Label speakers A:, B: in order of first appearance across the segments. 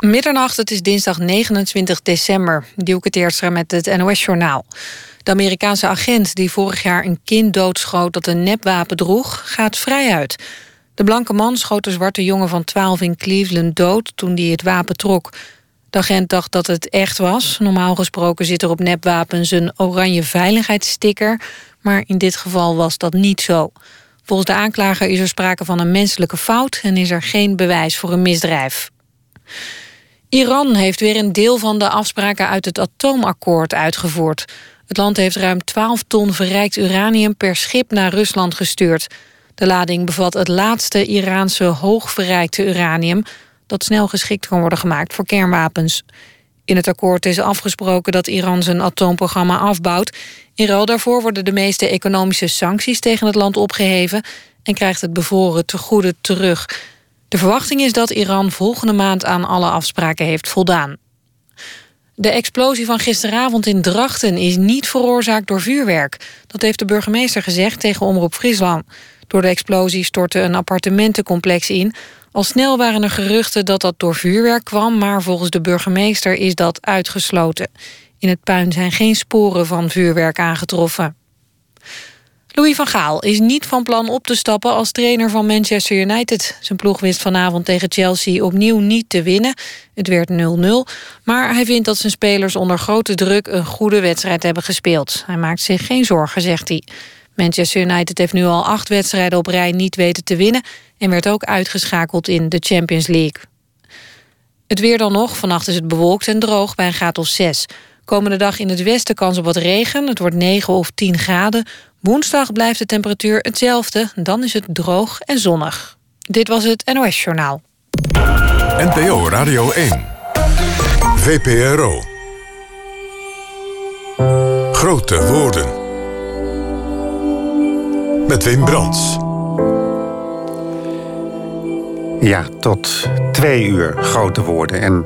A: Middernacht, het is dinsdag 29 december. Dielke Teerstra met het NOS-journaal. De Amerikaanse agent die vorig jaar een kind doodschoot... dat een nepwapen droeg, gaat vrij uit. De blanke man schoot de zwarte jongen van 12 in Cleveland dood... toen hij het wapen trok. De agent dacht dat het echt was. Normaal gesproken zit er op nepwapens een oranje veiligheidssticker... maar in dit geval was dat niet zo. Volgens de aanklager is er sprake van een menselijke fout... en is er geen bewijs voor een misdrijf. Iran heeft weer een deel van de afspraken uit het atoomakkoord uitgevoerd. Het land heeft ruim 12 ton verrijkt uranium per schip naar Rusland gestuurd. De lading bevat het laatste Iraanse hoogverrijkte uranium... dat snel geschikt kan worden gemaakt voor kernwapens. In het akkoord is afgesproken dat Iran zijn atoomprogramma afbouwt. In ruil daarvoor worden de meeste economische sancties tegen het land opgeheven... en krijgt het bevroren te goede terug... De verwachting is dat Iran volgende maand aan alle afspraken heeft voldaan. De explosie van gisteravond in Drachten is niet veroorzaakt door vuurwerk. Dat heeft de burgemeester gezegd tegen Omroep Friesland. Door de explosie stortte een appartementencomplex in. Al snel waren er geruchten dat dat door vuurwerk kwam... maar volgens de burgemeester is dat uitgesloten. In het puin zijn geen sporen van vuurwerk aangetroffen. Louis van Gaal is niet van plan op te stappen als trainer van Manchester United. Zijn ploeg wist vanavond tegen Chelsea opnieuw niet te winnen. Het werd 0-0. Maar hij vindt dat zijn spelers onder grote druk een goede wedstrijd hebben gespeeld. Hij maakt zich geen zorgen, zegt hij. Manchester United heeft nu al acht wedstrijden op rij niet weten te winnen... en werd ook uitgeschakeld in de Champions League. Het weer dan nog. Vannacht is het bewolkt en droog bij een graad of 6. Komende dag in het westen kans op wat regen. Het wordt 9 of 10 graden. Woensdag blijft de temperatuur hetzelfde. Dan is het droog en zonnig. Dit was het NOS Journaal.
B: NPO Radio 1. VPRO. Grote woorden. Met Wim Brands.
C: Ja, tot twee uur grote woorden. En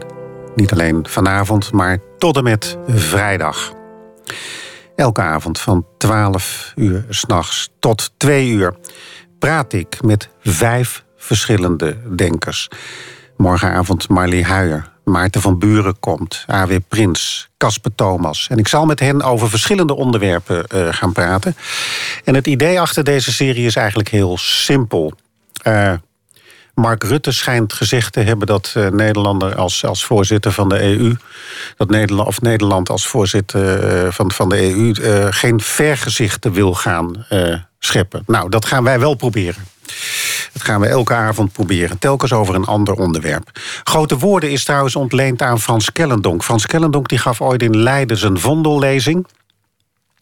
C: niet alleen vanavond, maar tot en met vrijdag. Elke avond van 12 uur s'nachts tot 2 uur praat ik met vijf verschillende denkers. Morgenavond Marlie Huijer, Maarten van Buren komt, A.W. Prins, Casper Thomas. En ik zal met hen over verschillende onderwerpen uh, gaan praten. En het idee achter deze serie is eigenlijk heel simpel. Uh, Mark Rutte schijnt gezegd te hebben dat uh, Nederlander als, als voorzitter van de EU, dat Nederland, of Nederland als voorzitter uh, van, van de EU uh, geen vergezichten wil gaan scheppen. Nou, dat gaan wij wel proberen. Dat gaan we elke avond proberen, telkens over een ander onderwerp. Grote Woorden is trouwens ontleend aan Frans Kellendonk. Frans Kellendonk die gaf ooit in Leiden zijn vondellezing.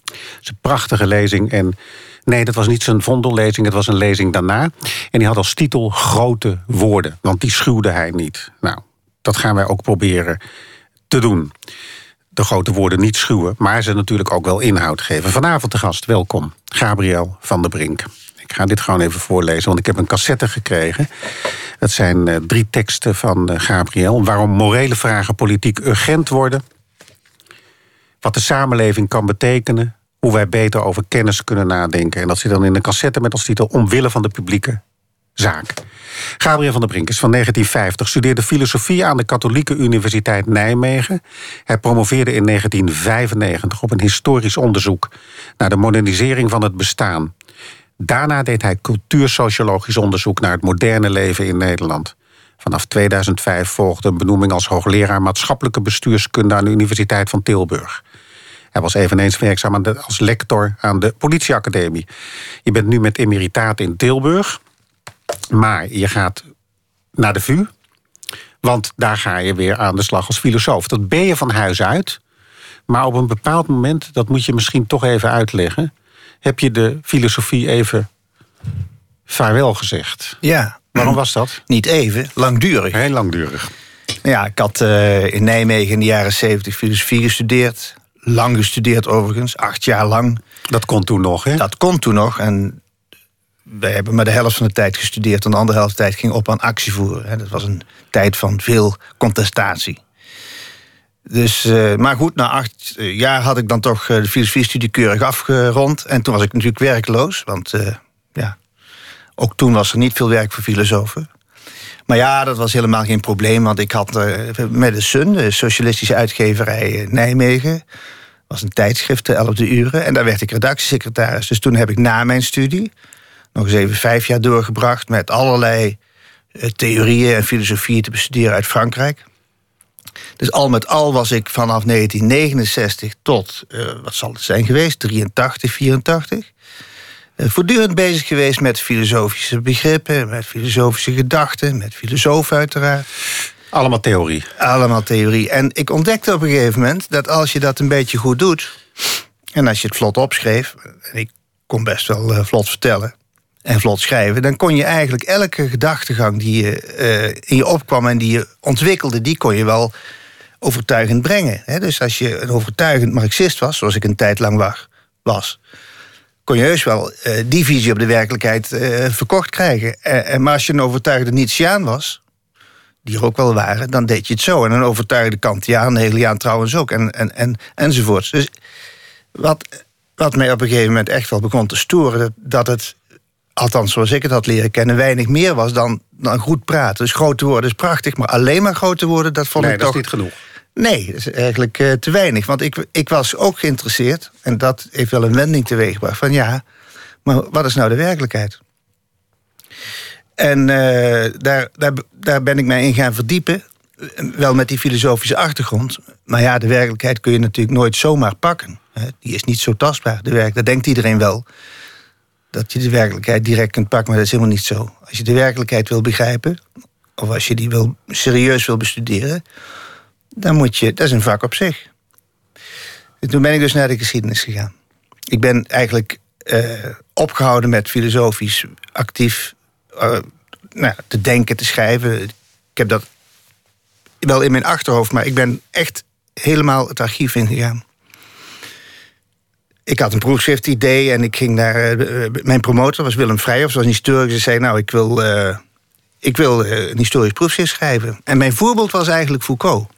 C: Het is een prachtige lezing en Nee, dat was niet zijn vondellezing, het was een lezing daarna. En die had als titel Grote Woorden, want die schuwde hij niet. Nou, dat gaan wij ook proberen te doen. De grote woorden niet schuwen, maar ze natuurlijk ook wel inhoud geven. Vanavond de gast, welkom, Gabriel van der Brink. Ik ga dit gewoon even voorlezen, want ik heb een cassette gekregen. Dat zijn uh, drie teksten van uh, Gabriel. Waarom morele vragen politiek urgent worden. Wat de samenleving kan betekenen hoe wij beter over kennis kunnen nadenken. En dat zit dan in een cassette met als titel Omwille van de publieke zaak. Gabriel van der Brink is van 1950, studeerde filosofie aan de Katholieke Universiteit Nijmegen. Hij promoveerde in 1995 op een historisch onderzoek naar de modernisering van het bestaan. Daarna deed hij cultuursociologisch onderzoek naar het moderne leven in Nederland. Vanaf 2005 volgde een benoeming als hoogleraar maatschappelijke bestuurskunde aan de Universiteit van Tilburg. Hij was eveneens werkzaam als lector aan de politieacademie. Je bent nu met emeritaat in Tilburg. Maar je gaat naar de VU. Want daar ga je weer aan de slag als filosoof. Dat ben je van huis uit. Maar op een bepaald moment, dat moet je misschien toch even uitleggen... heb je de filosofie even vaarwel gezegd.
D: Ja.
C: Waarom was dat?
D: Niet even, langdurig.
C: Heel langdurig.
D: Ja, ik had uh, in Nijmegen in de jaren zeventig filosofie gestudeerd lang gestudeerd overigens, acht jaar lang.
C: Dat kon toen nog, hè?
D: Dat kon toen nog. En wij hebben maar de helft van de tijd gestudeerd... en de andere helft van de tijd ging op aan actie voeren. Dat was een tijd van veel contestatie. Dus, uh, maar goed, na acht jaar had ik dan toch eh, de filosofie-studie keurig afgerond. En toen was ik natuurlijk werkloos. Want uh, ja, ook toen was er niet veel werk voor filosofen. Maar ja, dat was helemaal geen probleem, want ik had uh, met de Sun, de socialistische uitgeverij Nijmegen, was een tijdschrift, de 11e uren, en daar werd ik redactiesecretaris. Dus toen heb ik na mijn studie nog eens even vijf jaar doorgebracht met allerlei theorieën en filosofieën te bestuderen uit Frankrijk. Dus al met al was ik vanaf 1969 tot, wat zal het zijn geweest, 83, 84 eh, voortdurend bezig geweest met filosofische begrippen, met filosofische gedachten, met filosofen uiteraard.
C: Allemaal theorie.
D: Allemaal theorie. En ik ontdekte op een gegeven moment dat als je dat een beetje goed doet, en als je het vlot opschreef, en ik kon best wel uh, vlot vertellen en vlot schrijven, dan kon je eigenlijk elke gedachtegang die je, uh, in je opkwam en die je ontwikkelde, die kon je wel overtuigend brengen. Dus als je een overtuigend Marxist was, zoals ik een tijd lang was kon je heus wel uh, die visie op de werkelijkheid uh, verkocht krijgen. Uh, maar als je een overtuigde Nietzscheaan was, die er ook wel waren, dan deed je het zo. En een overtuigde Kantiaan, Hegeliaan trouwens ook, en, en, en, enzovoorts. Dus wat, wat mij op een gegeven moment echt wel begon te storen, dat, dat het, althans zoals ik het had leren kennen, weinig meer was dan, dan goed praten. Dus grote woorden is prachtig, maar alleen maar grote woorden, dat vond
C: nee,
D: ik
C: dat
D: toch...
C: is niet genoeg.
D: Nee, dat is eigenlijk uh, te weinig. Want ik, ik was ook geïnteresseerd, en dat heeft wel een wending teweeggebracht, van ja, maar wat is nou de werkelijkheid? En uh, daar, daar, daar ben ik mij in gaan verdiepen, wel met die filosofische achtergrond. Maar ja, de werkelijkheid kun je natuurlijk nooit zomaar pakken. Die is niet zo tastbaar. De werk, dat denkt iedereen wel. Dat je de werkelijkheid direct kunt pakken, maar dat is helemaal niet zo. Als je de werkelijkheid wil begrijpen, of als je die wil, serieus wil bestuderen, dan moet je, dat is een vak op zich. En toen ben ik dus naar de geschiedenis gegaan. Ik ben eigenlijk uh, opgehouden met filosofisch actief uh, nou, te denken, te schrijven. Ik heb dat wel in mijn achterhoofd, maar ik ben echt helemaal het archief ingegaan. Ik had een proefschriftidee en ik ging naar. Uh, mijn promotor was Willem Vrijhoff, was een historicus. Hij zei: Nou, ik wil, ik wil een historisch proefschrift schrijven. En mijn voorbeeld was eigenlijk Foucault.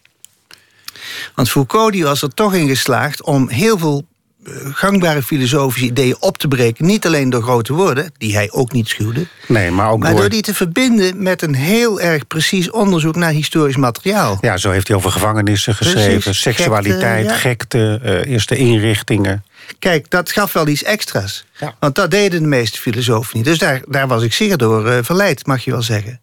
D: Want Foucault die was er toch in geslaagd om heel veel eh, gangbare filosofische ideeën op te breken. Niet alleen door grote woorden, die hij ook niet schuwde.
C: Nee, maar ook
D: maar
C: door...
D: door die te verbinden met een heel erg precies onderzoek naar historisch materiaal.
C: Ja, zo heeft hij over gevangenissen geschreven,
D: Precies,
C: seksualiteit,
D: gekte, ja.
C: gekte, uh, eerste inrichtingen.
D: Kijk, dat gaf wel iets extra's.
C: Ja.
D: Want dat deden de meeste filosofen niet. Dus daar, daar was ik zeer door uh, verleid, mag je wel zeggen.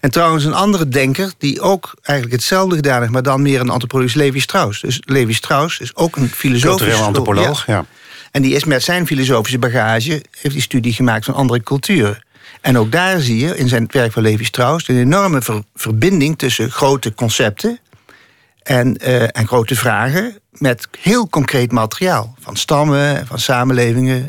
D: En trouwens een andere denker die ook eigenlijk hetzelfde gedaan heeft... maar dan meer een antropoloog is Levi Strauss. Dus Levi Strauss is ook een filosofisch...
C: Cultureel antropoloog, ja. ja.
D: En die is met zijn filosofische bagage... heeft die studie gemaakt van andere culturen. En ook daar zie je in zijn werk van Levi Strauss... een enorme ver verbinding tussen grote concepten... En, uh, en grote vragen met heel concreet materiaal. Van stammen, van samenlevingen...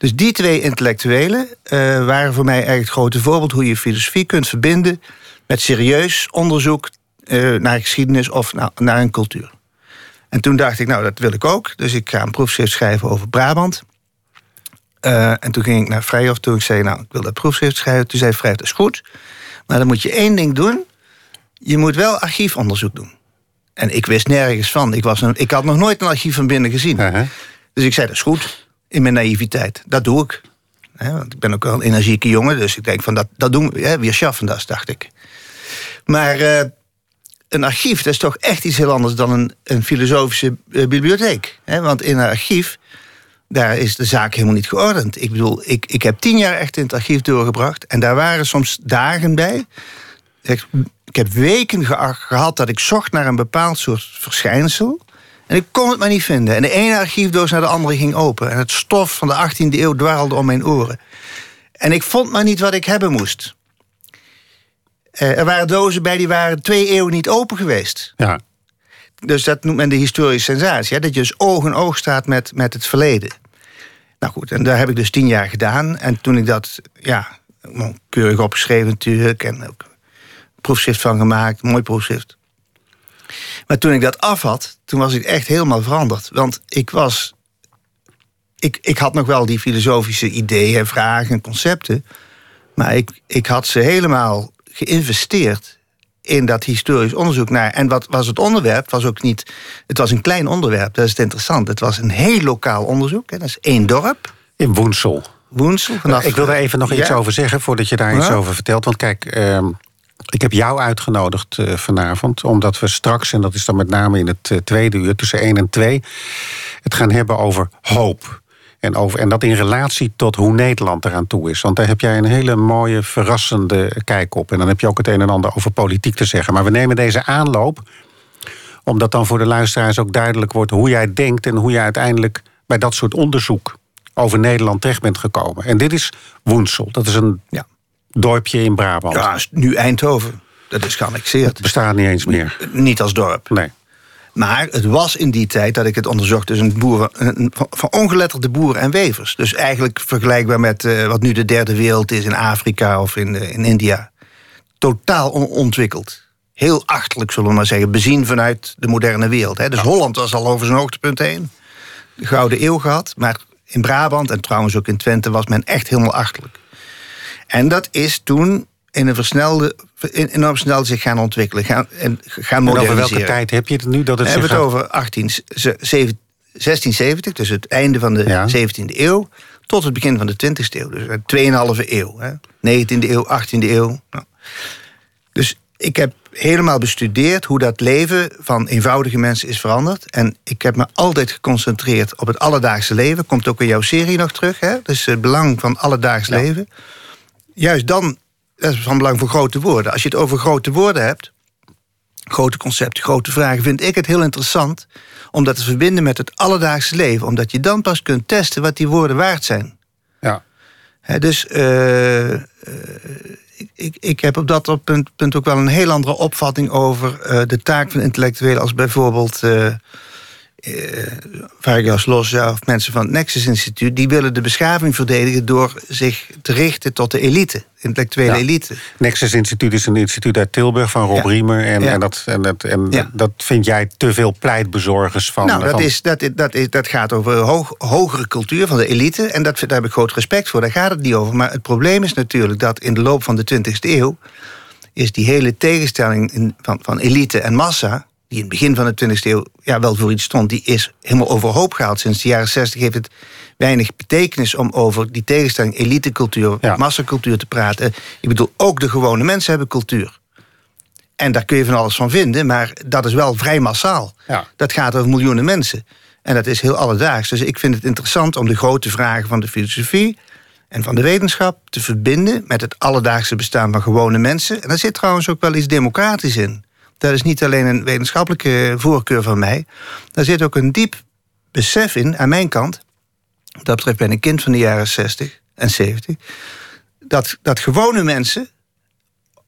D: Dus die twee intellectuelen uh, waren voor mij eigenlijk het grote voorbeeld hoe je filosofie kunt verbinden met serieus onderzoek uh, naar geschiedenis of naar, naar, een cultuur. En toen dacht ik, nou, dat wil ik ook. Dus ik ga een proefschrift schrijven over Brabant. Uh, en toen ging ik naar Vrijhof, toen ik zei, nou, ik wil dat proefschrift schrijven. Toen zei Vrijhof, dat is goed. Maar dan moet je één ding doen. Je moet wel archiefonderzoek doen. En ik wist nergens van. Ik, was een, ik had nog nooit een archief van binnen gezien.
C: -huh.
D: Dus ik zei, dat is goed in mijn naïviteit. Dat doe ik. Want ik ben ook wel een energieke jongen, dus ik denk van dat, dat doen we. Weer schaffen dat, dacht ik. Maar uh, een archief, dat is toch echt iets heel anders dan een, een filosofische uh, bibliotheek. He, want in een archief, daar is de zaak helemaal niet geordend. Ik bedoel, ik, ik heb tien jaar echt in het archief doorgebracht en daar waren soms dagen bij. Ik, heb weken ge gehad dat ik zocht naar een bepaald soort verschijnsel. En ik kon het maar niet vinden. En de ene archiefdoos naar de andere ging open. En het stof van de 18e eeuw dwarrelde om mijn oren. En ik vond maar niet wat ik hebben moest. Uh, er waren dozen bij die waren twee eeuwen niet open geweest.
C: Ja.
D: Dus dat noemt men de historische sensatie. Hè? Dat je dus oog in oog staat met, met het verleden. Nou goed, en daar heb ik dus tien jaar gedaan. En toen ik dat, ja, keurig opgeschreven natuurlijk. En ook proefschrift van gemaakt, mooi proefschrift. Maar toen ik dat af had, toen was ik echt helemaal veranderd. Want ik was. Ik, ik had nog wel die filosofische ideeën, vragen en concepten. Maar ik, ik had ze helemaal geïnvesteerd in dat historisch onderzoek naar. En wat was het onderwerp? Was ook niet. Het was een klein onderwerp, dat is het interessant. Het was een heel lokaal onderzoek. Hè, dat is één dorp.
C: In Woensel.
D: Woensel. Vanaf,
C: ik wil daar even nog iets over zeggen voordat je daar iets over vertelt. Want kijk, ehm, ik heb jou uitgenodigd eh, vanavond, omdat we straks, en dat is dan met name in het eh, tweede uur tussen 1 en 2, het gaan hebben over hoop. En, over, en dat in relatie tot hoe Nederland eraan toe is. Want daar heb jij een hele mooie, verrassende kijk op. En dan heb je ook het een en ander over politiek te zeggen. Maar we nemen deze aanloop omdat dan voor de luisteraars ook duidelijk wordt hoe jij denkt en hoe jij uiteindelijk bij dat soort onderzoek over Nederland terecht bent gekomen. En dit is Woensel. Dat is een
D: Ja.
C: Dorpje in Brabant.
D: Ja, nu Eindhoven. Dat is geannexeerd.
C: Het bestaat niet eens meer.
D: Niet als dorp.
C: Nee.
D: Maar het was in die tijd dat ik het onderzocht... dus een boer, een, van, van ongeletterde boeren en wevers. Dus eigenlijk vergelijkbaar met eh, wat nu de derde wereld is... in Afrika of in, eh, in India. Totaal onontwikkeld. Heel achterlijk, zullen we maar zeggen. Bezien vanuit de moderne wereld. Hè. Dus Holland was al over zijn hoogtepunt heen. De Gouden Eeuw gehad. Maar in Brabant en trouwens ook in Twente... was men echt helemaal achterlijk. En dat is toen in een versnelde, in- enorm snel zich gaan ontwikkelen. Gaan, en gaan
C: En
D: moderniseren.
C: over welke tijd heb je het nu? Dat het
D: We hebben het
C: gaat-
D: over 18, ze- zeven- 1670, dus het einde van de
C: Ja.
D: 17e eeuw... tot het begin van de 20e eeuw. Dus 2,5 eeuw. Hè. 19e eeuw, 18e eeuw. Nou. Dus ik heb helemaal bestudeerd hoe dat leven van eenvoudige mensen is veranderd. En ik heb me altijd geconcentreerd op het alledaagse leven. Komt ook in jouw serie nog terug. Hè? Dus het belang van alledaags
C: Ja.
D: leven. Juist dan, dat is van belang voor grote woorden. Als je het over grote woorden hebt, grote concepten, grote vragen, vind ik het heel interessant om dat te verbinden met het alledaagse leven. Omdat je dan pas kunt testen wat die woorden waard zijn.
C: Ja.
D: Dus eh, eh, ik, ik, ik heb op dat punt, punt ook wel een heel andere opvatting over eh, de taak van intellectuelen als bijvoorbeeld eh eh, Vargas Llosa of mensen van het Nexus Instituut. Die willen de beschaving verdedigen door zich te richten tot de elite, intellectuele
C: Ja.
D: elite.
C: Nexus Instituut is een instituut uit Tilburg van Rob
D: Ja.
C: Riemer. En,
D: Ja.
C: en, dat, en, dat, en dat vind jij te veel pleitbezorgers van.
D: nou, dat,
C: van-
D: is, dat, dat, is, dat gaat over hoog, hogere cultuur van de elite. En dat, daar heb ik groot respect voor, daar gaat het niet over. Maar het probleem is natuurlijk dat in de loop van de 20e eeuw... is die hele tegenstelling in, van, van elite en massa... die in het begin van de 20e eeuw ja, wel voor iets stond... die is helemaal overhoop gehaald. Sinds de jaren 60 heeft het weinig betekenis... om over die tegenstelling elitecultuur,
C: Ja.
D: massacultuur te praten. Ik bedoel, ook de gewone mensen hebben cultuur. En daar kun je van alles van vinden, maar dat is wel vrij massaal.
C: Ja.
D: Dat gaat over miljoenen mensen. En dat is heel alledaags. Dus ik vind het interessant om de grote vragen van de filosofie en van de wetenschap te verbinden met het alledaagse bestaan van gewone mensen. En daar zit trouwens ook wel iets democratisch in. Dat is niet alleen een wetenschappelijke voorkeur van mij. Daar zit ook een diep besef in aan mijn kant. Dat betreft ben ik een kind van de jaren 60 en 70. Dat, dat gewone mensen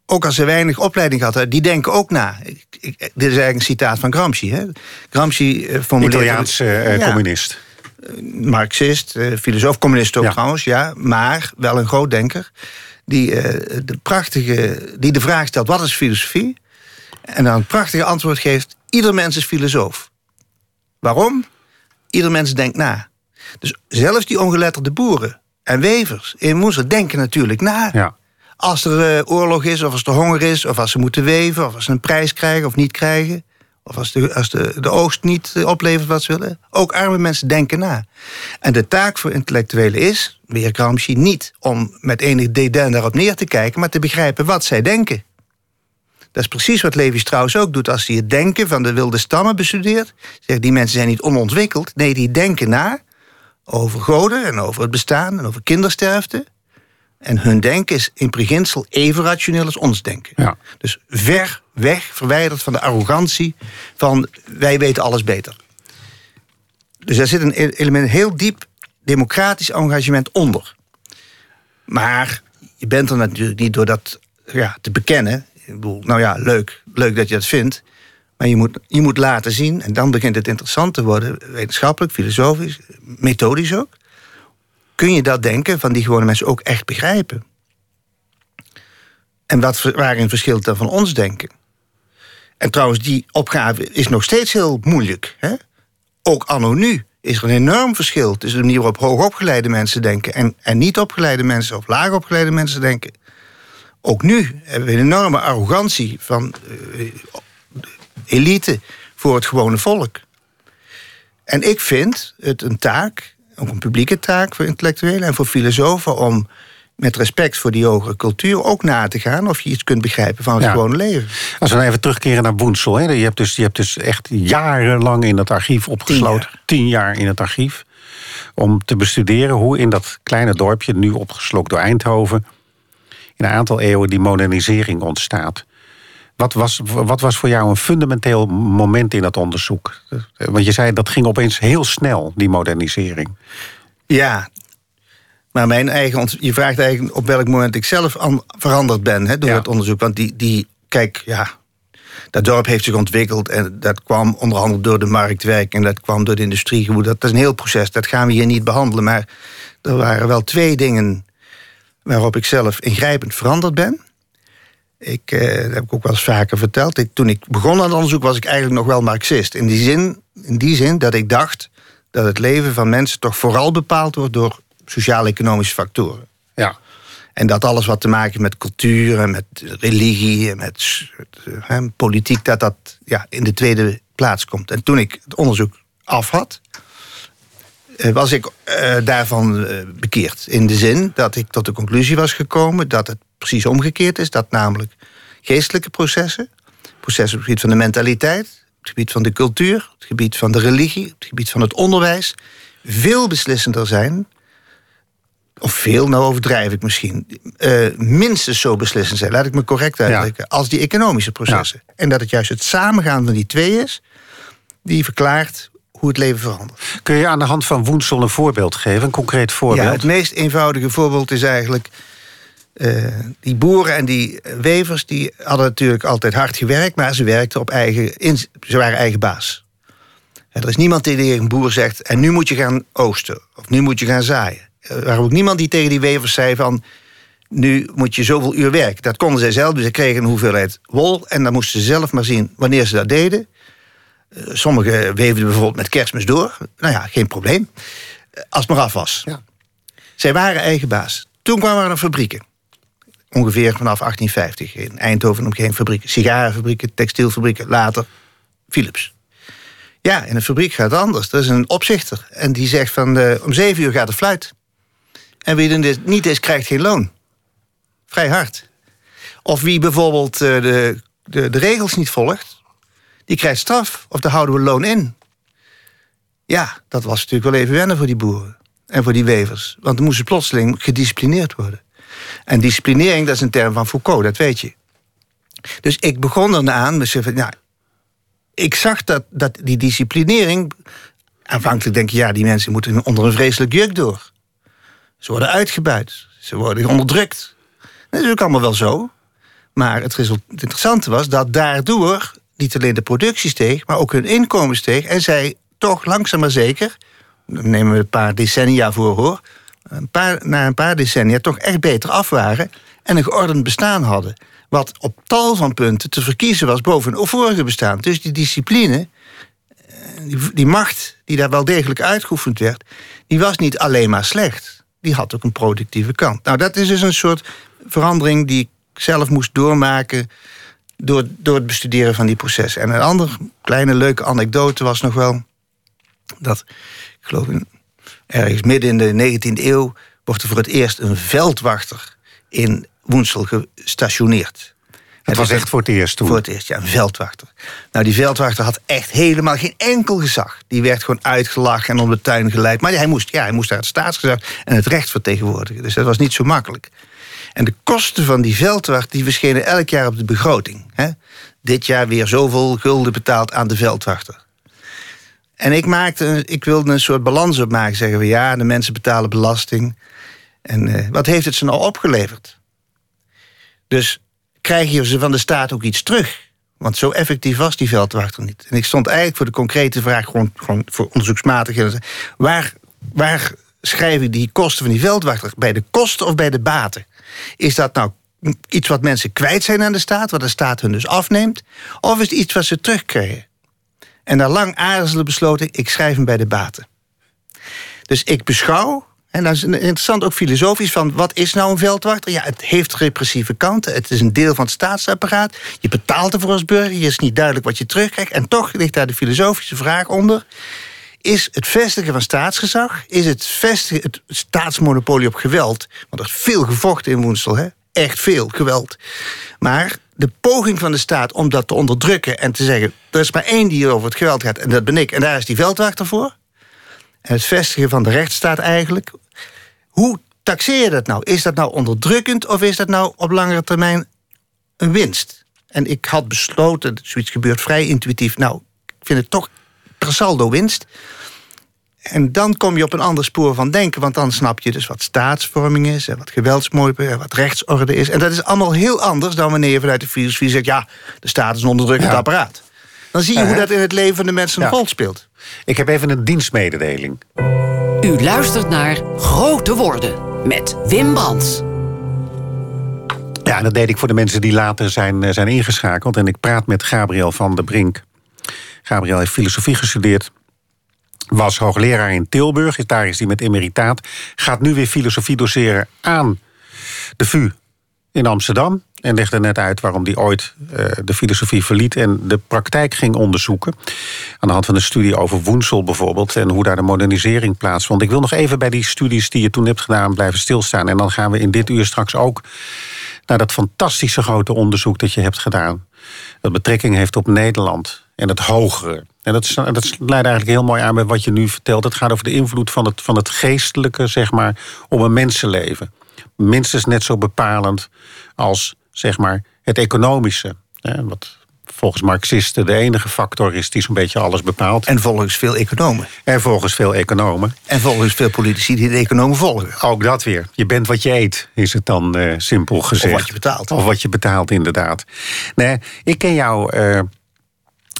D: ook als ze weinig opleiding hadden, die denken ook na. Ik, ik, dit is eigenlijk een citaat van Gramsci. Hè? Gramsci eh, formuleert...
C: Italiaanse eh,
D: Ja,
C: communist.
D: Marxist, eh, filosoof, communist ook
C: Ja.
D: trouwens, ja. Maar wel een groot denker. Die, de prachtige, die de vraag stelt, wat is filosofie? En dan een prachtige antwoord geeft, ieder mens is filosoof. Waarom? Ieder mens denkt na. Dus zelfs die ongeletterde boeren en wevers in Moeser denken natuurlijk na.
C: Ja.
D: Als er eh, oorlog is, of als er honger is, of als ze moeten weven, of als ze een prijs krijgen of niet krijgen. Of als de, als de, de oogst niet eh, oplevert wat ze willen. Ook arme mensen denken na. En de taak voor intellectuelen is, weer Gramsci, niet om met enig dédain daarop neer te kijken, maar te begrijpen wat zij denken. Dat is precies wat Levi Strauss ook doet als hij het denken van de wilde stammen bestudeert. Zegt die mensen zijn niet onontwikkeld. Nee, die denken na over goden en over het bestaan en over kindersterfte. En hun denken is in beginsel even rationeel als ons denken.
C: Ja.
D: Dus ver weg, verwijderd van de arrogantie van wij weten alles beter. Dus daar zit een e- element, heel diep democratisch engagement onder. Maar je bent er natuurlijk niet door dat ja, te bekennen. Nou ja, leuk, leuk dat je dat vindt. Maar je moet, je moet laten zien, en dan begint het interessant te worden, wetenschappelijk, filosofisch, methodisch ook. Kun je dat denken van die gewone mensen ook echt begrijpen? En wat, waarin verschilt dan van ons denken? En trouwens, die opgave is nog steeds heel moeilijk. Hè? Ook anno nu is er een enorm verschil tussen de manier waarop hoogopgeleide mensen denken en, en niet opgeleide mensen of laagopgeleide mensen denken. Ook nu hebben we een enorme arrogantie van eh, elite voor het gewone volk. En ik vind het een taak, ook een publieke taak voor intellectuelen en voor filosofen om met respect voor die hogere cultuur ook na te gaan of je iets kunt begrijpen van het gewone leven.
C: Als we dan even terugkeren naar Woensel. Hè. Je, hebt dus, je hebt dus echt jarenlang in het archief opgesloten. Tien jaar. in het archief. Om te bestuderen hoe in dat kleine dorpje, nu opgeslokt door Eindhoven, in een aantal eeuwen die modernisering ontstaat. Wat was, wat was voor jou een fundamenteel moment in dat onderzoek? Want je zei dat ging opeens heel snel, die modernisering.
D: Ja, maar mijn eigen. Je vraagt eigenlijk op welk moment ik zelf veranderd ben door het onderzoek. Want die, die, kijk, ja. Dat dorp heeft zich ontwikkeld en dat kwam onder andere door de marktwerk en dat kwam door de industrie. Dat is een heel proces, dat gaan we hier niet behandelen. Maar er waren wel twee dingen waarop ik zelf ingrijpend veranderd ben. Ik, eh, dat heb ik ook wel eens vaker verteld. Ik, toen ik begon aan het onderzoek was ik eigenlijk nog wel marxist. In die, zin, in die zin dat ik dacht dat het leven van mensen toch vooral bepaald wordt door sociaal-economische factoren.
C: Ja.
D: En dat alles wat te maken heeft met cultuur en met religie en met he, politiek, dat dat ja, in de tweede plaats komt. En toen ik het onderzoek af had, eh, was ik uh, daarvan uh, bekeerd. In de zin dat ik tot de conclusie was gekomen dat het precies omgekeerd is. Dat namelijk geestelijke processen, processen op het gebied van de mentaliteit, op het gebied van de cultuur, op het gebied van de religie, op het gebied van het onderwijs, veel beslissender zijn of veel, nou overdrijf ik misschien, uh, minstens zo beslissend zijn, laat ik me correct uitdrukken, als die economische processen. En dat het juist het samengaan van die twee is, die verklaart hoe het leven verandert.
C: Kun je aan de hand van Woensel een voorbeeld geven, een concreet voorbeeld?
D: Ja, het meest eenvoudige voorbeeld is eigenlijk. Uh, die boeren en die wevers die hadden natuurlijk altijd hard gewerkt, maar ze werkten op eigen, ze waren eigen baas. Er is niemand die tegen een boer zegt: en nu moet je gaan oosten of nu moet je gaan zaaien. Er was ook niemand die tegen die wevers zei van... nu moet je zoveel uur werken. Dat konden zij zelf, dus ze kregen een hoeveelheid wol... en dan moesten ze zelf maar zien wanneer ze dat deden. Eh, sommigen weefden bijvoorbeeld met kerstmis door. Nou ja, geen probleem. Eh, als het maar af was. Ja. Zij waren eigen baas. Toen kwamen er fabrieken. Ongeveer vanaf 1850. In Eindhoven om geen fabrieken. Sigarenfabrieken, textielfabrieken, later Philips. Ja, in een fabriek gaat het anders. Er is een opzichter. En die zegt van uh, om zeven uur gaat de fluit. En wie er niet is, krijgt geen loon. Vrij hard. Of wie bijvoorbeeld eh, de, de, de regels niet volgt, die krijgt straf. Of daar houden we loon in. Ja, dat was natuurlijk wel even wennen voor die boeren. En voor die wevers. Want dan moesten plotseling gedisciplineerd worden. En disciplinering, dat is een term van Foucault, dat weet je. Dus ik begon er aan, dus nou, ik zag dat, dat die disciplinering. Aanvankelijk denk je, ja, die mensen moeten onder een vreselijk juk door. Ze worden uitgebuit. Ze worden onderdrukt. Dat is ook allemaal wel zo. Maar het, het interessante was dat daardoor niet alleen de productie steeg, maar ook hun inkomen steeg. En zij toch langzaam maar zeker, dan nemen we een paar decennia voor hoor, een paar, na een paar decennia toch echt beter af waren en een geordend bestaan hadden. Wat op tal van punten te verkiezen was boven een vorige bestaan. Dus die discipline, eh, die, die macht die daar wel degelijk uitgeoefend werd, die was niet alleen maar slecht die had ook een productieve kant. Nou, dat is dus een soort verandering die ik zelf moest doormaken door, door het bestuderen van die processen. En een andere kleine leuke anekdote was nog wel dat, ik geloof in, ergens midden in de 19e eeuw, wordt er voor het eerst een veldwachter in Woensel gestationeerd.
C: Het was echt voor het eerst toen?
D: Voor het eerst, ja, een veldwachter. Nou, die veldwachter had echt helemaal geen enkel gezag. Die werd gewoon uitgelachen en om de tuin geleid. Maar hij moest, ja, hij moest daar het staatsgezag en het recht vertegenwoordigen. Dus dat was niet zo makkelijk. En de kosten van die veldwacht die verschenen elk jaar op de begroting. Hè? Dit jaar weer zoveel gulden betaald aan de veldwachter. En ik, maakte, ik wilde een soort balans opmaken. Zeggen we ja, de mensen betalen belasting. En uh, wat heeft het ze nou opgeleverd? Dus krijgen ze van de staat ook iets terug? Want zo effectief was die veldwachter niet. En ik stond eigenlijk voor de concrete vraag, gewoon, gewoon voor onderzoeksmatig. Waar, waar schrijf ik die kosten van die veldwachter? Bij de kosten of bij de baten? Is dat nou iets wat mensen kwijt zijn aan de staat, wat de staat hun dus afneemt? Of is het iets wat ze terugkrijgen? En na lang aarzelen besloten, ik schrijf hem bij de baten. Dus ik beschouw en dat is interessant ook filosofisch van wat is nou een veldwachter? Ja, het heeft repressieve kanten. Het is een deel van het staatsapparaat. Je betaalt ervoor als burger. Je is niet duidelijk wat je terugkrijgt. En toch ligt daar de filosofische vraag onder. Is het vestigen van staatsgezag, is het vestigen, het staatsmonopolie op geweld. Want er is veel gevochten in Woensel, hè? echt veel geweld. Maar de poging van de staat om dat te onderdrukken en te zeggen: er is maar één die over het geweld gaat, en dat ben ik, en daar is die veldwachter voor. En het vestigen van de rechtsstaat eigenlijk. Hoe taxeer je dat nou? Is dat nou onderdrukkend of is dat nou op langere termijn een winst? En ik had besloten, zoiets gebeurt vrij intuïtief. Nou, ik vind het toch per saldo winst. En dan kom je op een ander spoor van denken, want dan snap je dus wat staatsvorming is en wat geweldsmoeite en wat rechtsorde is. En dat is allemaal heel anders dan wanneer je vanuit de filosofie zegt: ja, de staat is een onderdrukkend apparaat. Dan zie je hoe dat in het leven van de mensen een rol speelt.
C: Ik heb even een dienstmededeling.
E: U luistert naar Grote Woorden met Wim Brands.
C: Ja, en dat deed ik voor de mensen die later zijn, eh, zijn ingeschakeld. En ik praat met Gabriel van der Brink. Gabriel heeft filosofie gestudeerd. Was hoogleraar in Tilburg. Daar is hij met emeritaat. Gaat nu weer filosofie doseren aan de VU in Amsterdam. En legde net uit waarom hij ooit uh, de filosofie verliet en de praktijk ging onderzoeken. Aan de hand van een studie over Woensel bijvoorbeeld. En hoe daar de modernisering plaatsvond. Ik wil nog even bij die studies die je toen hebt gedaan blijven stilstaan. En dan gaan we in dit uur straks ook naar dat fantastische grote onderzoek dat je hebt gedaan. Dat betrekking heeft op Nederland en het hogere. En dat, is, dat leidt eigenlijk heel mooi aan bij wat je nu vertelt. Het gaat over de invloed van het, van het geestelijke, zeg maar, op een mensenleven. Minstens net zo bepalend als, zeg maar, het economische. Wat volgens Marxisten de enige factor is die zo'n beetje alles bepaalt.
D: En volgens veel economen.
C: En volgens veel economen.
D: En volgens veel politici die de economen volgen.
C: Ook dat weer. Je bent wat je eet, is het dan uh, simpel gezegd.
D: Of wat je betaalt.
C: Of wat je betaalt, inderdaad. Nee, ik ken jou... Uh,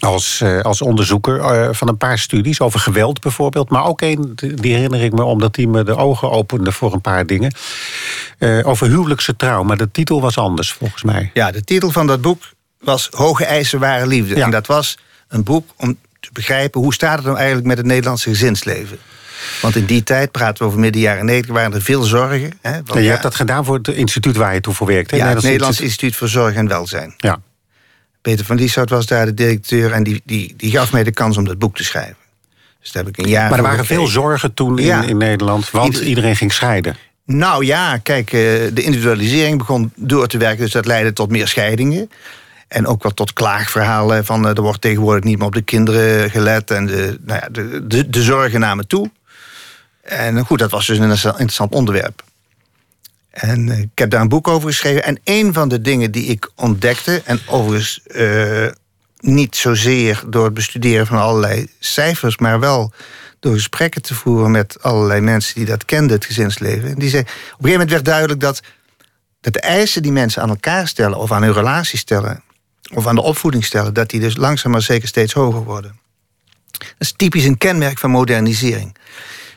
C: als, uh, als onderzoeker uh, van een paar studies over geweld bijvoorbeeld. Maar ook een, die herinner ik me omdat die me de ogen opende voor een paar dingen. Uh, over huwelijkse trouw, maar de titel was anders volgens mij.
D: Ja, de titel van dat boek was Hoge eisen, ware liefde. Ja. En dat was een boek om te begrijpen hoe staat het nou eigenlijk met het Nederlandse gezinsleven. Want in die tijd, praten we over midden jaren 90, waren er veel zorgen. Hè,
C: want, ja, je hebt dat gedaan voor het instituut waar je toe voor werkte.
D: Ja, het Nederlands Instituut voor Zorg en Welzijn.
C: Ja.
D: Peter van Lieshout was daar de directeur en die, die, die gaf mij de kans om dat boek te schrijven. Dus daar heb ik een jaar
C: Maar er waren veel zorgen toen in, ja. in Nederland, want Ieder, iedereen ging scheiden.
D: Nou ja, kijk, de individualisering begon door te werken, dus dat leidde tot meer scheidingen. En ook wat tot klaagverhalen van er wordt tegenwoordig niet meer op de kinderen gelet en de, nou ja, de, de, de zorgen namen toe. En goed, dat was dus een interessant onderwerp. En ik heb daar een boek over geschreven. En een van de dingen die ik ontdekte, en overigens uh, niet zozeer door het bestuderen van allerlei cijfers, maar wel door gesprekken te voeren met allerlei mensen die dat kenden, het gezinsleven. Die zei, op een gegeven moment werd duidelijk dat, dat de eisen die mensen aan elkaar stellen, of aan hun relatie stellen, of aan de opvoeding stellen, dat die dus langzaam maar zeker steeds hoger worden. Dat is typisch een kenmerk van modernisering.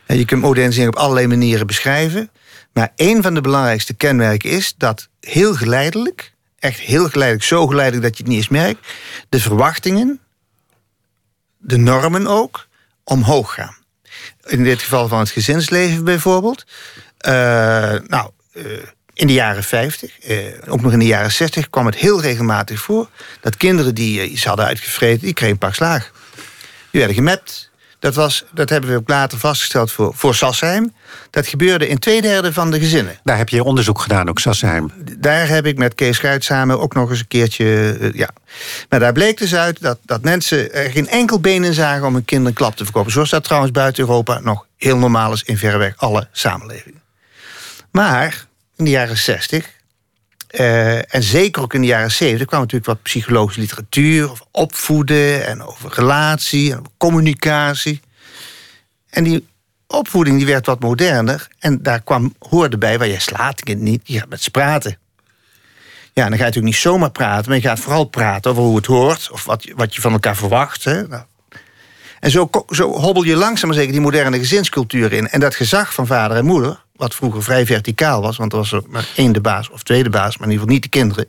D: En je kunt modernisering op allerlei manieren beschrijven. Maar een van de belangrijkste kenmerken is dat heel geleidelijk, echt heel geleidelijk, zo geleidelijk dat je het niet eens merkt, de verwachtingen, de normen ook, omhoog gaan. In dit geval van het gezinsleven bijvoorbeeld. Uh, nou, uh, in de jaren 50, uh, ook nog in de jaren 60, kwam het heel regelmatig voor dat kinderen die iets hadden uitgevreten, die kregen een pak slaag. Die werden gemapt, dat, was, dat hebben we ook later vastgesteld voor, voor Sassheim. Dat gebeurde in twee derde van de gezinnen.
C: Daar heb je onderzoek gedaan, ook Sassheim.
D: Daar heb ik met Kees Schuit samen ook nog eens een keertje... Uh, ja. Maar daar bleek dus uit dat, dat mensen er geen enkel been in zagen... om hun kinderen een klap te verkopen. Zoals dat trouwens buiten Europa nog heel normaal is... in verreweg alle samenlevingen. Maar in de jaren 60 uh, en zeker ook in de jaren zeventig kwam natuurlijk wat psychologische literatuur over opvoeden en over relatie en communicatie. En die opvoeding die werd wat moderner en daar kwam, hoorde bij waar je slaat kind niet, je gaat met ze praten. Ja, dan ga je natuurlijk niet zomaar praten, maar je gaat vooral praten over hoe het hoort of wat, wat je van elkaar verwacht. Hè. Nou. En zo, zo hobbel je langzaam maar zeker die moderne gezinscultuur in. En dat gezag van vader en moeder, wat vroeger vrij verticaal was, want er was er maar één de baas of tweede baas, maar in ieder geval niet de kinderen.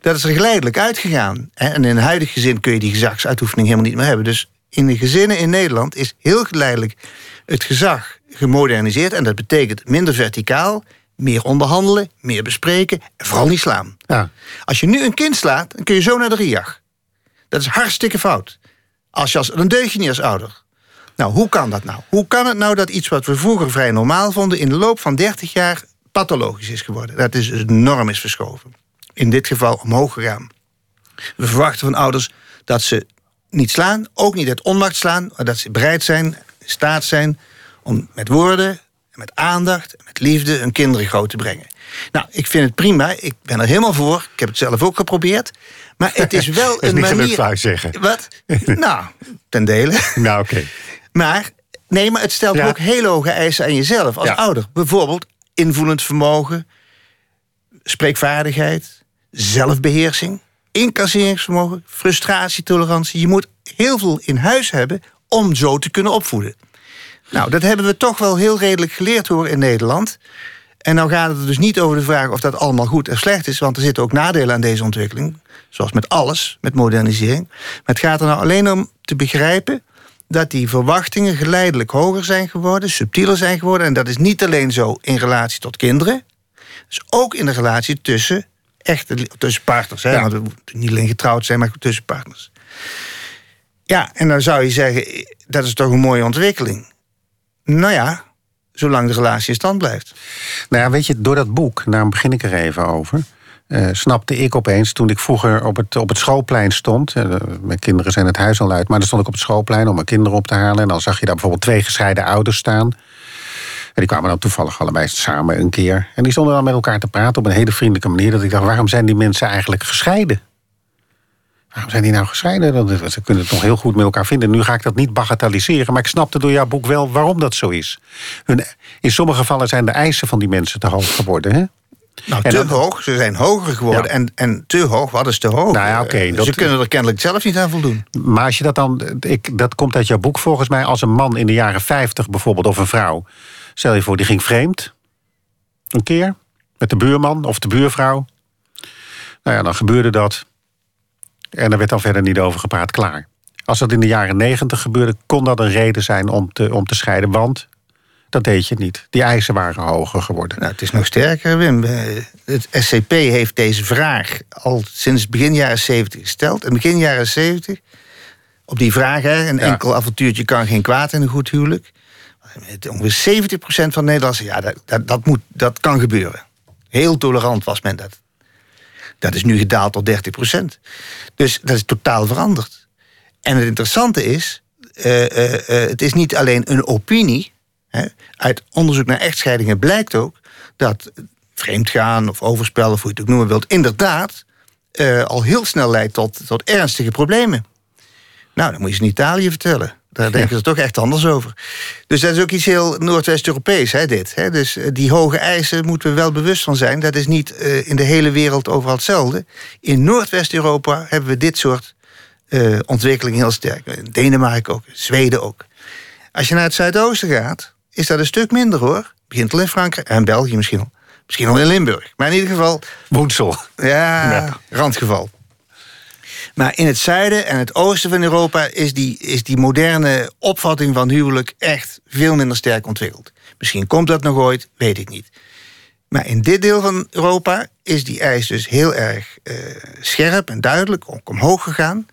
D: Dat is er geleidelijk uitgegaan. En in een huidig gezin kun je die gezagsuitoefening helemaal niet meer hebben. Dus in de gezinnen in Nederland is heel geleidelijk het gezag gemoderniseerd. En dat betekent minder verticaal, meer onderhandelen, meer bespreken en vooral niet slaan. Ja. Als je nu een kind slaat, dan kun je zo naar de RIAG. Dat is hartstikke fout. Als je als, dan deug je niet als ouder. Nou, hoe kan dat nou? Hoe kan het nou dat iets wat we vroeger vrij normaal vonden... in de loop van 30 jaar pathologisch is geworden? Dat is dus enorm is verschoven. In dit geval omhoog gegaan. We verwachten van ouders dat ze niet slaan, ook niet uit onmacht slaan... maar dat ze bereid zijn, in staat zijn om met woorden, met aandacht, met liefde... hun kinderen groot te brengen. Nou, ik vind het prima. Ik ben er helemaal voor. Ik heb het zelf ook geprobeerd. Maar het is wel
C: is
D: een
C: niet
D: manier...
C: gelukt, wou je zeggen.
D: Wat? nou, ten dele.
C: Nou, oké.
D: Maar, nee, maar het stelt
C: Ja.
D: ook hele hoge eisen aan jezelf als
C: Ja.
D: ouder. Bijvoorbeeld invoelend vermogen, spreekvaardigheid, zelfbeheersing, incasseringsvermogen, frustratietolerantie. Je moet heel veel in huis hebben om zo te kunnen opvoeden. Nou, dat hebben we toch wel heel redelijk geleerd hoor in Nederland. En nou gaat het er dus niet over de vraag of dat allemaal goed of slecht is, want er zitten ook nadelen aan deze ontwikkeling. Zoals met alles, met modernisering. Maar het gaat er nou alleen om te begrijpen dat die verwachtingen geleidelijk hoger zijn geworden, subtieler zijn geworden. En dat is niet alleen zo in relatie tot kinderen, dus ook in de relatie tussen echte tussen partners. Hè?
C: Ja.
D: Want we moeten niet alleen getrouwd zijn, maar tussen partners. Ja, en dan zou je zeggen, eh, dat is toch een mooie ontwikkeling. Nou ja, zolang de relatie in stand blijft.
C: Nou ja, weet je, door dat boek, daarom begin ik er even over. Eh, snapte ik opeens, toen ik vroeger op het, op het schoolplein stond. eh, mijn kinderen zijn het huis al uit, maar dan stond ik op het schoolplein om mijn kinderen op te halen. En dan zag je daar bijvoorbeeld twee gescheiden ouders staan. En die kwamen dan toevallig allebei samen een keer. En die stonden dan met elkaar te praten op een hele vriendelijke manier. Dat ik dacht, waarom zijn die mensen eigenlijk gescheiden? Waarom zijn die nou gescheiden? Ze kunnen het nog heel goed met elkaar vinden. Nu ga ik dat niet bagatelliseren, maar ik snapte door jouw boek wel waarom dat zo is. Hun, in sommige gevallen zijn de eisen van die mensen te hoog geworden. Hè?
D: Nou,
C: En
D: te hoog. Ze zijn hoger geworden.
C: Ja.
D: En, en te hoog, wat is te hoog?
C: Nou ja,
D: Eh,
C: dat-
D: Ze kunnen er kennelijk zelf niet aan voldoen.
C: Maar als je dat dan, ik, dat komt uit jouw boek volgens mij, als een man in de jaren 50 bijvoorbeeld, of een vrouw, stel je voor, die ging vreemd, een keer, met de buurman of de buurvrouw. Nou ja, dan gebeurde dat. En er werd dan verder niet over gepraat, klaar. Als dat in de jaren 90 gebeurde, kon dat een reden zijn om te, om te scheiden, want dat deed je niet. Die eisen waren hoger geworden.
D: Nou, het is nog sterker, Wim. Eh, Het SCP heeft deze vraag al sinds begin jaren 70 gesteld. En begin jaren 70, op die vraag, hè, een
C: Ja.
D: enkel avontuurtje kan geen kwaad in een goed huwelijk. Ongeveer 70% van Nederlanders, ja, dat, dat, dat, moet, dat kan gebeuren. Heel tolerant was men dat. Dat is nu gedaald tot 30%. Dus dat is totaal veranderd. En het interessante is, eh, eh, het is niet alleen een opinie. Uit onderzoek naar echtscheidingen blijkt ook dat vreemdgaan of overspel, of hoe je het ook noemen wilt, inderdaad eh, al heel snel leidt tot, tot ernstige problemen. Nou, dan moet je ze in Italië vertellen. Daar denken ze toch echt anders over. Dus dat is ook iets heel Noordwest-Europees, hè, dit. Hè. Dus eh, die hoge eisen moeten we wel bewust van zijn. Dat is niet eh, in de hele wereld overal hetzelfde. In Noordwest-Europa hebben we dit soort eh ontwikkeling heel sterk. In Denemarken ook, Zweden ook. Als je naar het zuidoosten gaat, is dat een stuk minder hoor. Begint al in Frankrijk en België misschien al. Misschien al in Limburg. Maar in ieder geval,
C: Woensel.
D: ja,
C: Ja.
D: randgeval. Maar in het zuiden en het oosten van Europa is die, is die moderne opvatting van huwelijk echt veel minder sterk ontwikkeld. Misschien komt dat nog ooit, weet ik niet. Maar in dit deel van Europa is die eis dus heel erg eh, scherp en duidelijk, ook omhoog gegaan.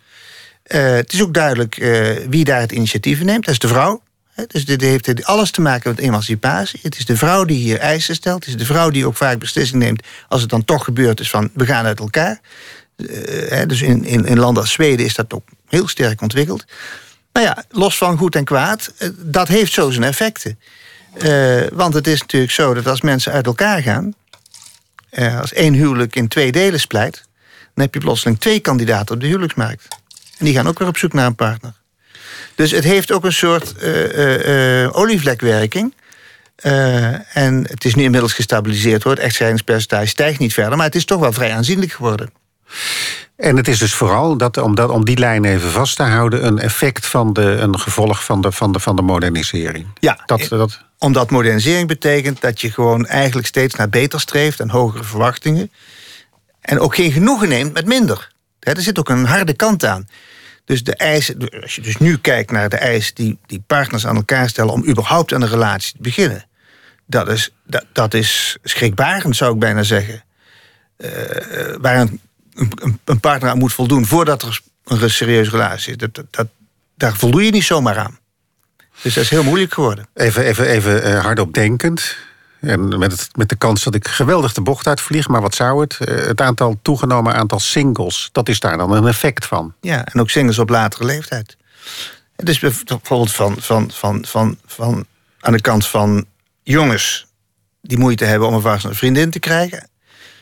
D: Eh, het is ook duidelijk eh, wie daar het initiatief neemt. Dat is de vrouw. Dus dit heeft alles te maken met emancipatie. Het is de vrouw die hier eisen stelt. Het is de vrouw die ook vaak beslissing neemt als het dan toch gebeurd is van we gaan uit elkaar. Eh, dus in, in, in landen als Zweden is dat ook heel sterk ontwikkeld. Maar ja, los van goed en kwaad, eh, dat heeft zo zijn effecten. Eh, want het is natuurlijk zo dat als mensen uit elkaar gaan, als één huwelijk in twee delen splijt, dan heb je plotseling twee kandidaten op de huwelijksmarkt. En die gaan ook weer op zoek naar een partner. Dus het heeft ook een soort eh, olievlekwerking. En het is nu inmiddels gestabiliseerd hoor. Het echtscheidingspercentage stijgt niet verder, maar het is toch wel vrij aanzienlijk geworden.
C: En het is dus vooral, dat, om, dat, om die lijn even vast te houden... een effect van de, een gevolg van de, van de, van de modernisering.
D: Ja,
C: Dat, dat,
D: Omdat modernisering betekent dat je gewoon eigenlijk steeds naar beter streeft en hogere verwachtingen. En ook geen genoegen neemt met minder. Er zit ook een harde kant aan. Dus de eisen, als je dus nu kijkt naar de eisen die, die partners aan elkaar stellen om überhaupt aan een relatie te beginnen. Dat is, dat, dat is schrikbarend, zou ik bijna zeggen. Eh, waar een, een, partner aan moet voldoen voordat er een serieuze relatie is. Dat, dat, daar voldoe je niet zomaar aan. Dus dat is heel moeilijk geworden.
C: Even, even, even uh, hardop denkend. En met, met de kans dat ik geweldig de bocht uitvlieg, maar wat zou het? Uh, het aantal toegenomen aantal singles, dat is daar dan een effect van.
D: Ja, en ook singles op latere leeftijd. Dus bijvoorbeeld van, van, van, van, van aan de kant van jongens die moeite hebben om een vriendin te krijgen.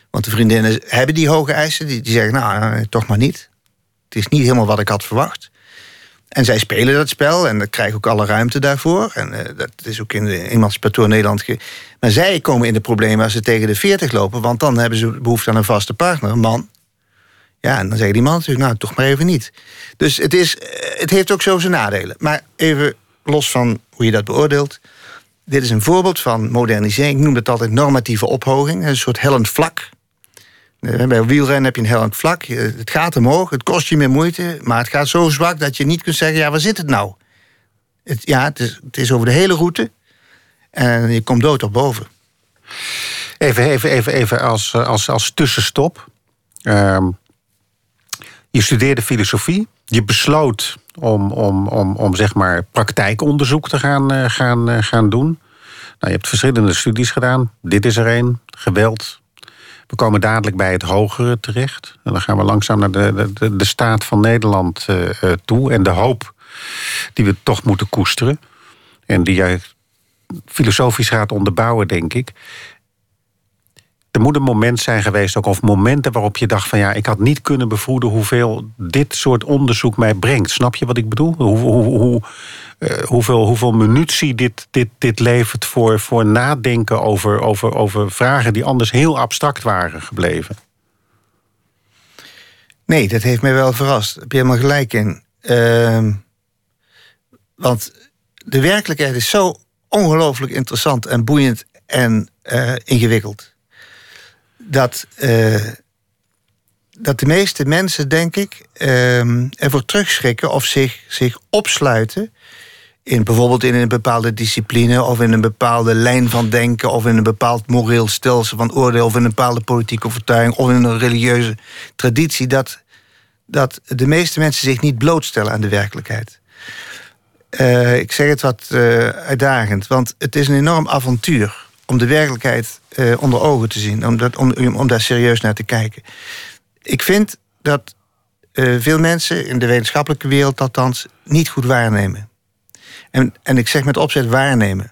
D: Want de vriendinnen hebben die hoge eisen. Die, die zeggen, nou, toch maar niet. Het is niet helemaal wat ik had verwacht. En zij spelen dat spel en krijgen ook alle ruimte daarvoor. En uh, dat is ook in de Emancipator Nederland. Maar zij komen in de problemen als ze tegen de 40 lopen, want dan hebben ze behoefte aan een vaste partner, een man. Ja, en dan zeggen die man natuurlijk, nou, toch maar even niet. Dus het, is, eh, het heeft ook zo zijn nadelen. Maar even los van hoe je dat beoordeelt. Dit is een voorbeeld van modernisering. Ik noem het altijd normatieve ophoging. Een soort hellend vlak. Eh, bij wielrennen heb je een hellend vlak. Het gaat omhoog, het kost je meer moeite. Maar het gaat zo zwak dat je niet kunt zeggen... ja, waar zit het nou? Het, ja, het is, het is over de hele route. En je komt dood op boven.
C: Even, even, even, even als, als, als tussenstop. Uh, je studeerde filosofie. Je besloot om, om, om, om zeg maar praktijkonderzoek te gaan, uh, gaan, gaan doen. Nou, je hebt verschillende studies gedaan. Dit is er een. Geweld, we komen dadelijk bij het hogere terecht. En dan gaan we langzaam naar de, de, de staat van Nederland uh, toe. En de hoop die we toch moeten koesteren. En die jij filosofisch gaat onderbouwen, denk ik. Er moet een moment zijn geweest, ook of momenten waarop je dacht van ja, ik had niet kunnen bevroeden hoeveel dit soort onderzoek mij brengt. Snap je wat ik bedoel? Hoe, hoe, hoe, uh, hoeveel, hoeveel munitie dit, dit, dit levert voor, voor nadenken over, over, over vragen die anders heel abstract waren gebleven.
D: Nee, dat heeft mij wel verrast. Heb je helemaal gelijk in. Uh, want de werkelijkheid is zo ongelooflijk interessant en boeiend en uh, ingewikkeld. Dat, uh, dat de meeste mensen, denk ik, uh, ervoor terugschrikken of zich, zich opsluiten. In, bijvoorbeeld in een bepaalde discipline of in een bepaalde lijn van denken of in een bepaald moreel stelsel van oordeel of in een bepaalde politieke overtuiging of in een religieuze traditie. Dat, dat de meeste mensen zich niet blootstellen aan de werkelijkheid. Uh, ik zeg het wat uh, uitdagend, want het is een enorm avontuur om de werkelijkheid uh, onder ogen te zien, om, dat, om, om daar serieus naar te kijken. Ik vind dat veel mensen in de wetenschappelijke wereld althans niet goed waarnemen. En, en ik zeg met opzet waarnemen.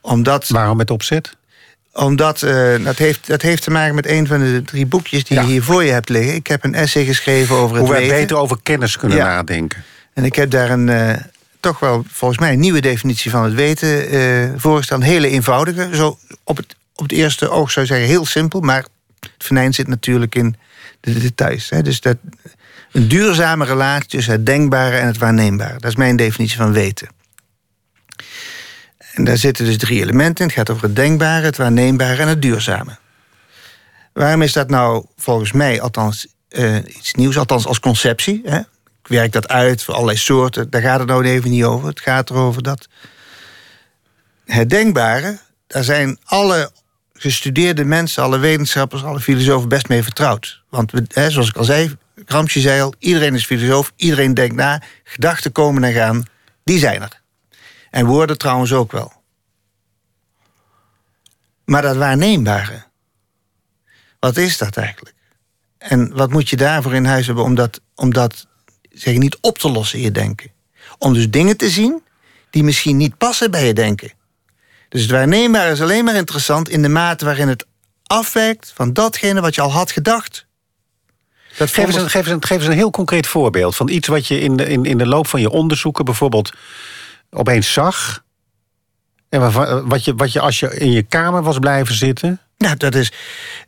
D: Omdat,
C: Waarom met opzet?
D: Omdat uh, dat, heeft, dat heeft te maken met een van de drie boekjes die ja. je hier voor je hebt liggen. Ik heb een essay geschreven over het
C: Hoe wij
D: weten.
C: beter over kennis kunnen ja. nadenken.
D: En ik heb daar een, toch wel volgens mij een nieuwe definitie van het weten uh. Een hele eenvoudige. Zo op het, op het eerste oog zou je zeggen heel simpel. Maar het venijn zit natuurlijk in de details. Hè. Dus dat, een duurzame relatie tussen het denkbare en het waarneembare. Dat is mijn definitie van weten. En daar zitten dus drie elementen in. Het gaat over het denkbare, het waarneembare en het duurzame. Waarom is dat nou volgens mij althans uh, iets nieuws, althans als conceptie? Hè? Ik werk dat uit voor allerlei soorten, daar gaat het nou even niet over. Het gaat erover dat het denkbare, daar zijn alle gestudeerde mensen, alle wetenschappers, alle filosofen best mee vertrouwd. Want hè, zoals ik al zei, Gramsci zei al, iedereen is filosoof, iedereen denkt na, gedachten komen en gaan, die zijn er. En woorden trouwens ook wel. Maar dat waarneembare, wat is dat eigenlijk? En wat moet je daarvoor in huis hebben om dat, om dat zeg, niet op te lossen in je denken? Om dus dingen te zien die misschien niet passen bij je denken. Dus het waarneembare is alleen maar interessant in de mate waarin het afwijkt van datgene wat je al had gedacht.
C: Dat geef, eens een, geef, eens een, geef eens een heel concreet voorbeeld van iets wat je in de, in, in de loop van je onderzoeken bijvoorbeeld opeens zag. En wat je, wat je als je in je kamer was blijven zitten.
D: Nou, dat is.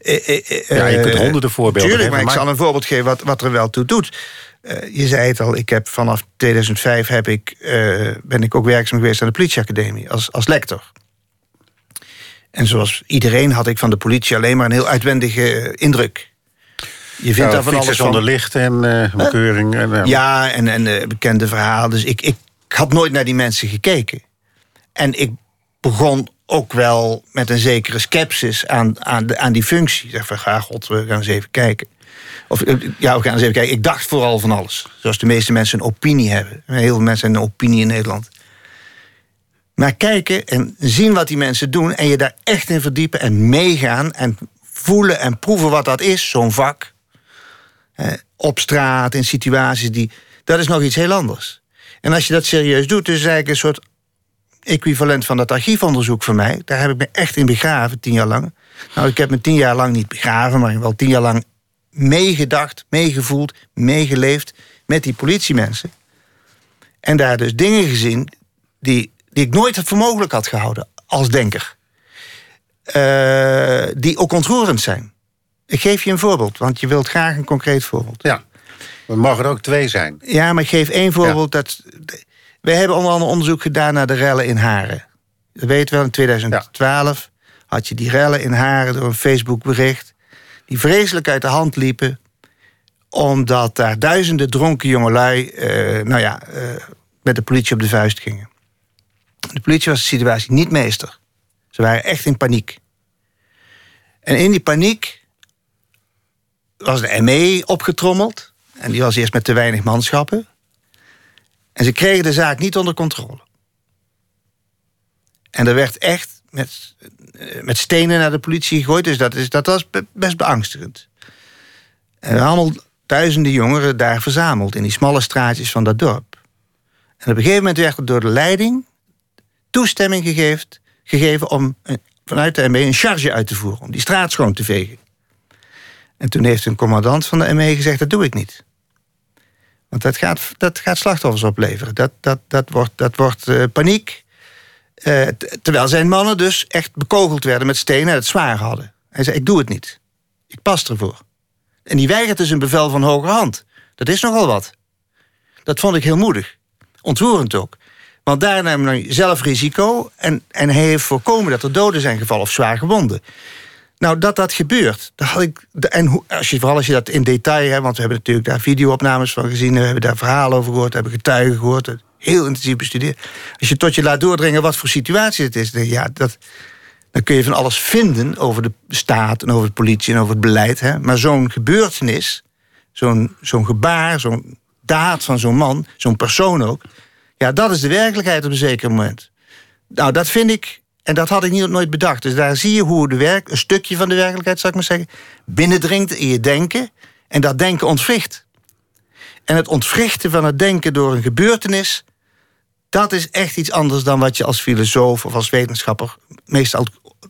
C: Uh, uh, ja, je kunt honderden voorbeelden
D: Tuurlijk, maar ik zal een voorbeeld geven wat, wat er wel toe doet. Uh, je zei het al, ik heb vanaf 2005 heb ik, ben ik ook werkzaam geweest aan de politieacademie als, als lector. En zoals iedereen had ik van de politie alleen maar een heel uitwendige indruk.
C: Je vindt ja, daar van alles van. licht en uh, bekeuring. En,
D: ja, en, en uh, bekende verhalen. Dus ik, ik had nooit naar die mensen gekeken. En ik begon ook wel met een zekere sceptisch aan, aan, aan die functie. Zeg van, ga god, we gaan eens even kijken. Of ja, we gaan eens even kijken. Ik dacht vooral van alles. Zoals de meeste mensen een opinie hebben. Heel veel mensen hebben een opinie in Nederland. Maar kijken en zien wat die mensen doen en je daar echt in verdiepen en meegaan en voelen en proeven wat dat is, zo'n vak. Eh, op straat, in situaties die. Dat is nog iets heel anders. En als je dat serieus doet, is eigenlijk een soort equivalent van dat archiefonderzoek voor mij. Daar heb ik me echt in begraven, tien jaar lang. Nou, ik heb me tien jaar lang niet begraven, maar wel tien jaar lang meegedacht, meegevoeld, meegeleefd met die politiemensen. En daar dus dingen gezien die, die ik nooit voor mogelijk had gehouden als denker. Uh, die ook ontroerend zijn. Ik geef je een voorbeeld, want je wilt graag een concreet voorbeeld.
C: Ja, er mogen er ook twee zijn.
D: Ja, maar ik geef één voorbeeld. Dat, wij hebben onder andere onderzoek gedaan naar de rellen in Haren. Dat weet wel, in 2012 had je die rellen in Haren door een Facebook-bericht... die vreselijk uit de hand liepen omdat daar duizenden dronken jongelui... Uh, nou ja, uh, met de politie op de vuist gingen. De politie was de situatie niet meester. Ze waren echt in paniek. En in die paniek was de ME opgetrommeld. En die was eerst met te weinig manschappen. En ze kregen de zaak niet onder controle. En er werd echt met, eh, met stenen naar de politie gegooid. Dus dat, is, dat was best beangstigend. En allemaal duizenden jongeren daar verzameld in die smalle straatjes van dat dorp. En op een gegeven moment werd er door de leiding toestemming gegeven, gegeven om vanuit de ME een charge uit te voeren, om die straat schoon te vegen. En toen heeft een commandant van de ME gezegd: dat doe ik niet. Want dat gaat, dat gaat slachtoffers opleveren. Dat, dat, dat wordt, dat wordt uh, paniek. Uh, terwijl zijn mannen dus echt bekogeld werden met stenen en het zwaar hadden. Hij zei: Ik doe het niet. Ik pas ervoor. En die weigert dus een bevel van hoge hand. Dat is nogal wat. Dat vond ik heel moedig. Ontroerend ook. Want daar nam hij zelf risico en, en hij heeft voorkomen dat er doden zijn gevallen of zwaar gewonden. Nou, dat dat gebeurt. Dat had ik, en als je, vooral als je dat in detail hebt, want we hebben natuurlijk daar videoopnames van gezien, we hebben daar verhalen over gehoord, we hebben getuigen gehoord, heel intensief bestudeerd. Als je tot je laat doordringen wat voor situatie het is, dan, ja, dat, dan kun je van alles vinden over de staat en over de politie en over het beleid. Hè? Maar zo'n gebeurtenis, zo'n zo'n gebaar, zo'n daad van zo'n man, zo'n persoon ook, ja, dat is de werkelijkheid op een zeker moment. Nou, dat vind ik, en dat had ik niet, nooit bedacht. Dus daar zie je hoe de werk, een stukje van de werkelijkheid, zou ik maar zeggen, binnendringt in je denken. En dat denken ontwricht. En het ontwrichten van het denken door een gebeurtenis, dat is echt iets anders dan wat je als filosoof of als wetenschapper, meestal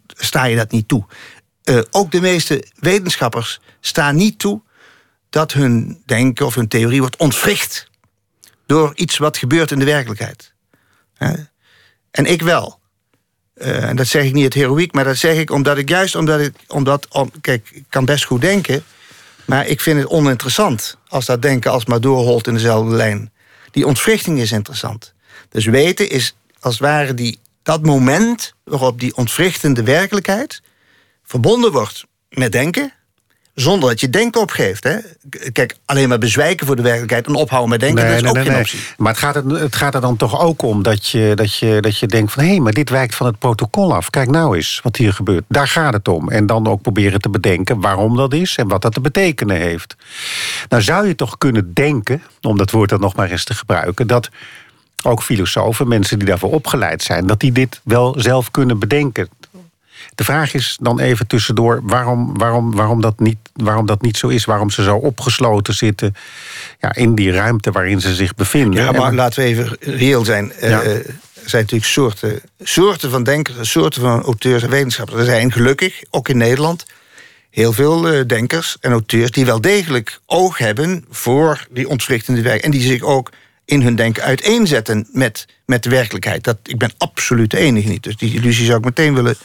D: sta je dat niet toe. Uh, ook de meeste wetenschappers staan niet toe dat hun denken of hun theorie wordt ontwricht door iets wat gebeurt in de werkelijkheid. En ik wel. Uh, en dat zeg ik niet het heroïek, maar dat zeg ik omdat ik juist omdat ik, omdat, om, kijk, ik kan best goed denken, maar ik vind het oninteressant als dat denken als maar doorholt in dezelfde lijn. Die ontwrichting is interessant. Dus weten is als het ware die, dat moment waarop die ontwrichtende werkelijkheid verbonden wordt met denken, zonder dat je denken opgeeft. Hè? Kijk, alleen maar bezwijken voor de werkelijkheid en ophouden met denken, dat is ook geen optie.
C: Maar het gaat, er, het gaat er dan toch ook om dat je, dat je, dat je denkt van... hé, hey, maar dit wijkt van het protocol af. Kijk nou eens wat hier gebeurt. Daar gaat het om. En dan ook proberen te bedenken waarom dat is... en wat dat te betekenen heeft. Nou zou je toch kunnen denken, om dat woord dan nog maar eens te gebruiken... dat ook filosofen, mensen die daarvoor opgeleid zijn... dat die dit wel zelf kunnen bedenken. De vraag is dan even tussendoor waarom, waarom, waarom, dat, niet, waarom dat niet zo is. Waarom ze zo opgesloten zitten ja, in die ruimte waarin ze zich bevinden.
D: Ja, maar laten we even reëel zijn. Eh, er zijn natuurlijk soorten, soorten van denkers, soorten van auteurs en wetenschappers. Er zijn gelukkig, ook in Nederland, heel veel eh, denkers en auteurs die wel degelijk oog hebben voor die ontwrichtende werk. En die zich ook in hun denken uiteenzetten met, met de werkelijkheid. Dat, ik ben absoluut de enige niet. Dus die illusie zou ik meteen willen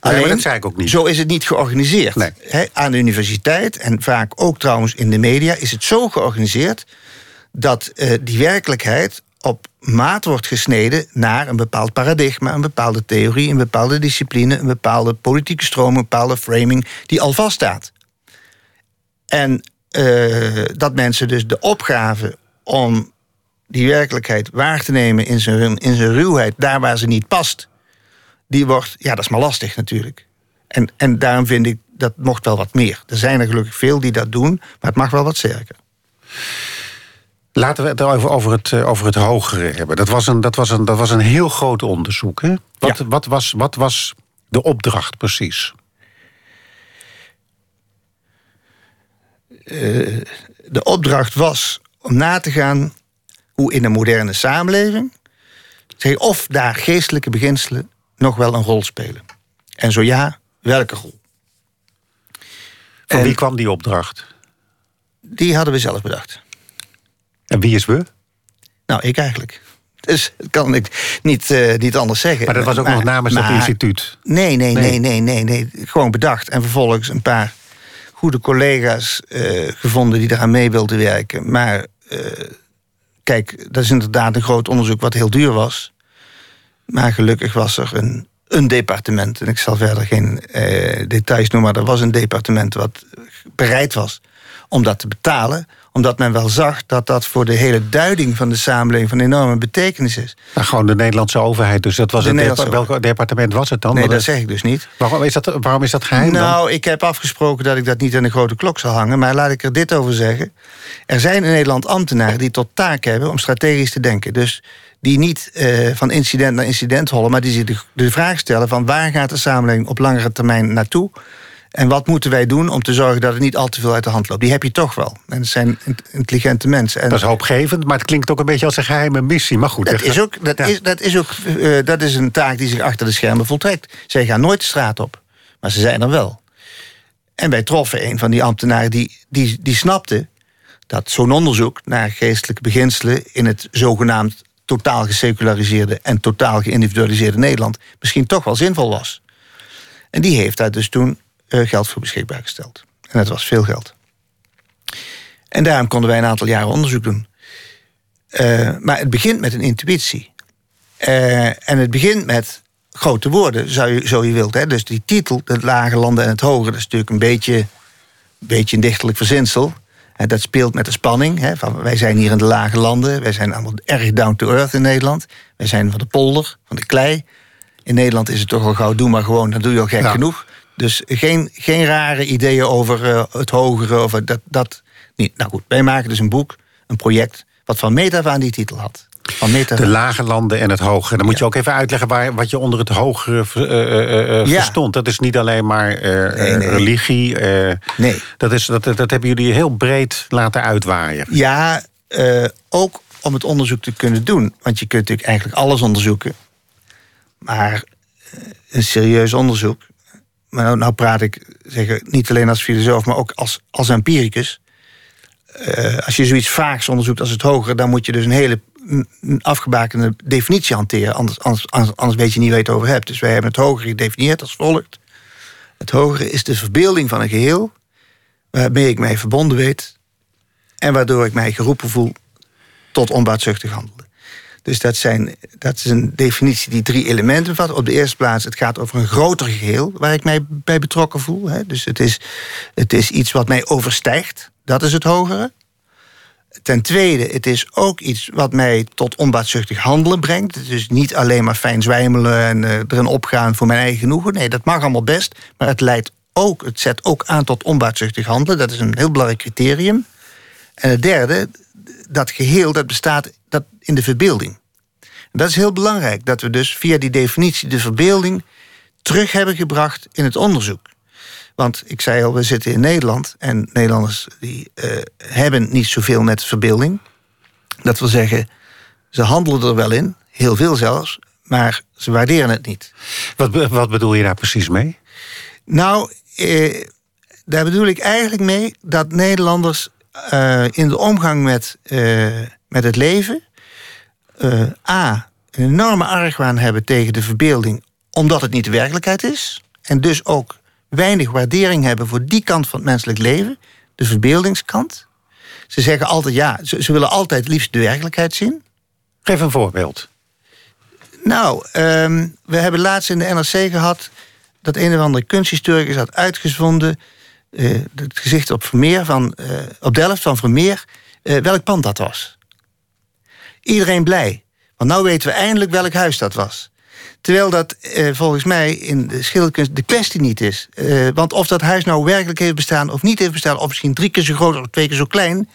C: Alleen, dat zei ik ook niet.
D: Zo is het niet georganiseerd. Nee. aan de universiteit en vaak ook trouwens in de media is het zo georganiseerd dat uh, die werkelijkheid op maat wordt gesneden naar een bepaald paradigma, een bepaalde theorie, een bepaalde discipline, een bepaalde politieke stroom, een bepaalde framing die al vaststaat. En uh, dat mensen dus de opgave om die werkelijkheid waar te nemen in zijn, in zijn ruwheid, daar waar ze niet past, die wordt, ja, dat is maar lastig natuurlijk. En, en daarom vind ik dat mocht wel wat meer. Er zijn er gelukkig veel die dat doen, maar het mag wel wat sterker.
C: Laten we het over, over, het, eh, over het hogere hebben. Dat was een, dat was een, dat was een heel groot onderzoek. Hè? Wat,
D: Ja.
C: wat, was, wat was de opdracht precies?
D: De opdracht was om na te gaan hoe in een moderne samenleving... of daar geestelijke beginselen nog wel een rol spelen. En zo ja, welke rol?
C: Van
D: En-
C: wie kwam die opdracht?
D: Die hadden we zelf bedacht.
C: En wie is we?
D: Nou, ik eigenlijk. Dus dat kan ik niet, eh, niet anders zeggen.
C: Maar dat was ook nog namens dat
D: maar-
C: instituut.
D: Nee, nee,
C: Nee.
D: nee, nee, nee, nee. Gewoon bedacht. En vervolgens een paar goede collega's eh, gevonden die eraan mee wilden werken. Maar eh, kijk, dat is inderdaad een groot onderzoek wat heel duur was. Maar gelukkig was er een, een departement. En ik zal verder geen eh, details noemen, maar er was een departement wat bereid was om dat te betalen omdat men wel zag dat dat voor de hele duiding van de samenleving van enorme betekenis is.
C: Nou, gewoon de Nederlandse overheid. Dus dat was
D: De
C: het welk departement was het dan?
D: Nee, dat zeg ik dus niet.
C: waarom, is dat, waarom is dat geheim dan?
D: Nou, ik heb afgesproken dat ik dat niet aan de grote klok zal hangen. Maar laat ik er dit over zeggen. Er zijn in Nederland ambtenaren die tot taak hebben om strategisch te denken. Dus die niet eh, van incident naar incident hollen, maar die zich de, de vraag stellen: van waar gaat de samenleving op langere termijn naartoe? En wat moeten wij doen om te zorgen dat het niet al te veel uit de hand loopt? Die heb je toch wel. En het zijn int- intelligente mensen. En
C: Dat is hoopgevend, maar het klinkt ook een beetje als een geheime missie. Maar goed,
D: dat
C: echt,
D: is, ook, dat,
C: Ja.
D: is, dat, is ook, eh, dat is een taak die zich achter de schermen voltrekt. Zij gaan nooit de straat op, maar ze zijn er wel. En wij troffen een van die ambtenaren die, die, die snapte dat zo'n onderzoek naar geestelijke beginselen in het zogenaamd totaal geseculariseerde en totaal geïndividualiseerde Nederland misschien toch wel zinvol was. En die heeft daar dus toen eh, geld voor beschikbaar gesteld. En dat was veel geld. En daarom konden wij een aantal jaren onderzoek doen. Eh, maar het begint met een intuïtie. Eh, en het begint met grote woorden, zo je wilt. Hè? Dus die titel, het lage landen en het hoge, dat is natuurlijk een beetje, beetje een dichterlijk verzinsel. Dat speelt met de spanning. Hè? Van, wij zijn hier in de lage landen, wij zijn allemaal erg down to earth in Nederland. Wij zijn van de polder, van de klei. In Nederland is het toch wel gauw, doe maar gewoon, dan doe je al gek
C: Ja.
D: genoeg. Dus geen, geen rare ideeën over eh, het hogere, over dat, dat niet. Nou goed, wij maken dus een boek, een project, wat van meet af aan die titel had. Van
C: De lage landen en het hogere. Dan moet je ook even uitleggen waar, wat je onder het hogere
D: Ja.
C: verstond. Dat is niet alleen maar
D: Nee, nee.
C: religie.
D: Nee.
C: dat, is, dat, dat hebben jullie heel breed laten uitwaaien.
D: Ja, ook om het onderzoek te kunnen doen. Want je kunt natuurlijk eigenlijk alles onderzoeken. Maar een serieus onderzoek. Maar nou, nou praat ik zeg, niet alleen als filosoof, maar ook als, als empiricus. Als je zoiets vaags onderzoekt als het hogere, dan moet je dus een hele afgebakende definitie hanteren. Anders, anders, anders, weet je niet waar je het over hebt. Dus wij hebben het hogere gedefinieerd als volgt. Het hogere is de verbeelding van een geheel waarmee ik mij verbonden weet en waardoor ik mij geroepen voel tot onbaatzuchtig handelen. Dus dat, zijn, dat is een definitie die drie elementen bevat. Op de eerste plaats, het gaat over een groter geheel waar ik mij bij betrokken voel. Hè. Dus het is, het is iets wat mij overstijgt. Dat is het hogere. Ten tweede, het is ook iets wat mij tot onbaatzuchtig handelen brengt. Het is niet alleen maar fijn zwijmelen en eh, erin opgaan voor mijn eigen genoegen. Nee, dat mag allemaal best. Maar het leidt ook, het zet ook aan tot onbaatzuchtig handelen. Dat is een heel belangrijk criterium. En het derde, dat geheel dat bestaat dat in de verbeelding. Dat is heel belangrijk, dat we dus via die definitie de verbeelding terug hebben gebracht in het onderzoek. Want ik zei al, we zitten in Nederland en Nederlanders die, eh, hebben niet zoveel met verbeelding. Dat wil zeggen, ze handelen er wel in, heel veel zelfs, maar ze waarderen het niet.
C: Wat, wat bedoel je daar precies mee?
D: Nou, eh, daar bedoel ik eigenlijk mee dat Nederlanders eh, in de omgang met, met het leven A. een enorme argwaan hebben tegen de verbeelding, omdat het niet de werkelijkheid is. En dus ook weinig waardering hebben voor die kant van het menselijk leven, de verbeeldingskant. Ze zeggen altijd ja, ze, ze willen altijd liefst de werkelijkheid zien.
C: Geef een voorbeeld.
D: Nou, ehm, we hebben laatst in de NRC gehad dat een of andere kunsthistoricus had uitgevonden eh, het gezicht op Vermeer van, eh, op Delft van Vermeer, eh, welk pand dat was. Iedereen blij, want nou weten we eindelijk welk huis dat was. Terwijl dat eh, volgens mij in de schilderkunst de kwestie niet is. Eh, want of dat huis nou werkelijk heeft bestaan of niet heeft bestaan, of misschien drie keer zo groot of twee keer zo klein,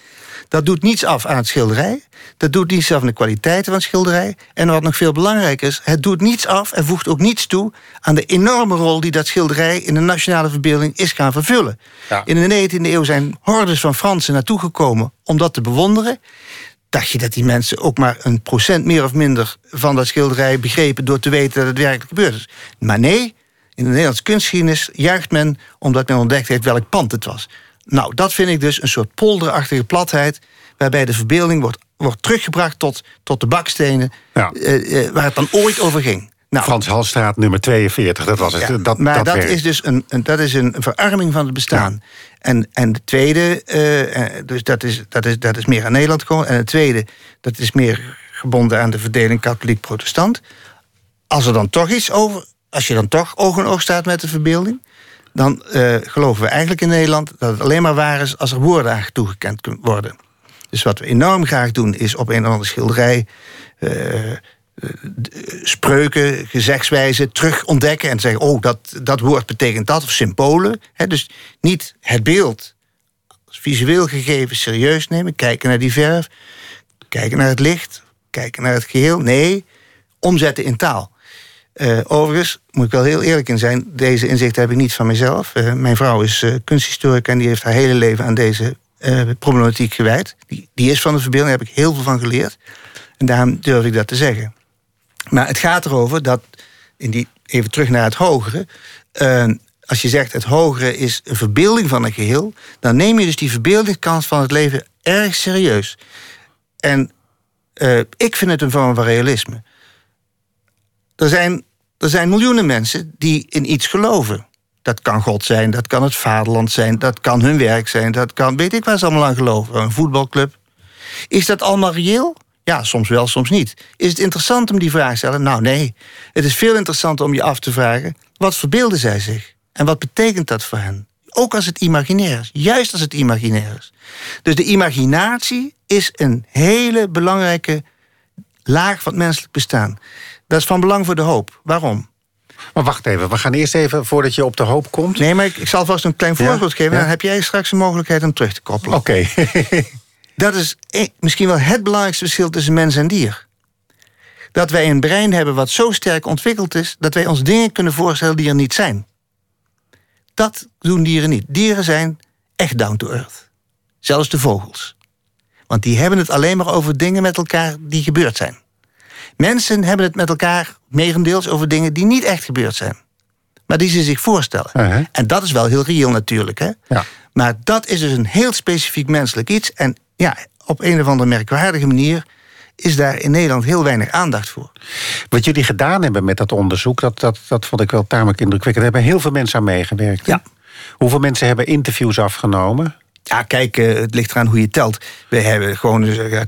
D: Dat doet niets af aan het schilderij. Dat doet niets af aan de kwaliteiten van het schilderij. En wat nog veel belangrijker is, het doet niets af en voegt ook niets toe aan de enorme rol die dat schilderij in de nationale verbeelding is gaan vervullen.
C: Ja.
D: In de 19e eeuw zijn hordes van Fransen naartoe gekomen om dat te bewonderen. Dacht je dat die mensen ook maar een procent meer of minder van dat schilderij begrepen door te weten dat het werkelijk gebeurd is? Maar nee, in de Nederlandse kunstgeschiedenis juicht men omdat men ontdekt heeft welk pand het was. Nou, dat vind ik dus een soort polderachtige platheid, waarbij de verbeelding wordt, wordt teruggebracht tot, tot de bakstenen,
C: Ja.
D: eh, eh, waar het dan ooit over ging. Nou,
C: Frans Halstraat nummer 42, dat was het.
D: ja,
C: dat,
D: maar dat,
C: werk.
D: is dus een, een, dat is een verarming van het bestaan. En, en de tweede, eh, eh, dus dat is, dat, is, dat is meer aan Nederland gekomen. En het tweede, dat is meer gebonden aan de verdeling katholiek-protestant. Als er dan toch iets over, als je dan toch oog in oog staat met de verbeelding, dan eh, geloven we eigenlijk in Nederland dat het alleen maar waar is als er woorden aan toegekend kunnen worden. Dus wat we enorm graag doen, is op een of andere schilderij spreuken, gezegtswijzen terug ontdekken en zeggen: oh, dat, dat woord betekent dat, of symbolen. Dus niet het beeld als visueel gegeven serieus nemen, kijken naar die verf, kijken naar het licht, kijken naar het geheel. Nee, omzetten in taal. Eh, overigens, moet ik wel heel eerlijk in zijn, deze inzichten heb ik niet van mezelf. Eh, mijn vrouw is eh, kunsthistorica en die heeft haar hele leven aan deze problematiek gewijd. Die, die is van de verbeelding, daar heb ik heel veel van geleerd. En daarom durf ik dat te zeggen. Maar het gaat erover dat, in die, even terug naar het hogere. eh, als je zegt het hogere is een verbeelding van een geheel, dan neem je dus die verbeeldingskant van het leven erg serieus. En eh, ik vind het een vorm van realisme. Er zijn, er zijn miljoenen mensen die in iets geloven. Dat kan God zijn, dat kan het vaderland zijn, dat kan hun werk zijn, dat kan weet ik waar ze allemaal aan geloven. Een voetbalclub. Is dat allemaal reëel? Ja, soms wel, soms niet. Is het interessant om die vraag te stellen? Nou, nee. Het is veel interessanter om je af te vragen: wat verbeelden zij zich? En wat betekent dat voor hen? Ook als het imaginair is. Juist als het imaginair is. Dus de imaginatie is een hele belangrijke laag van het menselijk bestaan. Dat is van belang voor de hoop. Waarom?
C: Maar wacht even, we gaan eerst even, voordat je op de hoop komt...
D: Nee, maar ik, ik zal vast een klein
C: Ja?
D: voorbeeld geven.
C: Ja.
D: Dan heb jij straks een mogelijkheid om terug te koppelen.
C: Oké.
D: Dat is eh, misschien wel het belangrijkste verschil tussen mens en dier. Dat wij een brein hebben wat zo sterk ontwikkeld is... dat wij ons dingen kunnen voorstellen die er niet zijn. Dat doen dieren niet. Dieren zijn echt down to earth. Zelfs de vogels. Want die hebben het alleen maar over dingen met elkaar die gebeurd zijn. Mensen hebben het met elkaar merendeels over dingen die niet echt gebeurd zijn. Maar die ze zich voorstellen.
C: Uh-huh.
D: En dat is wel heel reëel natuurlijk. Hè?
C: Ja.
D: Maar dat is dus een heel specifiek menselijk iets. En ja, op een of andere merkwaardige manier is daar in Nederland heel weinig aandacht voor.
C: Wat jullie gedaan hebben met dat onderzoek, dat, dat, dat vond ik wel tamelijk indrukwekkend. Daar hebben heel veel mensen aan meegewerkt.
D: Ja.
C: Hoeveel mensen hebben interviews afgenomen?
D: Ja, kijk, eh, het ligt eraan hoe je telt. We hebben gewoon, eh, ja,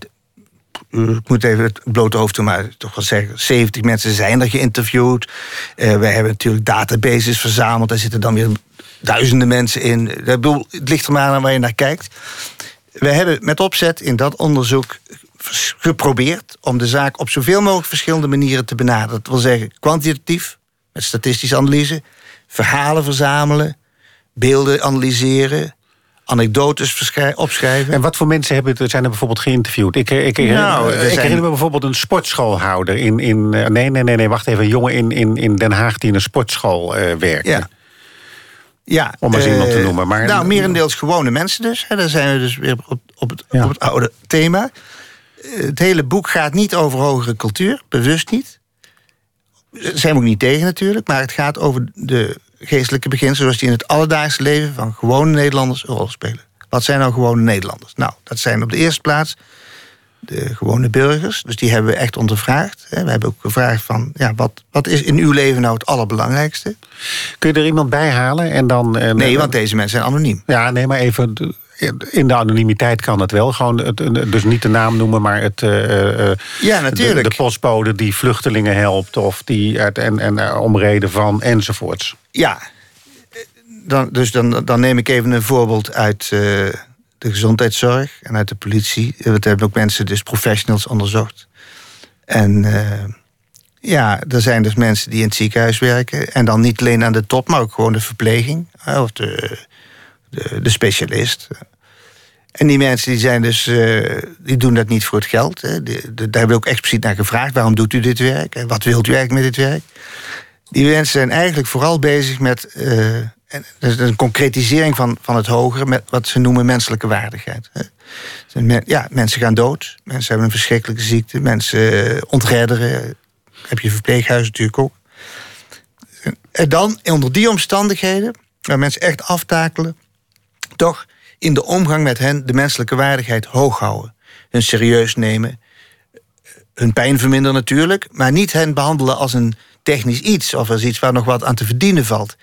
D: ik moet even het blote hoofd doen, maar toch wel zeggen, 70 mensen zijn er geïnterviewd. Eh we hebben natuurlijk databases verzameld, daar zitten dan weer duizenden mensen in. Ik bedoel, Het ligt er maar aan waar je naar kijkt. We hebben met opzet in dat onderzoek geprobeerd om de zaak op zoveel mogelijk verschillende manieren te benaderen. Dat wil zeggen, kwantitatief, met statistische analyse, verhalen verzamelen, beelden analyseren, anekdotes opschrijven.
C: En wat voor mensen hebben, zijn er bijvoorbeeld geïnterviewd? Ik, ik, ik,
D: Nou,
C: ik
D: zijn-
C: herinner me bijvoorbeeld een sportschoolhouder in. in eh, nee, nee, nee, nee, wacht even. Een jongen in, in, in Den Haag die in een sportschool eh werkte.
D: Ja. Ja,
C: Om maar eens
D: eh,
C: iemand te noemen, maar-
D: nou, merendeels gewone mensen dus. Hè, daar zijn we dus weer op, op, het,
C: Ja.
D: op het oude thema. Eh, Het hele boek gaat niet over hogere cultuur, bewust niet. Daar zijn we ook niet tegen natuurlijk, maar het gaat over de geestelijke beginselen zoals die in het alledaagse leven van gewone Nederlanders een rol spelen. Wat zijn nou gewone Nederlanders? Nou, dat zijn op de eerste plaats de gewone burgers. Dus die hebben we echt ondervraagd. We hebben ook gevraagd van, ja, wat, wat is in uw leven nou het allerbelangrijkste?
C: Kun je er iemand bij halen en dan. eh,
D: Nee, want deze mensen zijn anoniem.
C: Ja, nee, maar even. In de anonimiteit kan het wel. Gewoon het, dus niet de naam noemen, maar het. eh, eh,
D: Ja, natuurlijk.
C: De, de postbode die vluchtelingen helpt. Of die uit, en, en eh, om reden van enzovoorts.
D: Ja, dan, dus dan, dan neem ik even een voorbeeld uit eh, de gezondheidszorg en uit de politie. Eh, Dat hebben ook mensen, dus professionals, onderzocht. En eh, ja, er zijn dus mensen die in het ziekenhuis werken. En dan niet alleen aan de top, maar ook gewoon de verpleging. eh, Of de, de, de specialist. En die mensen die zijn dus, die doen dat niet voor het geld. Hè. Daar hebben we ook expliciet naar gevraagd. Waarom doet u dit werk? En wat wilt u eigenlijk met dit werk? Die mensen zijn eigenlijk vooral bezig met een concretisering van, van het hogere, met wat ze noemen menselijke waardigheid. Ja, mensen gaan dood, mensen hebben een verschrikkelijke ziekte, mensen ontredderen. Heb je verpleeghuizen natuurlijk ook. En dan onder die omstandigheden, waar mensen echt aftakelen, toch in de omgang met hen de menselijke waardigheid hoog houden. Hun serieus nemen. Hun pijn verminderen natuurlijk, maar niet hen behandelen als een technisch iets of als iets waar nog wat aan te verdienen valt.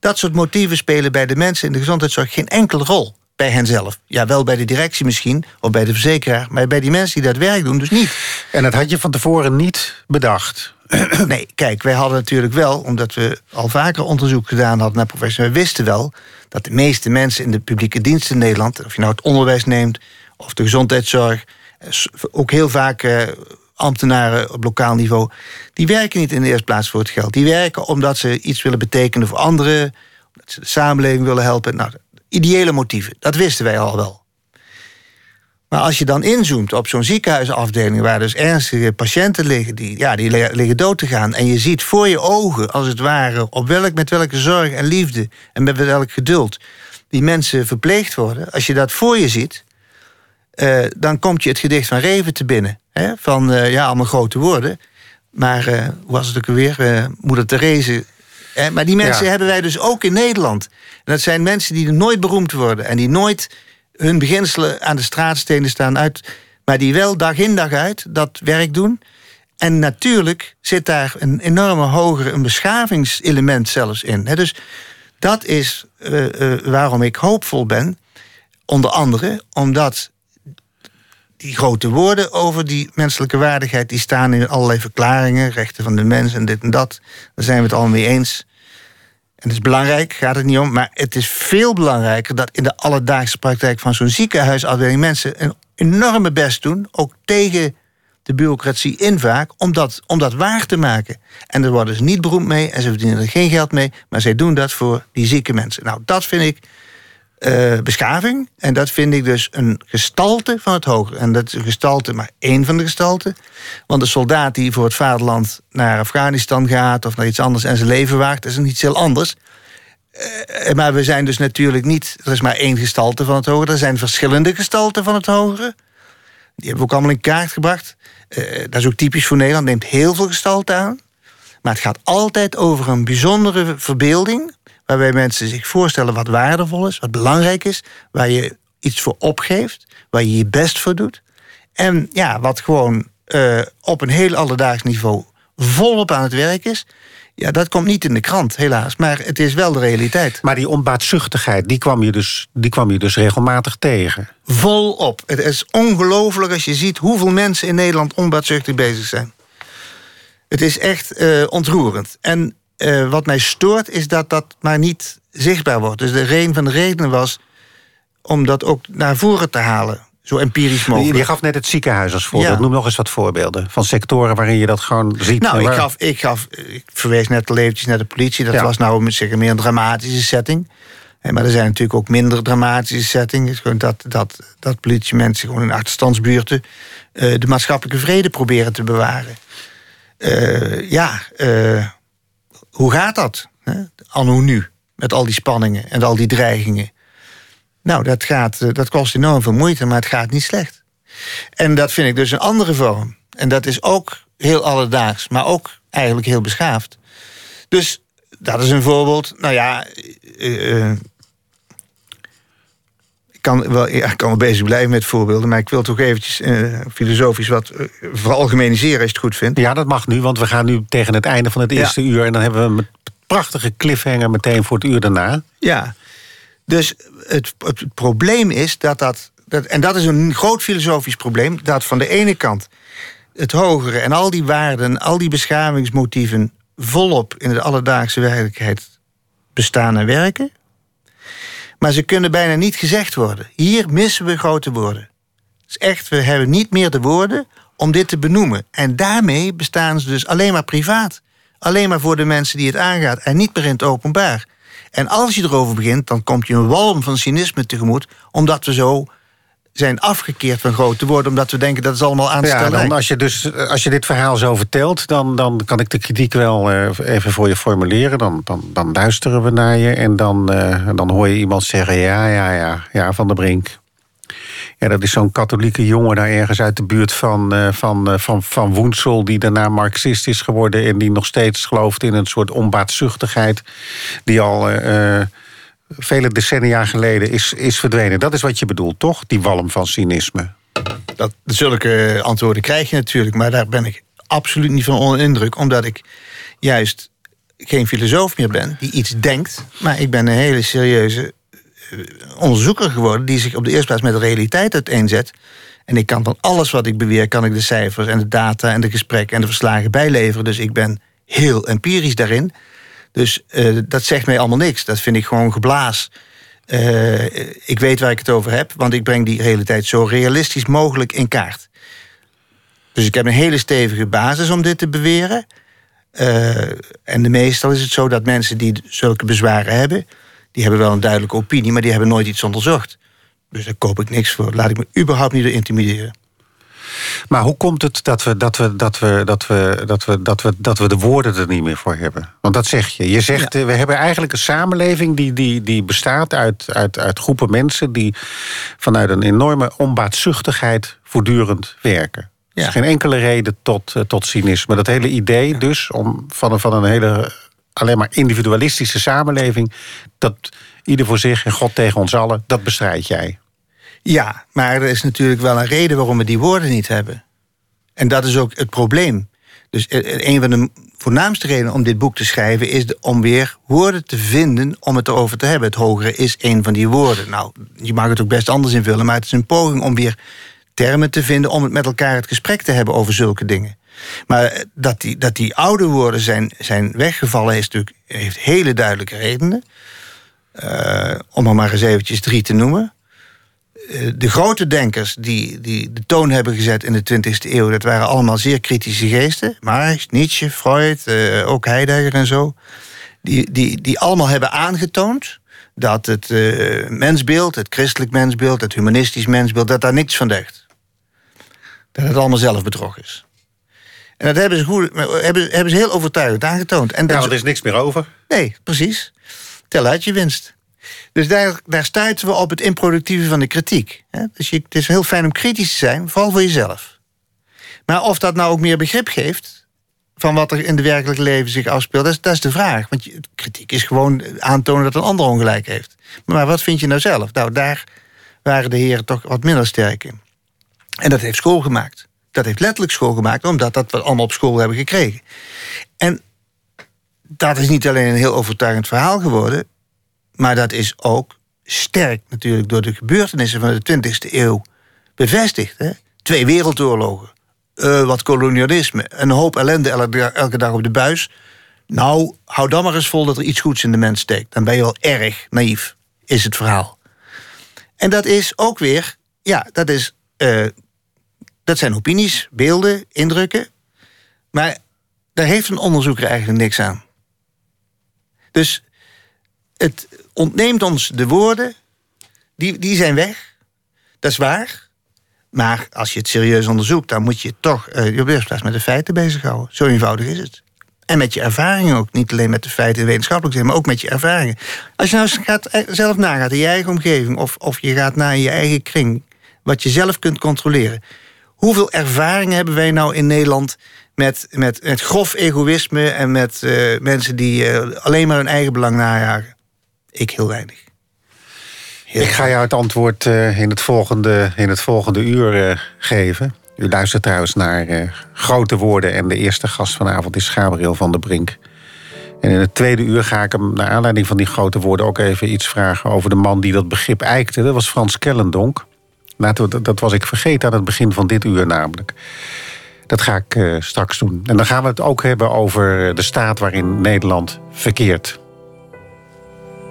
D: Dat soort motieven spelen bij de mensen in de gezondheidszorg geen enkele rol. Bij henzelf. Ja, wel bij de directie misschien, of bij de verzekeraar, maar bij die mensen die dat werk doen, dus niet.
C: En dat had je van tevoren niet bedacht?
D: Nee, kijk, wij hadden natuurlijk wel, omdat we al vaker onderzoek gedaan hadden naar professionals, we wisten wel dat de meeste mensen in de publieke dienst in Nederland, of je nou het onderwijs neemt of de gezondheidszorg, ook heel vaak eh, ambtenaren op lokaal niveau, die werken niet in de eerste plaats voor het geld. Die werken omdat ze iets willen betekenen voor anderen, omdat ze de samenleving willen helpen. Nou, ideële motieven, dat wisten wij al wel. Maar als je dan inzoomt op zo'n ziekenhuisafdeling... waar dus ernstige patiënten liggen, die, ja, die liggen dood te gaan... en je ziet voor je ogen, als het ware... op welk, met welke zorg en liefde en met welk geduld... die mensen verpleegd worden, als je dat voor je ziet... Uh, dan komt je het gedicht van Reven te binnen. Hè? Van, uh, ja, allemaal grote woorden. Maar, uh, hoe was het ook alweer? Moeder Therese... Maar die mensen hebben wij dus ook in Nederland. En dat zijn mensen die nooit beroemd worden... en die nooit hun beginselen aan de straatstenen staan uit, maar die wel dag in dag uit dat werk doen. En natuurlijk zit daar een enorme hogere, een beschavingselement zelfs in. dus dat is waarom ik hoopvol ben. Onder andere omdat die grote woorden over die menselijke waardigheid... die staan in allerlei verklaringen, rechten van de mens en dit en dat. Daar zijn we het allemaal mee eens. En het is belangrijk, gaat het niet om. Maar het is veel belangrijker dat in de alledaagse praktijk van zo'n ziekenhuisafdeling mensen een enorme best doen, ook tegen de bureaucratie in vaak, om dat, om dat waar te maken. En daar worden ze niet beroemd mee en ze verdienen er geen geld mee, maar zij doen dat voor die zieke mensen. Nou, dat vind ik uh, beschaving. En dat vind ik dus een gestalte van het hoger. En dat is een gestalte, maar één van de gestalten. Want de soldaat die voor het vaderland naar Afghanistan gaat of naar iets anders en zijn leven waagt, is iets heel anders. Uh, maar we zijn dus natuurlijk niet. Er is maar één gestalte van het hogere. Er zijn verschillende gestalten van het hogere. Die hebben we ook allemaal in kaart gebracht. Uh, dat is ook typisch voor Nederland. Neemt heel veel gestalten aan. Maar het gaat altijd over een bijzondere verbeelding waarbij mensen zich voorstellen wat waardevol is, wat belangrijk is, waar je iets voor opgeeft, waar je je best voor doet. En ja, wat gewoon uh, op een heel alledaags niveau volop aan het werk is. Ja, dat komt niet in de krant, helaas. Maar het is wel de realiteit.
C: Maar die onbaatzuchtigheid, die kwam je dus, die kwam je dus regelmatig tegen?
D: Volop. Het is ongelooflijk als je ziet hoeveel mensen in Nederland onbaatzuchtig bezig zijn. Het is echt uh, ontroerend. En uh, wat mij stoort is dat dat maar niet zichtbaar wordt. Dus de een van de redenen was om dat ook naar voren te halen. Zo empirisch mogelijk.
C: Je gaf net het ziekenhuis als voorbeeld. Noem nog eens wat voorbeelden van sectoren waarin je dat gewoon ziet.
D: Nou, ik, gaf, ik, gaf, ik verwees net al eventjes naar de politie. Dat was nou zeggen, meer een dramatische setting. Maar er zijn natuurlijk ook minder dramatische settings. Dat, dat, dat politiemensen gewoon in achterstandsbuurten uh, de maatschappelijke vrede proberen te bewaren. Uh, ja, uh, hoe gaat dat? Hè? Anno nu, met al die spanningen en al die dreigingen. Nou, dat, gaat, eh, dat kost enorm veel moeite, maar het gaat niet slecht. En dat vind ik dus een andere vorm. En dat is ook heel alledaags, maar ook eigenlijk heel beschaafd. Dus dat is een voorbeeld. Nou ja, uh, ik kan wel, ja, ik kan wel bezig blijven met voorbeelden, maar ik wil toch eventjes uh, filosofisch wat uh, veralgemeniseren als je het goed vindt.
C: Ja, dat mag nu, want we gaan nu tegen het einde van het eerste uur en dan hebben we een prachtige cliffhanger meteen voor het uur daarna.
D: Ja, dus het, het probleem is dat dat, dat, en dat is een groot filosofisch probleem, dat van de ene kant het hogere en al die waarden, al die beschavingsmotieven volop in de alledaagse werkelijkheid bestaan en werken. Maar ze kunnen bijna niet gezegd worden. Hier missen we grote woorden. Is echt, we hebben niet meer de woorden om dit te benoemen. En daarmee bestaan ze dus alleen maar privaat. Alleen maar voor de mensen die het aangaat en niet meer in het openbaar. En als je erover begint, dan komt je een walm van cynisme tegemoet, omdat we zo zijn afgekeerd van grote woorden... omdat we denken dat is allemaal aan te
C: Ja, dan als, je dus, als je dit verhaal zo vertelt, dan, dan kan ik de kritiek wel eh, even voor je formuleren. Dan, dan, dan luisteren we naar je en dan, eh, dan hoor je iemand zeggen: Ja, ja, ja, ja, Van der Brink. Ja, dat is zo'n katholieke jongen daar ergens uit de buurt van, eh, van, van, van Woensel... die daarna marxist is geworden en die nog steeds gelooft in een soort onbaatzuchtigheid... die al vele decennia geleden is, is verdwenen. Dat is wat je bedoelt, toch? Die walm van cynisme.
D: Dat, zulke antwoorden krijg je natuurlijk, maar daar ben ik absoluut niet van onder de indruk, omdat ik juist geen filosoof meer ben die iets denkt, maar ik ben een hele serieuze eh, onderzoeker geworden die zich op de eerste plaats met de realiteit uiteenzet. En ik kan van alles wat ik beweer, kan ik de cijfers en de data en de gesprekken en de verslagen bijleveren. Dus ik ben heel empirisch daarin. Dus eh, dat zegt mij allemaal niks. Dat vind ik gewoon geblaas. Eh, ik weet waar ik het over heb, want ik breng die realiteit zo realistisch mogelijk in kaart. Dus ik heb een hele stevige basis om dit te beweren. Eh, en de meestal is het zo dat mensen die zulke bezwaren hebben, die hebben wel een duidelijke opinie, maar die hebben nooit iets onderzocht. Dus daar koop ik niks voor. Laat ik me überhaupt niet door intimideren.
C: Maar hoe komt het dat we, dat we, dat we, dat we, dat we, dat we, dat we de woorden er niet meer voor hebben? Want dat zeg je. Je zegt, eh, we hebben eigenlijk een samenleving die, die, die bestaat uit, uit, uit groepen mensen die vanuit een enorme onbaatzuchtigheid voortdurend werken. Er
D: Ja.
C: is geen enkele reden tot, eh, tot cynisme. Dat hele idee dus om van een, van een hele alleen maar individualistische samenleving, dat ieder voor zich en God tegen ons allen, dat bestrijd jij.
D: Ja, maar er is natuurlijk wel een reden waarom we die woorden niet hebben. En dat is ook het probleem. Dus eh, een van de voornaamste redenen om dit boek te schrijven is om weer woorden te vinden om het erover te hebben. Het hogere is een van die woorden. Nou, je mag het ook best anders invullen, maar het is een poging om weer termen te vinden om het met elkaar het gesprek te hebben over zulke dingen. Maar eh, dat die, dat die oude woorden zijn, zijn weggevallen is natuurlijk, heeft hele duidelijke redenen. Eh, om er maar eens eventjes drie te noemen eh, de grote denkers die, die de toon hebben gezet in de 20e eeuw, dat waren allemaal zeer kritische geesten. Marx, Nietzsche, Freud, eh, ook Heidegger en zo. Die, die, die allemaal hebben aangetoond dat het eh, mensbeeld, het christelijk mensbeeld, het humanistisch mensbeeld, dat daar niks van deugt. Dat het allemaal zelf bedrog is. En dat hebben ze, goed, hebben, hebben ze heel overtuigend aangetoond. En dat
C: Ja,
D: is-
C: want er is niks meer over.
D: Nee, precies. Tel uit je winst. Dus daar, daar stuiten we op het improductieve van de kritiek. Dus het is heel fijn om kritisch te zijn, vooral voor jezelf. Maar of dat nou ook meer begrip geeft van wat er in het werkelijke leven zich afspeelt, dat is, dat is de vraag. Want kritiek is gewoon aantonen dat een ander ongelijk heeft. Maar wat vind je nou zelf? Nou, daar waren de heren toch wat minder sterk in. En dat heeft school gemaakt. Dat heeft letterlijk school gemaakt, omdat dat we allemaal op school hebben gekregen. En dat is niet alleen een heel overtuigend verhaal geworden, maar dat is ook sterk natuurlijk door de gebeurtenissen van de 20e eeuw bevestigd. Hè? Twee wereldoorlogen, eh, wat kolonialisme, een hoop ellende elke, dag op de buis. Nou, hou dan maar eens vol dat er iets goeds in de mens steekt. Dan ben je wel erg naïef, is het verhaal. En dat is ook weer, ja, dat, is, eh, dat zijn opinies, beelden, indrukken. Maar daar heeft een onderzoeker eigenlijk niks aan. Dus het ontneemt ons de woorden, die, die zijn weg. Dat is waar. Maar als je het serieus onderzoekt, dan moet je toch uh, je op de eerste plaats met de feiten bezighouden. Zo eenvoudig is het. En met je ervaringen ook. Niet alleen met de feiten wetenschappelijk zijn, maar ook met je ervaringen. Als je nou gaat, eh, zelf nagaat in je eigen omgeving, of, of je gaat naar je eigen kring, wat je zelf kunt controleren. Hoeveel ervaringen hebben wij nou in Nederland met, met, met grof egoïsme en met uh, mensen die alleen maar hun eigen belang najagen? Ik heel weinig.
C: Ik ga jou het antwoord uh, in, het volgende, in het volgende uur uh, geven. U luistert trouwens naar uh, Grote Woorden en de eerste gast vanavond is Gabriel van der Brink. En in het tweede uur ga ik hem, naar aanleiding van die grote woorden, ook even iets vragen over de man die dat begrip eikte. Dat was Frans Kellendonk. Dat was ik vergeten aan het begin van dit uur namelijk. Dat ga ik straks doen. En dan gaan we het ook hebben over de staat waarin Nederland verkeert.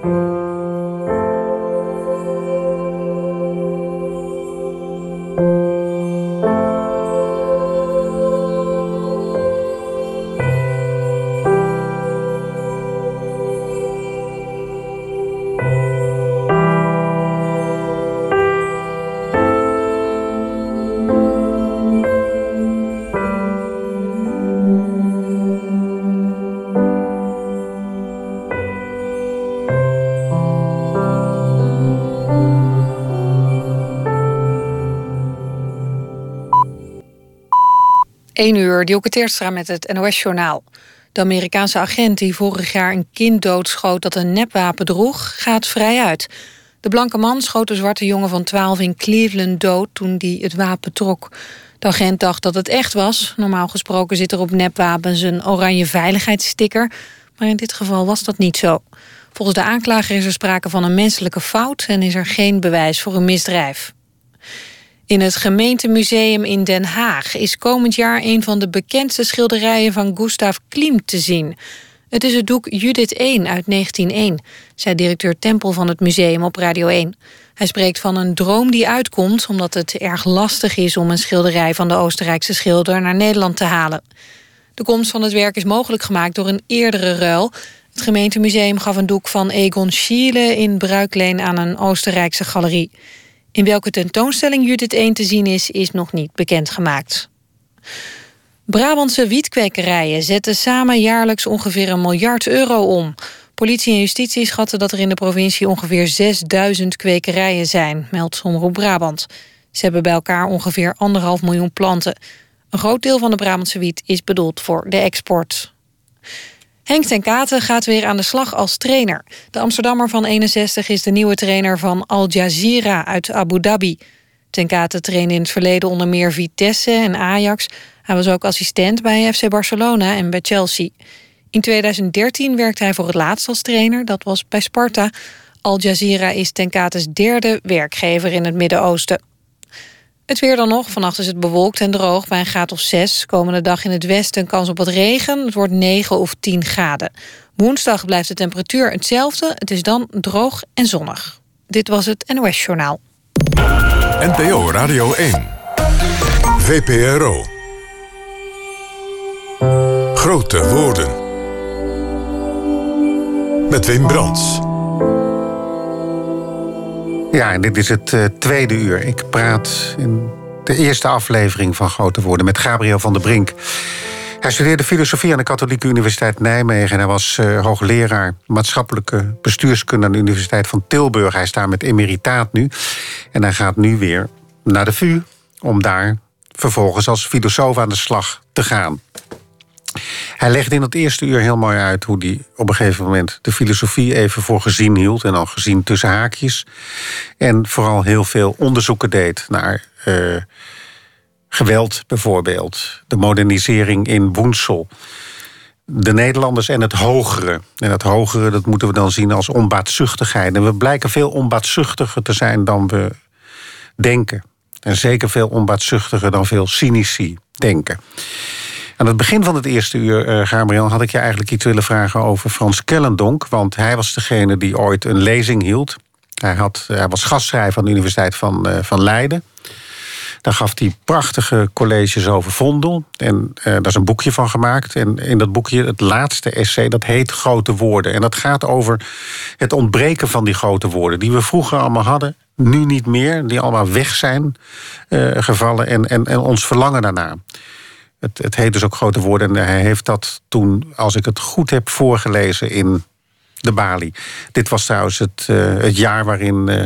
C: Thank you.
A: 1 uur, Dielke Teerstra met het NOS-journaal. De Amerikaanse agent die vorig jaar een kind doodschoot dat een nepwapen droeg, gaat vrij uit. De blanke man schoot de zwarte jongen van 12 in Cleveland dood toen die het wapen trok. De agent dacht dat het echt was. Normaal gesproken zit er op nepwapens een oranje veiligheidssticker. Maar in dit geval was dat niet zo. Volgens de aanklager is er sprake van een menselijke fout en is er geen bewijs voor een misdrijf. In het gemeentemuseum in Den Haag is komend jaar een van de bekendste schilderijen van Gustav Klimt te zien. Het is het doek Judith 1 uit 1901, zei directeur Tempel van het museum op Radio 1. Hij spreekt van een droom die uitkomt omdat het erg lastig is om een schilderij van de Oostenrijkse schilder naar Nederland te halen. De komst van het werk is mogelijk gemaakt door een eerdere ruil. Het gemeentemuseum gaf een doek van Egon Schiele in bruikleen aan een Oostenrijkse galerie. In welke tentoonstelling Judith 1 te zien is, is nog niet bekendgemaakt. Brabantse wietkwekerijen zetten samen jaarlijks ongeveer een miljard euro om. Politie en justitie schatten dat er in de provincie ongeveer 6000 kwekerijen zijn, meldt Omroep Brabant. Ze hebben bij elkaar ongeveer anderhalf miljoen planten. Een groot deel van de Brabantse wiet is bedoeld voor de export. Henk ten Katen gaat weer aan de slag als trainer. De Amsterdammer van 61 is de nieuwe trainer van Al Jazeera uit Abu Dhabi. Ten Katen trainde in het verleden onder meer Vitesse en Ajax. Hij was ook assistent bij FC Barcelona en bij Chelsea. In 2013 werkte hij voor het laatst als trainer, dat was bij Sparta. Al Jazeera is Ten Kates derde werkgever in het Midden-Oosten. Het weer dan nog. Vannacht is het bewolkt en droog bij een graad of 6. Komende dag in het westen kans op wat regen. Het wordt 9 of 10 graden. Woensdag blijft de temperatuur hetzelfde. Het is dan droog en zonnig. Dit was het NOS Journaal.
B: NPO Radio 1. VPRO. Grote woorden. Met Wim Brands.
C: Ja, en dit is het uh, tweede uur. Ik praat in de eerste aflevering van Grote Woorden met Gabriel van der Brink. Hij studeerde filosofie aan de Katholieke Universiteit Nijmegen. En hij was uh, hoogleraar maatschappelijke bestuurskunde aan de Universiteit van Tilburg. Hij staat met emeritaat nu. En hij gaat nu weer naar de VU om daar vervolgens als filosoof aan de slag te gaan. Hij legde in het eerste uur heel mooi uit hoe hij op een gegeven moment de filosofie even voor gezien hield. En al gezien tussen haakjes. En vooral heel veel onderzoeken deed naar uh, geweld bijvoorbeeld. De modernisering in Woensel. De Nederlanders en het hogere. En het hogere dat moeten we dan zien als onbaatzuchtigheid. En we blijken veel onbaatzuchtiger te zijn dan we denken. En zeker veel onbaatzuchtiger dan veel cynici denken. Aan het begin van het eerste uur, uh, Gabriel, had ik je eigenlijk iets willen vragen over Frans Kellendonk. Want hij was degene die ooit een lezing hield. Hij, had, hij was gastschrijver aan de Universiteit van, uh, van Leiden. Daar gaf hij prachtige colleges over Vondel. En uh, daar is een boekje van gemaakt. En in dat boekje, het laatste essay, dat heet Grote Woorden. En dat gaat over het ontbreken van die grote woorden. Die we vroeger allemaal hadden, nu niet meer. Die allemaal weg zijn gevallen. En, en, en ons verlangen daarna. Het, het heet dus ook grote woorden. En hij heeft dat toen, als ik het goed heb voorgelezen, in de Bali. Dit was trouwens het, uh, het jaar waarin uh,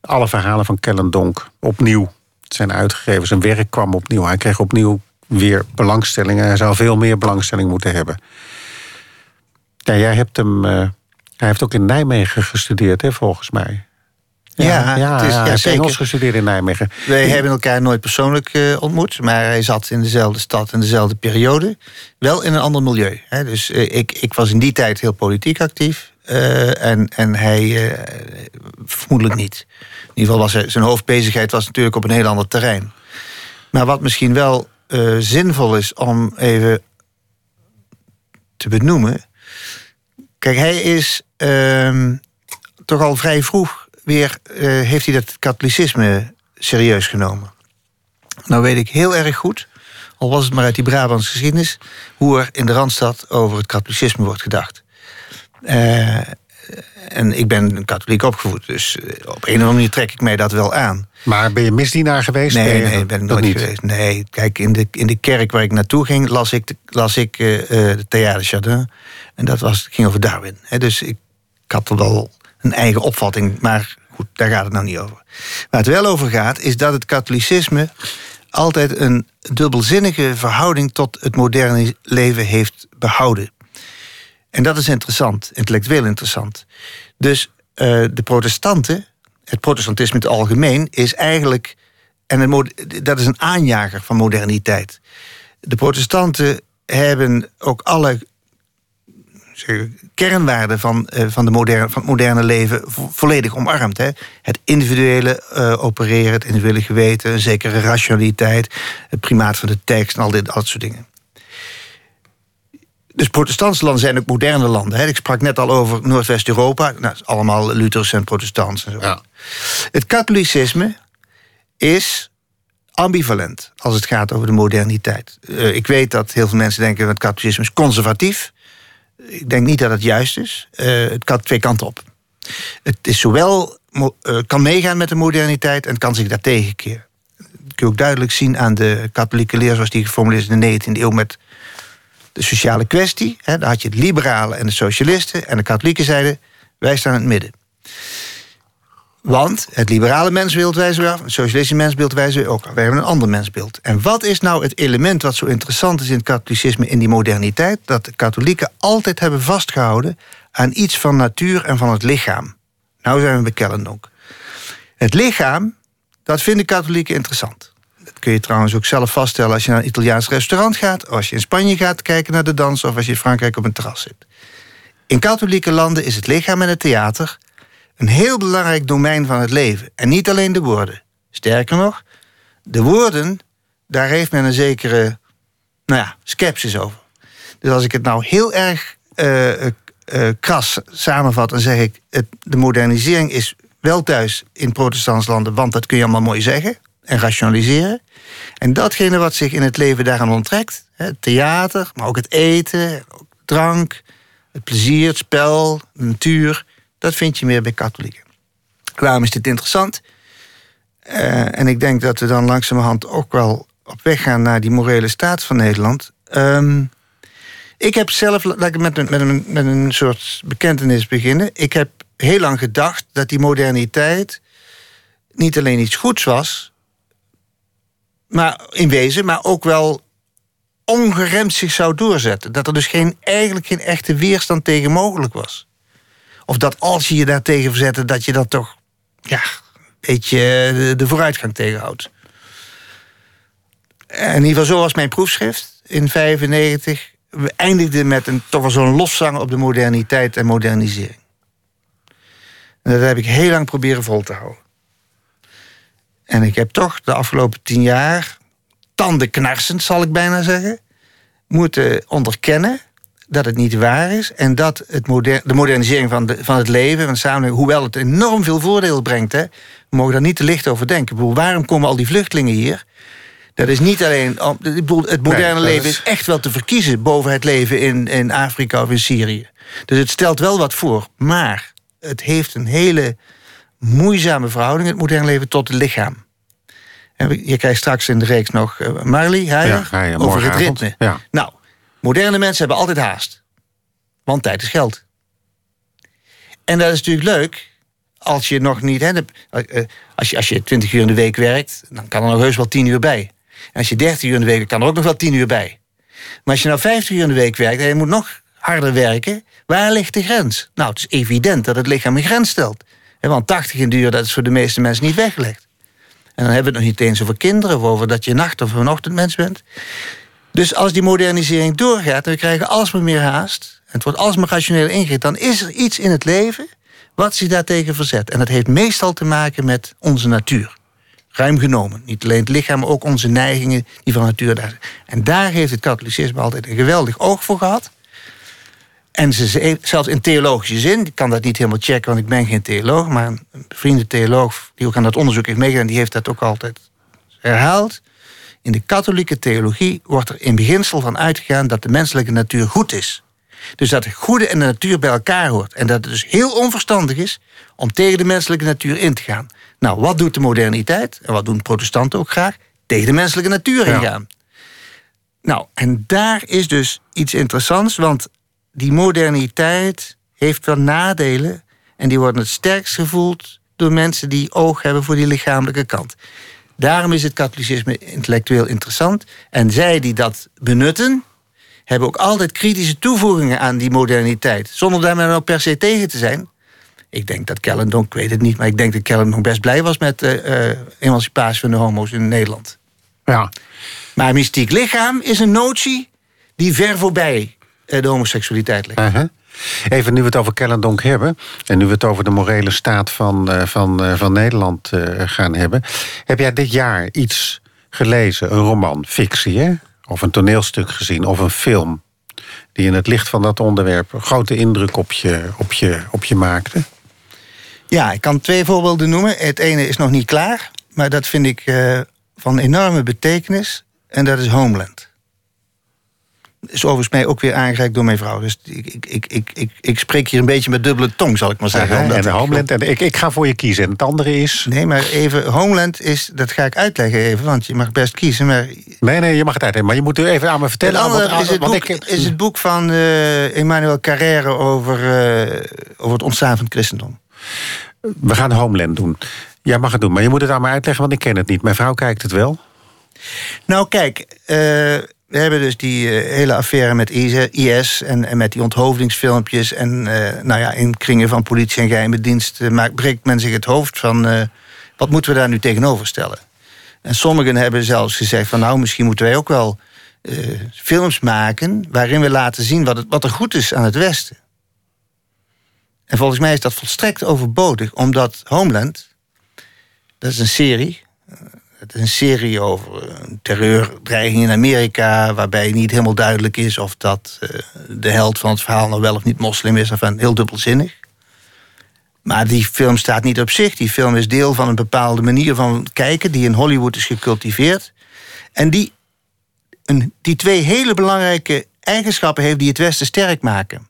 C: alle verhalen van Kellendonk opnieuw zijn uitgegeven. Zijn werk kwam opnieuw. Hij kreeg opnieuw weer belangstelling. En hij zou veel meer belangstelling moeten hebben. Ja, jij hebt hem. Uh, hij heeft ook in Nijmegen gestudeerd, hè, volgens mij.
D: Ja,
C: ja,
D: het is,
C: ja,
D: ja,
C: hij
D: zeker.
C: Engels gestudeerd in Nijmegen.
D: Wij hebben elkaar nooit persoonlijk uh, ontmoet, maar hij zat in dezelfde stad en dezelfde periode. Wel in een ander milieu. Hè. Dus uh, ik, ik was in die tijd heel politiek actief uh, en, en hij vermoedelijk niet. In ieder geval was hij, zijn hoofdbezigheid was natuurlijk op een heel ander terrein. Maar wat misschien wel zinvol is om even te benoemen. Kijk, hij is ehm, toch al vrij vroeg weer uh, heeft hij dat katholicisme serieus genomen. Nou weet ik heel erg goed, al was het maar uit die Brabantse geschiedenis, hoe er in de Randstad over het katholicisme wordt gedacht. Uh, en ik ben katholiek opgevoed, dus op een of andere manier trek ik mij dat wel aan.
C: Maar ben je misdienaar geweest?
D: Nee, nee, ben ik nooit
C: niet.
D: geweest. Nee, kijk, in de, in de kerk waar ik naartoe ging, las ik de, las ik, uh, de Théâtre Chardin. En dat was, ging over Darwin. He, dus ik, ik had er wel een eigen opvatting, maar goed, daar gaat het nou niet over. Waar het wel over gaat, is dat het katholicisme altijd een dubbelzinnige verhouding tot het moderne leven heeft behouden. En dat is interessant, intellectueel interessant. Dus uh, de protestanten, het protestantisme in het algemeen, is eigenlijk. En dat is een aanjager van moderniteit. De protestanten hebben ook alle kernwaarden van, uh, van, de moderne, van het moderne leven volledig omarmd. Hè? Het individuele uh, opereren, het individuele geweten, een zekere rationaliteit, het primaat van de tekst en al dit, al dat soort dingen. Dus protestantse landen zijn ook moderne landen. Hè? Ik sprak net al over Noordwest-Europa. Nou, allemaal Luthers en protestants en zo. Ja. Het katholicisme is ambivalent als het gaat over de moderniteit. Uh, ik weet dat heel veel mensen denken dat het katholicisme is conservatief. Ik denk niet dat het juist is. Uh, het kan twee kanten op. Het is zowel uh, kan meegaan met de moderniteit en kan zich daartegen keren. Dat kun je ook duidelijk zien aan de katholieke leer zoals die geformuleerd is in de 19e eeuw met de sociale kwestie. Hè, daar had je het liberalen en de socialisten. En de katholieken zeiden, wij staan in het midden. Want het liberale mensbeeld wijzen we af, het socialistische mensbeeld wijzen we ook af. Wij hebben een ander mensbeeld. En wat is nou het element wat zo interessant is in het katholicisme in die moderniteit? Dat de katholieken altijd hebben vastgehouden aan iets van natuur en van het lichaam. Nou zijn we bij Kellendonk. Het lichaam, dat vinden katholieken interessant kun je trouwens ook zelf vaststellen als je naar een Italiaans restaurant gaat, als je in Spanje gaat kijken naar de dans, of als je in Frankrijk op een terras zit. In katholieke landen is het lichaam en het theater een heel belangrijk domein van het leven. En niet alleen de woorden. Sterker nog, de woorden, daar heeft men een zekere nou ja, sceptisch over. Dus als ik het nou heel erg uh, kras samenvat, dan zeg ik: de modernisering is wel thuis in protestants landen, want dat kun je allemaal mooi zeggen en rationaliseren. En datgene wat zich in het leven daaraan onttrekt, het theater, maar ook het eten, drank, het plezier, het spel, de natuur, dat vind je meer bij katholieken. Waarom is dit interessant? Uh, en ik denk dat we dan langzamerhand ook wel op weg gaan naar die morele staat van Nederland. Um, ik heb zelf, laat ik met een, met, een, met een soort bekentenis beginnen. Ik heb heel lang gedacht dat die moderniteit niet alleen iets goeds was, maar in wezen, maar ook wel ongeremd zich zou doorzetten. Dat er dus geen, eigenlijk geen echte weerstand tegen mogelijk was. Of dat als je je daartegen verzette, dat je dat toch ja, een beetje de, de vooruitgang tegenhoudt. En in ieder geval, zo was mijn proefschrift in 95. We eindigden met een, toch wel zo'n loszang op de moderniteit en modernisering. En dat heb ik heel lang proberen vol te houden. En ik heb toch de afgelopen tien jaar, tandenknarsend zal ik bijna zeggen, moeten onderkennen dat het niet waar is. En dat het moder de modernisering van, de, van het leven, van de samenleving, hoewel het enorm veel voordeel brengt, hè, we mogen daar niet te licht over denken. Ik bedoel, waarom komen al die vluchtelingen hier? Dat is niet alleen. Het moderne leven is... echt wel te verkiezen boven het leven in, in Afrika of in Syrië. Dus het stelt wel wat voor. Maar het heeft een hele moeizame verhouding, het moderne leven, tot het lichaam. En je krijgt straks in de reeks nog uh, Marley Heijer over het ritme. Ja. Nou, moderne mensen hebben altijd haast. Want tijd is geld. En dat is natuurlijk leuk als je nog niet... Hè, eh, als, je, als je 20 uur in de week werkt, dan kan er nog heus wel 10 uur bij. Als je 30 uur in de week, kan er ook nog wel 10 uur bij. Maar als je nou 50 uur in de week werkt en je moet nog harder werken... waar ligt de grens? Nou, het is evident dat het lichaam een grens stelt. Want 80 in duur, dat is voor de meeste mensen niet weggelegd. En dan hebben we het nog niet eens over kinderen... of over dat je nacht- of een ochtendmens bent. Dus als die modernisering doorgaat en we krijgen alsmaar meer haast... en het wordt alsmaar rationeel ingericht... dan is er iets in het leven wat zich daartegen verzet. En dat heeft meestal te maken met onze natuur. Ruim genomen. Niet alleen het lichaam, maar ook onze neigingen die van natuur daar zijn. En daar heeft het katholicisme altijd een geweldig oog voor gehad. En ze, zelfs in theologische zin, ik kan dat niet helemaal checken, want ik ben geen theoloog, maar een vrienden theoloog die ook aan dat onderzoek heeft meegedaan, die heeft dat ook altijd herhaald. In de katholieke theologie wordt er in beginsel van uitgegaan dat de menselijke natuur goed is. Dus dat het goede en de natuur bij elkaar hoort. En dat het dus heel onverstandig is om tegen de menselijke natuur in te gaan. Nou, wat doet de moderniteit? En wat doen protestanten ook graag? Tegen de menselijke natuur ingaan. Nou, en daar is dus iets interessants, want die moderniteit heeft wel nadelen. En die worden het sterkst gevoeld door mensen die oog hebben voor die lichamelijke kant. Daarom is het katholicisme intellectueel interessant. En zij die dat benutten, hebben ook altijd kritische toevoegingen aan die moderniteit. Zonder daar maar nou per se tegen te zijn. Ik denk dat Kellendonk, ik weet het niet, maar ik denk dat Kellendonk best blij was met de uh, emancipatie van de homo's in Nederland.
C: Ja.
D: Maar mystiek lichaam is een notie die ver voorbij uh, de homoseksualiteit ligt.
C: Uh -huh. Even nu we het over Kellendonk hebben... en nu we het over de morele staat van, uh, van, van Nederland gaan hebben... heb jij dit jaar iets gelezen, een roman, fictie, hè? of een toneelstuk gezien, of een film... die in het licht van dat onderwerp een grote indruk op je, op je, op je maakte?
D: Ja, ik kan twee voorbeelden noemen. Het ene is nog niet klaar, maar dat vind ik van enorme betekenis. En dat is Homeland. Is overigens mij ook weer aangereikt door mijn vrouw. Dus ik, ik, ik, ik, ik, ik spreek hier een beetje met dubbele tong, zal ik maar zeggen.
C: En Homeland, en ik, ik ga voor je kiezen. En het andere is...
D: Nee, maar even, Homeland is, dat ga ik uitleggen even, want je mag best kiezen. Maar...
C: Nee, nee, je mag het uitleggen. Maar je moet even aan me vertellen.
D: Het andere is, het
C: want
D: boek,
C: ik,
D: is het boek van uh, Emmanuel Carrère over, uh, over het ontstaan van het christendom.
C: We gaan Homeland doen. Jij mag het doen, maar je moet het aan me uitleggen, want ik ken het niet. Mijn vrouw kijkt het wel.
D: Nou, kijk, uh, we hebben dus die uh, hele affaire met IS en, en, met die onthoofdingsfilmpjes. En uh, nou ja, in kringen van politie en geheime diensten breekt men zich het hoofd van wat moeten we daar nu tegenover stellen. En sommigen hebben zelfs gezegd van nou, misschien moeten wij ook wel films maken waarin we laten zien wat, het, wat er goed is aan het Westen. En volgens mij is dat volstrekt overbodig, omdat Homeland, dat is een serie. Het is een serie over een terreurdreiging in Amerika, waarbij niet helemaal duidelijk is of dat uh, de held van het verhaal nou wel of niet moslim is, of heel dubbelzinnig. Maar die film staat niet op zich. Die film is deel van een bepaalde manier van kijken, die in Hollywood is gecultiveerd. En die, een, die twee hele belangrijke eigenschappen heeft die het Westen sterk maken.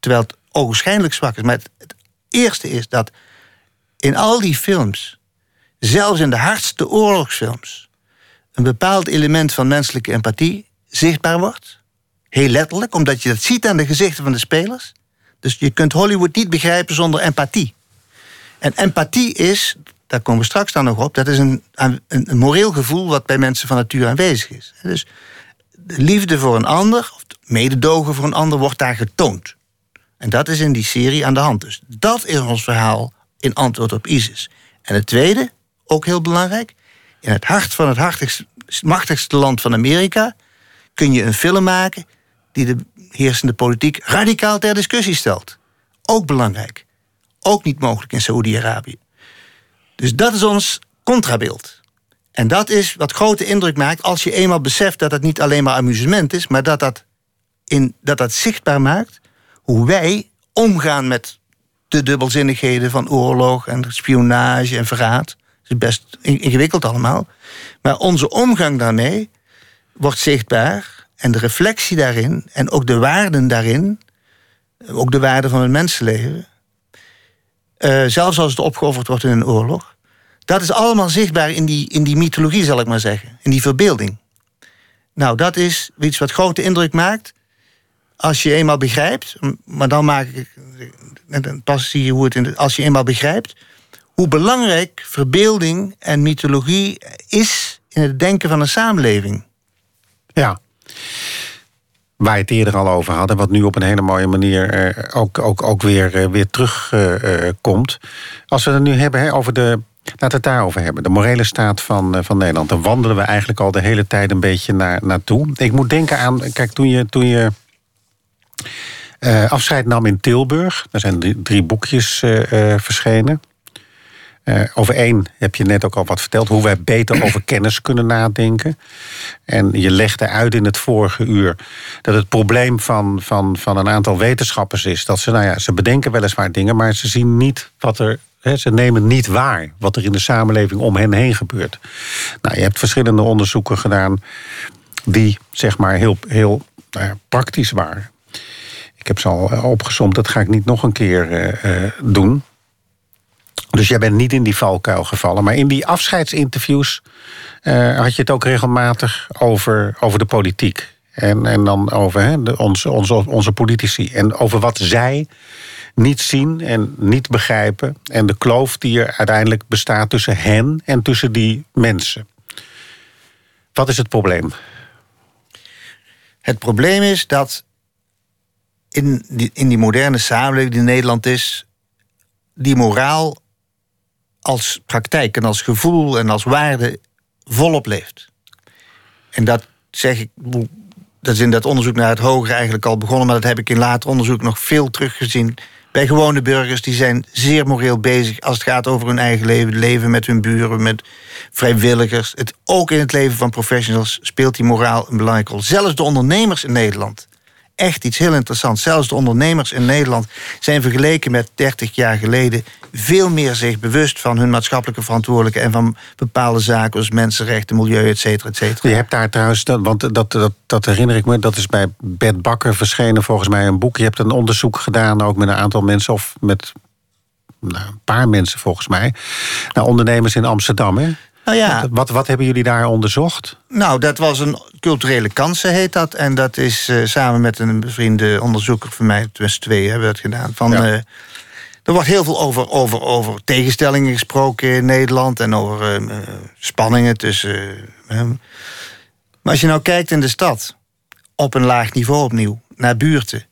D: Terwijl het ogenschijnlijk zwak is. Maar het, eerste is dat in al die films, zelfs in de hardste oorlogsfilms, een bepaald element van menselijke empathie zichtbaar wordt. Heel letterlijk, omdat je dat ziet aan de gezichten van de spelers. Dus je kunt Hollywood niet begrijpen zonder empathie. En empathie is, daar komen we straks dan nog op, dat is een, een, moreel gevoel wat bij mensen van nature aanwezig is. Dus de liefde voor een ander, of mededogen voor een ander, wordt daar getoond. En dat is in die serie aan de hand. Dus dat is ons verhaal in antwoord op ISIS. En het tweede, ook heel belangrijk. In het hart van het machtigste land van Amerika kun je een film maken die de heersende politiek radicaal ter discussie stelt. Ook belangrijk. Ook niet mogelijk in Saoedi-Arabië. Dus dat is ons contrabeeld. En dat is wat grote indruk maakt als je eenmaal beseft dat het niet alleen maar amusement is, maar dat dat, in, dat, dat zichtbaar maakt hoe wij omgaan met de dubbelzinnigheden van oorlog en spionage en verraad. Het is best ingewikkeld allemaal. Maar onze omgang daarmee wordt zichtbaar en de reflectie daarin en ook de waarden daarin, ook de waarde van het mensenleven, uh, zelfs als het opgeofferd wordt in een oorlog, dat is allemaal zichtbaar in die, in die mythologie, zal ik maar zeggen, in die verbeelding. Nou, dat is iets wat grote indruk maakt als je eenmaal begrijpt, maar dan maak ik, en pas zie je hoe het in de, als je eenmaal begrijpt, hoe belangrijk verbeelding en mythologie is in het denken van een samenleving.
C: Ja. Waar je het eerder al over hadden, wat nu op een hele mooie manier eh, ook, ook, ook weer, uh, weer terugkomt. Uh, Als we het nu hebben over de. Laten we het daarover hebben. De morele staat van, van Nederland. Dan wandelen we eigenlijk al de hele tijd een beetje naar, naartoe. Ik moet denken aan. Kijk, toen je. Toen je afscheid nam in Tilburg. Er zijn drie, boekjes verschenen. Over één heb je net ook al wat verteld. Hoe wij beter over kennis kunnen nadenken. En je legde uit in het vorige uur dat het probleem van, van, van een aantal wetenschappers is. Dat ze, nou ja, ze bedenken weliswaar dingen, maar ze zien niet wat er. Ze nemen niet waar wat er in de samenleving om hen heen gebeurt. Nou, je hebt verschillende onderzoeken gedaan die zeg maar heel, heel nou ja, praktisch waren. Ik heb ze al opgezomd, dat ga ik niet nog een keer uh, uh, doen. Dus jij bent niet in die valkuil gevallen. Maar in die afscheidsinterviews uh, had je het ook regelmatig over, over de politiek. En, en dan over hè, onze, onze, onze politici. En over wat zij niet zien en niet begrijpen. En de kloof die er uiteindelijk bestaat tussen hen en tussen die mensen. Wat is het probleem?
D: Het probleem is dat in die, in die moderne samenleving die Nederland is, die moraal als praktijk en als gevoel en als waarde volop leeft. En dat zeg ik, dat is in dat onderzoek naar het hoger eigenlijk al begonnen, maar dat heb ik in later onderzoek nog veel teruggezien bij gewone burgers. Die zijn zeer moreel bezig als het gaat over hun eigen leven, leven met hun buren, met vrijwilligers. Het, ook in het leven van professionals speelt die moraal een belangrijke rol. Zelfs de ondernemers in Nederland echt iets heel interessants. Zelfs de ondernemers in Nederland zijn vergeleken met 30 jaar geleden veel meer zich bewust van hun maatschappelijke verantwoordelijkheid en van bepaalde zaken als mensenrechten, milieu, et cetera, et cetera.
C: Je hebt daar trouwens, want dat, dat, dat herinner ik me, dat is bij Bert Bakker verschenen volgens mij een boek. Je hebt een onderzoek gedaan, ook met een aantal mensen, of met nou, een paar mensen volgens mij, naar ondernemers in Amsterdam. Hè?
D: Nou ja.
C: Wat, wat, hebben jullie daar onderzocht?
D: Nou, dat was een culturele kansen, heet dat. En dat is uh, samen met een bevriende onderzoeker van mij, tussen twee hebben we dat gedaan. Van, ja. uh, er wordt heel veel over, over, over tegenstellingen gesproken in Nederland en over uh, spanningen tussen. maar als je nou kijkt in de stad, op een laag niveau opnieuw, naar buurten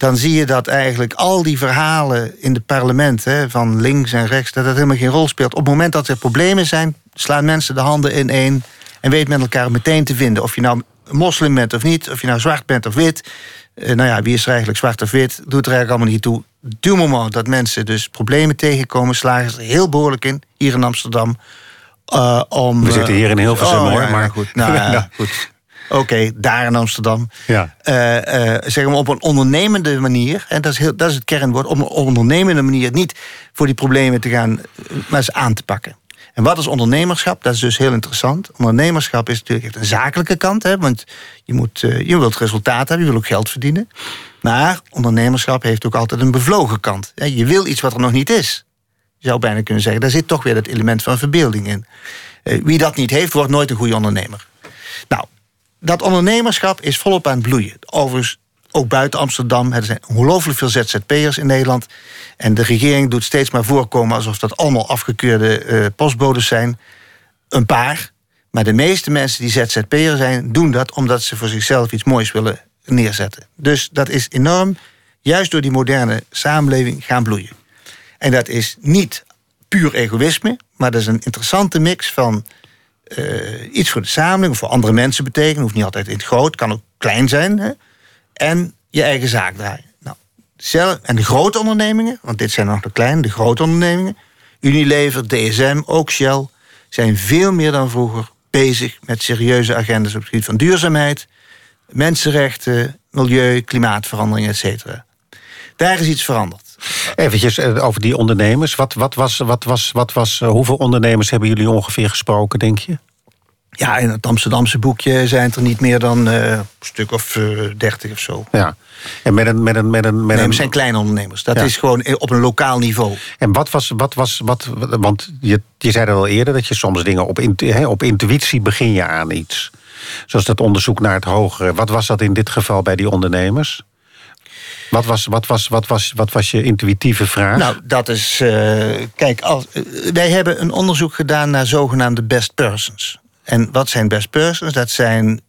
D: dan zie je dat eigenlijk al die verhalen in het parlement, hè, van links en rechts, dat dat helemaal geen rol speelt. Op het moment dat er problemen zijn, slaan mensen de handen in één en weet met elkaar meteen te vinden. Of je nou moslim bent of niet, of je nou zwart bent of wit. Eh, nou ja, wie is er eigenlijk zwart of wit, doet er eigenlijk allemaal niet toe. Du moment dat mensen dus problemen tegenkomen, slagen ze er heel behoorlijk in, hier in Amsterdam. Uh, om,
C: We zitten hier in Hilversum
D: oh,
C: hoor,
D: ja,
C: maar
D: goed. Nou, ja, goed. Oké, okay, daar in Amsterdam.
C: Ja.
D: Uh, uh, zeg maar op een ondernemende manier, en dat is, heel, dat is het kernwoord, op een ondernemende manier niet voor die problemen te gaan, maar ze aan te pakken. En wat is ondernemerschap? Dat is dus heel interessant. Ondernemerschap is natuurlijk een zakelijke kant, hè, want je, moet, uh, je wilt resultaat hebben, je wil ook geld verdienen. Maar ondernemerschap heeft ook altijd een bevlogen kant. Je wil iets wat er nog niet is. Je zou bijna kunnen zeggen, daar zit toch weer dat element van verbeelding in. wie dat niet heeft, wordt nooit een goede ondernemer. Nou, dat ondernemerschap is volop aan het bloeien. Overigens, ook buiten Amsterdam. Er zijn ongelooflijk veel ZZP'ers in Nederland. En de regering doet steeds maar voorkomen alsof dat allemaal afgekeurde uh, postbodes zijn. Een paar. Maar de meeste mensen die ZZP'er zijn, doen dat omdat ze voor zichzelf iets moois willen neerzetten. Dus dat is enorm, juist door die moderne samenleving, gaan bloeien. En dat is niet puur egoïsme, maar dat is een interessante mix van uh, iets voor de samenleving, voor andere mensen betekenen. Hoeft niet altijd in het groot, kan ook klein zijn. Hè? En je eigen zaak draaien. Nou, en de grote ondernemingen, want dit zijn nog de kleine, de grote ondernemingen. Unilever, DSM, ook Shell, zijn veel meer dan vroeger bezig met serieuze agendas op het gebied van duurzaamheid, mensenrechten, milieu, klimaatverandering, et cetera. Daar is iets veranderd.
C: Eventjes over die ondernemers. Wat, wat was, wat was, wat was, hoeveel ondernemers hebben jullie ongeveer gesproken, denk je?
D: Ja, in het Amsterdamse boekje zijn het er niet meer dan uh, een stuk of uh, dertig of zo.
C: Ja. En met een. Met een, met een, met
D: nee,
C: een...
D: het zijn kleine ondernemers. Dat ja. is gewoon op een lokaal niveau.
C: En wat was. Wat was wat, want je, je zei er al eerder dat je soms dingen op, op intuïtie begin je aan iets. Zoals dat onderzoek naar het hogere. Wat was dat in dit geval bij die ondernemers? Wat was, wat, was, wat, was, wat was je intuïtieve vraag?
D: Nou, dat is. Uh, kijk, als, wij hebben een onderzoek gedaan naar zogenaamde best persons. En wat zijn best persons? Dat zijn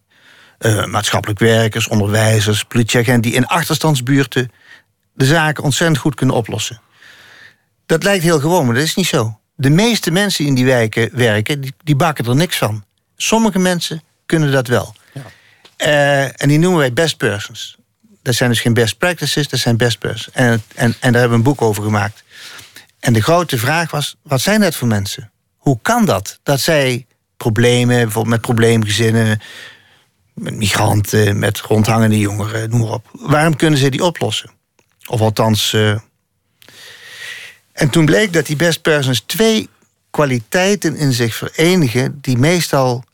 D: uh, maatschappelijk werkers, onderwijzers, politieagenten die in achterstandsbuurten de zaken ontzettend goed kunnen oplossen. Dat lijkt heel gewoon, maar dat is niet zo. De meeste mensen in die wijken werken, die, die bakken er niks van. Sommige mensen kunnen dat wel. Ja. En die noemen wij best persons. Dat zijn dus geen best practices, dat zijn best. En, en, en daar hebben we een boek over gemaakt. En de grote vraag was, wat zijn dat voor mensen? Hoe kan dat? Dat zij problemen, bijvoorbeeld met probleemgezinnen, met migranten, met rondhangende jongeren, noem maar op. Waarom kunnen ze die oplossen? Of althans. Uh... En toen bleek dat die best persons twee kwaliteiten in zich verenigen die meestal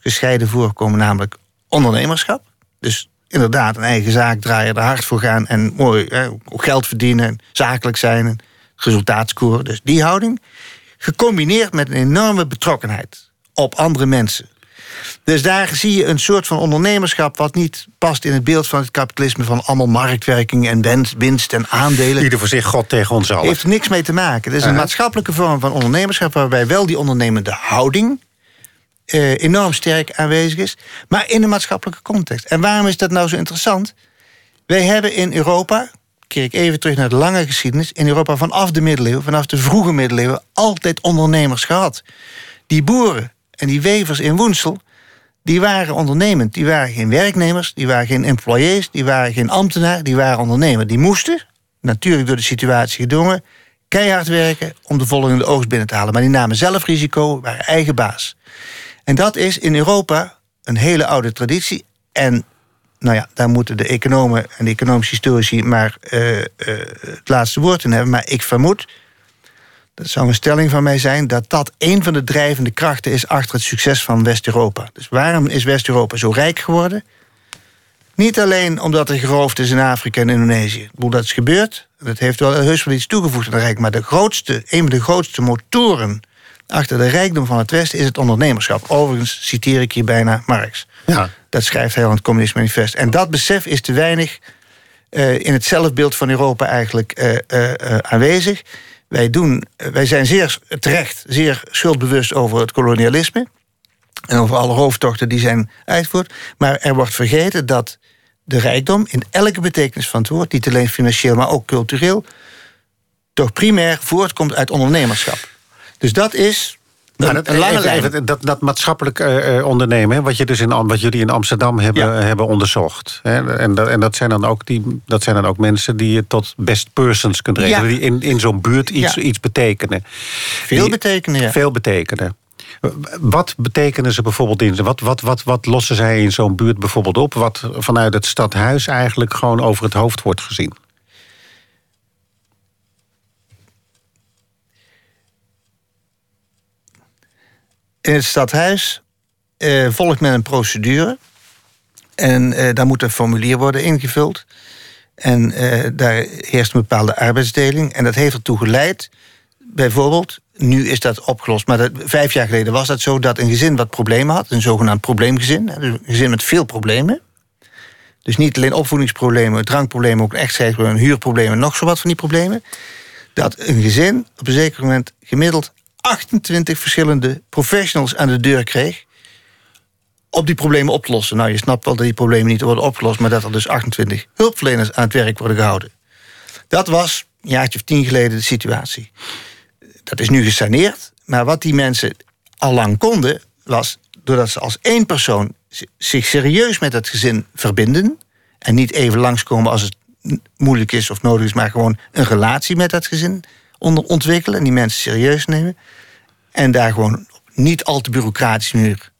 D: gescheiden voorkomen, namelijk ondernemerschap. Dus inderdaad een eigen zaak draaien, er hard voor gaan en mooi hè, geld verdienen, zakelijk zijn, en resultaat scoren. Dus die houding. Gecombineerd met een enorme betrokkenheid op andere mensen. Dus daar zie je een soort van ondernemerschap... wat niet past in het beeld van het kapitalisme... van allemaal marktwerking en winst en aandelen.
C: Ieder voor zich, God tegen ons allen.
D: Heeft niks mee te maken. Het is een maatschappelijke vorm van ondernemerschap... waarbij wel die ondernemende houding uh, enorm sterk aanwezig is... maar in een maatschappelijke context. En waarom is dat nou zo interessant? Wij hebben in Europa, keer ik even terug naar de lange geschiedenis... in Europa vanaf de middeleeuwen, vanaf de vroege middeleeuwen... altijd ondernemers gehad. Die boeren en die wevers in Woensel... die waren ondernemend. Die waren geen werknemers, die waren geen employés... die waren geen ambtenaar, die waren ondernemers. Die moesten, natuurlijk door de situatie gedwongen... keihard werken om de volgende oogst binnen te halen. Maar die namen zelf risico, waren eigen baas. En dat is in Europa een hele oude traditie. En nou ja, daar moeten de economen en de economische historici maar uh, uh, het laatste woord in hebben. Maar ik vermoed, dat zou een stelling van mij zijn, dat dat een van de drijvende krachten is achter het succes van West-Europa. Dus waarom is West-Europa zo rijk geworden? Niet alleen omdat er geroofd is in Afrika en Indonesië. Ik dat is gebeurd. Dat heeft wel heus wel iets toegevoegd aan het Rijk. Maar de grootste, een van de grootste motoren achter de rijkdom van het Westen is het ondernemerschap. Overigens citeer ik hier bijna Marx. Ja. Dat schrijft hij in het Communist Manifest. En dat besef is te weinig uh, in het zelfbeeld van Europa eigenlijk uh, uh, aanwezig. Wij, doen, wij zijn zeer terecht, zeer schuldbewust over het kolonialisme. En over alle hoofdtochten die zijn uitgevoerd. Maar er wordt vergeten dat de rijkdom in elke betekenis van het woord, niet alleen financieel, maar ook cultureel, toch primair voortkomt uit ondernemerschap. Dus dat is
C: nou, dat, even, dat, dat maatschappelijk uh, ondernemen, wat, je dus in, wat jullie in Amsterdam hebben, hebben onderzocht. Hè? En, dat, en dat, zijn dan ook die, dat zijn dan ook mensen die je tot best persons kunt rekenen. Die in, in zo'n buurt iets, iets betekenen.
D: Veel betekenen.
C: Veel betekenen. Wat betekenen ze bijvoorbeeld in? Wat, wat, wat, wat lossen zij in zo'n buurt bijvoorbeeld op? Wat vanuit het stadhuis eigenlijk gewoon over het hoofd wordt gezien?
D: In het stadhuis uh, volgt men een procedure. En uh, daar moet een formulier worden ingevuld. En uh, daar heerst een bepaalde arbeidsdeling. En dat heeft ertoe geleid, bijvoorbeeld, nu is dat opgelost. Maar dat, vijf jaar geleden was dat zo dat een gezin wat problemen had, een zogenaamd probleemgezin, dus een gezin met veel problemen. Dus niet alleen opvoedingsproblemen, drankproblemen, ook een echtscheidsprobleem, huurproblemen, nog zo wat van die problemen. Dat een gezin op een zeker moment gemiddeld 28 verschillende professionals aan de deur kreeg. Op die problemen op te lossen. Nou, je snapt wel dat die problemen niet worden opgelost, maar dat er dus 28 hulpverleners aan het werk worden gehouden. Dat was een jaartje of tien geleden de situatie. Dat is nu gesaneerd, maar wat die mensen al lang konden, was doordat ze als één persoon zich serieus met het gezin verbinden. En niet even langskomen als het moeilijk is of nodig is, maar gewoon een relatie met dat gezin onder ontwikkelen en die mensen serieus nemen. En daar gewoon niet al te bureaucratisch manier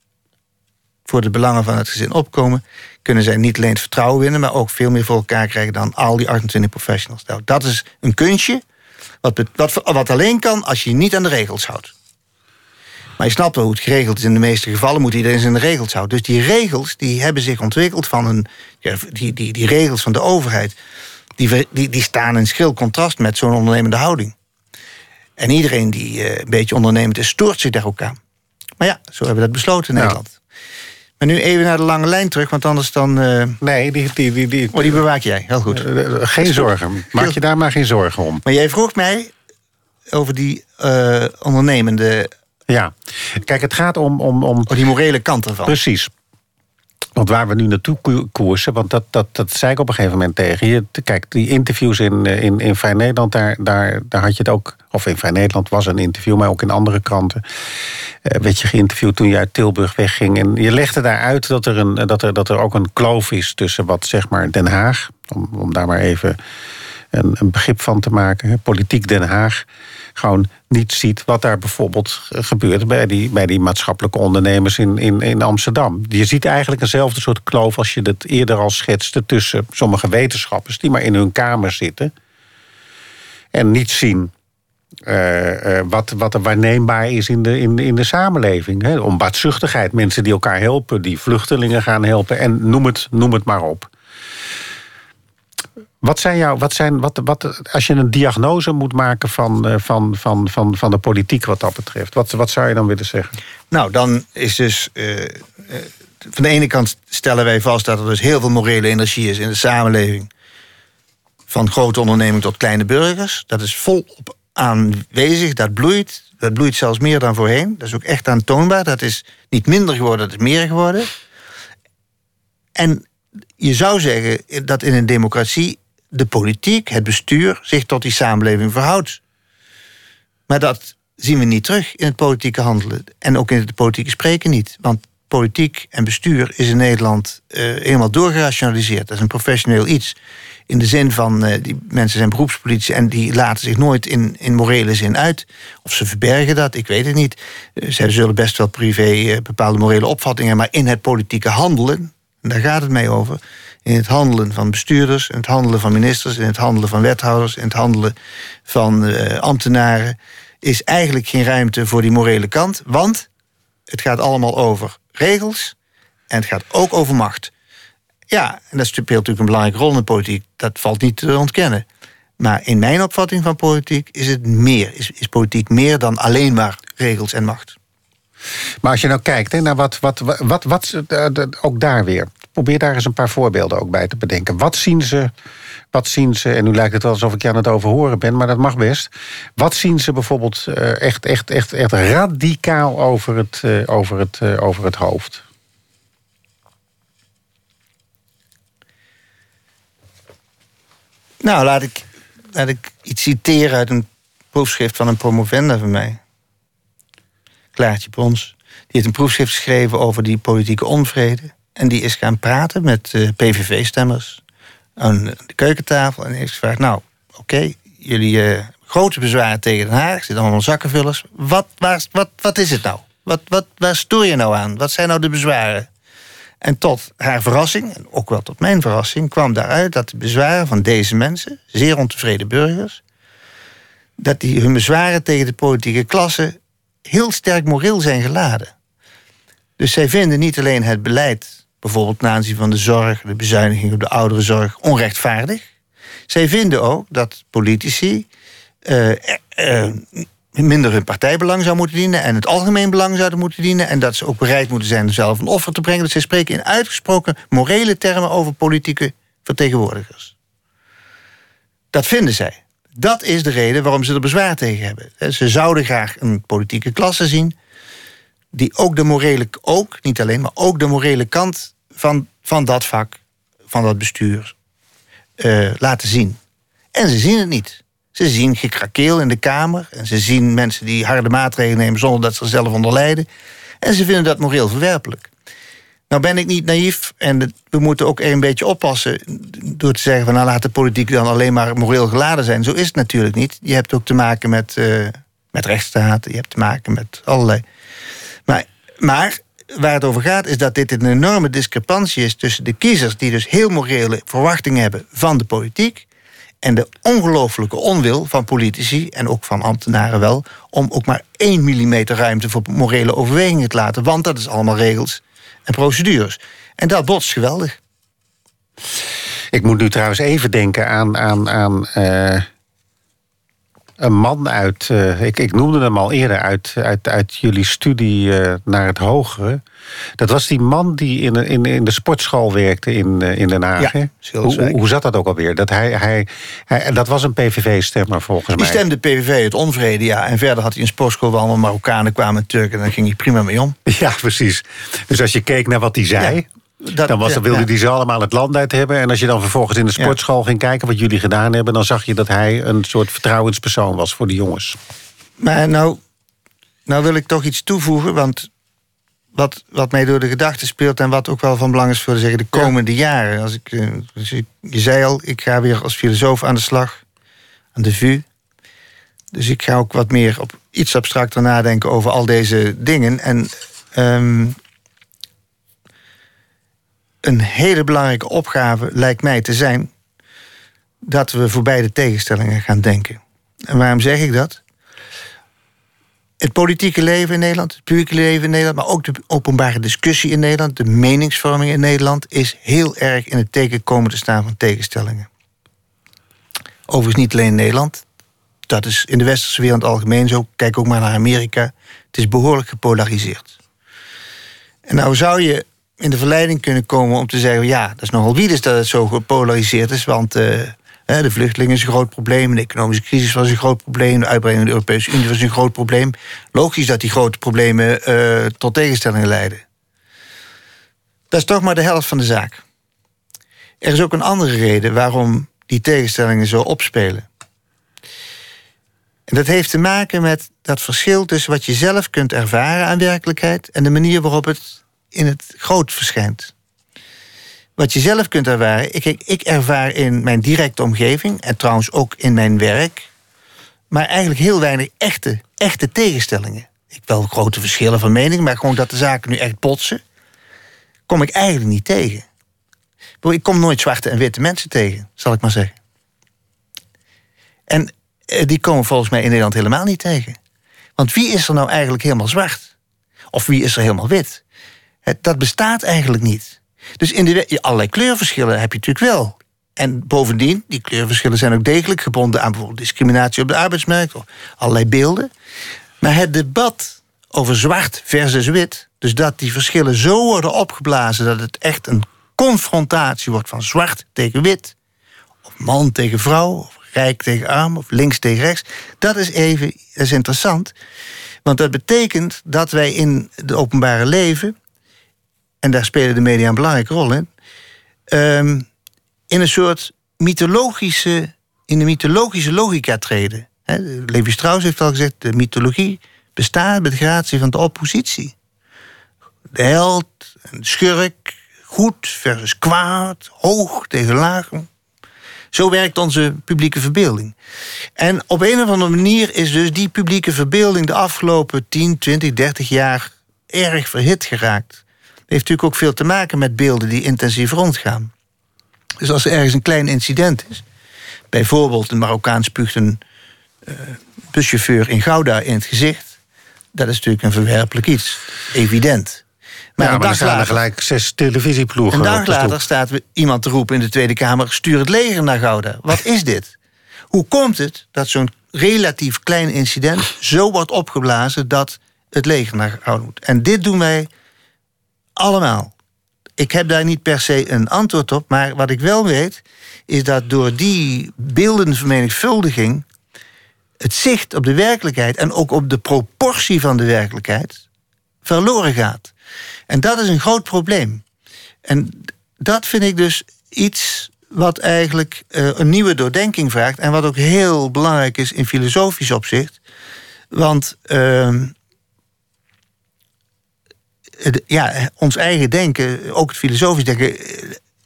D: voor de belangen van het gezin opkomen, kunnen zij niet alleen het vertrouwen winnen, maar ook veel meer voor elkaar krijgen dan al die 28 professionals. Nou, dat is een kunstje wat, wat, wat alleen kan als je je niet aan de regels houdt. Maar je snapt wel hoe het geregeld is. In de meeste gevallen moet iedereen de regels houden. Dus die regels die hebben zich ontwikkeld van een. Die, die, die regels van de overheid. Die, die, die staan in schril contrast met zo'n ondernemende houding. En iedereen die uh, een beetje ondernemend is, stoort zich daar ook aan. Maar ja, zo hebben we dat besloten in Nederland. Maar nu even naar de lange lijn terug, want anders dan... Uh...
C: Nee, die, die, die, die,
D: oh, die bewaak jij, heel goed. Uh,
C: geen zorgen, maak je daar maar geen zorgen om.
D: Maar jij vroeg mij over die ondernemende...
C: Ja, kijk, het gaat om... om, om...
D: Oh, die morele kant ervan.
C: Precies. Want waar we nu naartoe koersen, want dat, dat, dat zei ik op een gegeven moment tegen je. Kijk, die interviews in, eh, in, in Vrij Nederland, daar, daar, daar had je het ook. Of in Vrij Nederland was een interview, maar ook in andere kranten. Uh, werd je geïnterviewd toen je uit Tilburg wegging. En je legde daar uit dat er, een, dat er, dat er ook een kloof is tussen wat zeg maar Den Haag. Om, om daar maar even een, een begrip van te maken. Politiek Den Haag gewoon niet ziet wat daar bijvoorbeeld gebeurt bij die, bij die maatschappelijke ondernemers in, in, in Amsterdam. Je ziet eigenlijk eenzelfde soort kloof als je dat eerder al schetste tussen sommige wetenschappers die maar in hun kamer zitten en niet zien uh, uh, wat, wat er waarneembaar is in de, in, in de samenleving. Hè. Onbaatzuchtigheid, mensen die elkaar helpen, die vluchtelingen gaan helpen en noem het, noem het maar op Wat zijn jouw, wat zijn, wat, wat, als je een diagnose moet maken van, eh, van, van, van, van de politiek wat dat betreft, wat, wat zou je dan willen zeggen?
D: Nou, dan is dus. Uh, van de ene kant stellen wij vast dat er dus heel veel morele energie is in de samenleving. Van grote onderneming tot kleine burgers. Dat is volop aanwezig, dat bloeit. Dat bloeit zelfs meer dan voorheen. Dat is ook echt aantoonbaar. Dat is niet minder geworden, dat is meer geworden. En je zou zeggen dat in een democratie de politiek, het bestuur, zich tot die samenleving verhoudt. Maar dat zien we niet terug in het politieke handelen. En ook in het politieke spreken niet. Want politiek en bestuur is in Nederland uh, helemaal doorgerationaliseerd. Dat is een professioneel iets. In de zin van, uh, die mensen zijn beroepspolitie en die laten zich nooit in, in morele zin uit. Of ze verbergen dat, ik weet het niet. Uh, zij zullen best wel privé bepaalde morele opvattingen maar in het politieke handelen, en daar gaat het mee over, in het handelen van bestuurders, in het handelen van ministers, in het handelen van wethouders, in het handelen van ambtenaren, is eigenlijk geen ruimte voor die morele kant. Want het gaat allemaal over regels en het gaat ook over macht. Ja, en dat speelt natuurlijk een belangrijke rol in de politiek. Dat valt niet te ontkennen. Maar in mijn opvatting van politiek is het meer. Is, is politiek meer dan alleen maar regels en macht.
C: Maar als je nou kijkt hè, naar wat, wat, wat, wat, ook daar weer. Probeer daar eens een paar voorbeelden ook bij te bedenken. Wat zien ze, wat zien ze en nu lijkt het wel alsof ik je aan het overhoren ben, maar dat mag best. Wat zien ze bijvoorbeeld eh, echt, echt, echt, echt radicaal over het, eh, over het, eh, over het hoofd?
D: Nou, laat ik, laat ik iets citeren uit een proefschrift van een promovenda van mij. Klaartje Pons. Die heeft een proefschrift geschreven over die politieke onvrede. En die is gaan praten met uh, PVV-stemmers aan de keukentafel. En heeft gevraagd, nou, oké, jullie uh, grote bezwaren tegen Den Haag... zitten allemaal zakkenvullers. Wat, wat, wat is het nou? Wat, wat, waar stoor je nou aan? Wat zijn nou de bezwaren? En tot haar verrassing, en ook wel tot mijn verrassing, kwam daaruit dat de bezwaren van deze mensen, zeer ontevreden burgers, dat die hun bezwaren tegen de politieke klasse heel sterk moreel zijn geladen. Dus zij vinden niet alleen het beleid, bijvoorbeeld ten aanzien van de zorg, de bezuiniging op de ouderenzorg, onrechtvaardig. Zij vinden ook dat politici uh, uh, minder hun partijbelang zou moeten dienen en het algemeen belang zouden moeten dienen. En dat ze ook bereid moeten zijn om zelf een offer te brengen. Dat ze spreken in uitgesproken morele termen over politieke vertegenwoordigers. Dat vinden zij. Dat is de reden waarom ze er bezwaar tegen hebben. Ze zouden graag een politieke klasse zien. die ook de morele, ook, niet alleen, maar ook de morele kant van, van dat vak, van dat bestuur, uh, laten zien. En ze zien het niet. Ze zien gekrakeel in de Kamer. En ze zien mensen die harde maatregelen nemen zonder dat ze er zelf onder lijden. En ze vinden dat moreel verwerpelijk. Nou ben ik niet naïef en we moeten ook een beetje oppassen door te zeggen van nou laat de politiek dan alleen maar moreel geladen zijn. Zo is het natuurlijk niet. Je hebt ook te maken met, uh, met rechtsstaat, je hebt te maken met allerlei. Maar, maar waar het over gaat is dat dit een enorme discrepantie is tussen de kiezers die dus heel morele verwachtingen hebben van de politiek en de ongelooflijke onwil van politici en ook van ambtenaren wel... om ook maar één millimeter ruimte voor morele overwegingen te laten. Want dat is allemaal regels en procedures. En dat botst geweldig.
C: Ik moet nu trouwens even denken aan, aan, aan uh, een man uit, uh, ik, ik noemde hem al eerder, uit, uit, uit jullie studie uh, naar het hogere. Dat was die man die in, in, in de sportschool werkte in, in Den Haag.
D: Ja,
C: hoe, hoe zat dat ook alweer? Dat, hij, hij, hij dat was een PVV-stemmer volgens
D: die
C: mij.
D: Die stemde PVV, het onvrede, ja. En verder had hij een sportschool waar allemaal Marokkanen kwamen, Turken. En daar ging hij prima mee om.
C: Ja, precies. Dus als je keek naar wat hij zei... Ja. Dat, dan was, ja, wilde ja. ze allemaal het land uit hebben. En als je dan vervolgens in de sportschool ging kijken wat jullie gedaan hebben... dan zag je dat hij een soort vertrouwenspersoon was voor de jongens.
D: Maar nou, nou wil ik toch iets toevoegen. Want wat, wat mij door de gedachten speelt... en wat ook wel van belang is voor zeggen, de komende jaren. Als ik, dus ik, je zei al, ik ga weer als filosoof aan de slag. Aan de VU. Dus ik ga ook wat meer op iets abstracter nadenken over al deze dingen. En... Um, een hele belangrijke opgave lijkt mij te zijn dat we voorbij de tegenstellingen gaan denken. En waarom zeg ik dat? Het politieke leven in Nederland, het publieke leven in Nederland, maar ook de openbare discussie in Nederland, de meningsvorming in Nederland, is heel erg in het teken komen te staan van tegenstellingen. Overigens niet alleen in Nederland. Dat is in de westerse wereld algemeen zo. Kijk ook maar naar Amerika. Het is behoorlijk gepolariseerd. En nou zou je in de verleiding kunnen komen om te zeggen... ja, dat is nogal wie dat het zo gepolariseerd is... want uh, de vluchtelingen is een groot probleem... de economische crisis was een groot probleem... de uitbreiding van de Europese Unie was een groot probleem. Logisch dat die grote problemen uh, tot tegenstellingen leiden. Dat is toch maar de helft van de zaak. Er is ook een andere reden waarom die tegenstellingen zo opspelen. En dat heeft te maken met dat verschil tussen wat je zelf kunt ervaren aan werkelijkheid en de manier waarop het in het groot verschijnt. Wat je zelf kunt ervaren, ik, ik ervaar in mijn directe omgeving en trouwens ook in mijn werk, maar eigenlijk heel weinig echte, echte tegenstellingen. Ik wel grote verschillen van mening, maar gewoon dat de zaken nu echt botsen, kom ik eigenlijk niet tegen. Ik kom nooit zwarte en witte mensen tegen, zal ik maar zeggen. En eh, die komen volgens mij in Nederland helemaal niet tegen. Want wie is er nou eigenlijk helemaal zwart? Of wie is er helemaal wit? Dat bestaat eigenlijk niet. Dus in de, allerlei kleurverschillen heb je natuurlijk wel. En bovendien, die kleurverschillen zijn ook degelijk gebonden aan bijvoorbeeld discriminatie op de arbeidsmarkt of allerlei beelden. Maar het debat over zwart versus wit, dus dat die verschillen zo worden opgeblazen dat het echt een confrontatie wordt van zwart tegen wit, of man tegen vrouw, of rijk tegen arm, of links tegen rechts, dat is even is interessant. Want dat betekent dat wij in het openbare leven, en daar spelen de media een belangrijke rol in, um, in een soort mythologische, in de mythologische logica treden. He, Levi Strauss heeft al gezegd, de mythologie bestaat met gratie van de oppositie. De held, een schurk, goed versus kwaad, hoog tegen laag. Zo werkt onze publieke verbeelding. En op een of andere manier is dus die publieke verbeelding de afgelopen 10, 20, 30 jaar erg verhit geraakt. Heeft natuurlijk ook veel te maken met beelden die intensief rondgaan. Dus als er ergens een klein incident is, bijvoorbeeld een Marokkaan spuugt een uh, buschauffeur in Gouda in het gezicht, dat is natuurlijk een verwerpelijk iets, evident.
C: Maar, ja, een dag later, gelijk zes televisieploegen.
D: Een dag later staat iemand te roepen in de Tweede Kamer: stuur het leger naar Gouda. Wat is dit? Hoe komt het dat zo'n relatief klein incident zo wordt opgeblazen dat het leger naar Gouda moet? En dit doen wij allemaal. Ik heb daar niet per se een antwoord op, maar wat ik wel weet, is dat door die beeldenvermenigvuldiging het zicht op de werkelijkheid en ook op de proportie van de werkelijkheid verloren gaat. En dat is een groot probleem. En dat vind ik dus iets wat eigenlijk uh, een nieuwe doordenking vraagt. En wat ook heel belangrijk is in filosofisch opzicht. Want uh, ja, ons eigen denken, ook het filosofisch denken,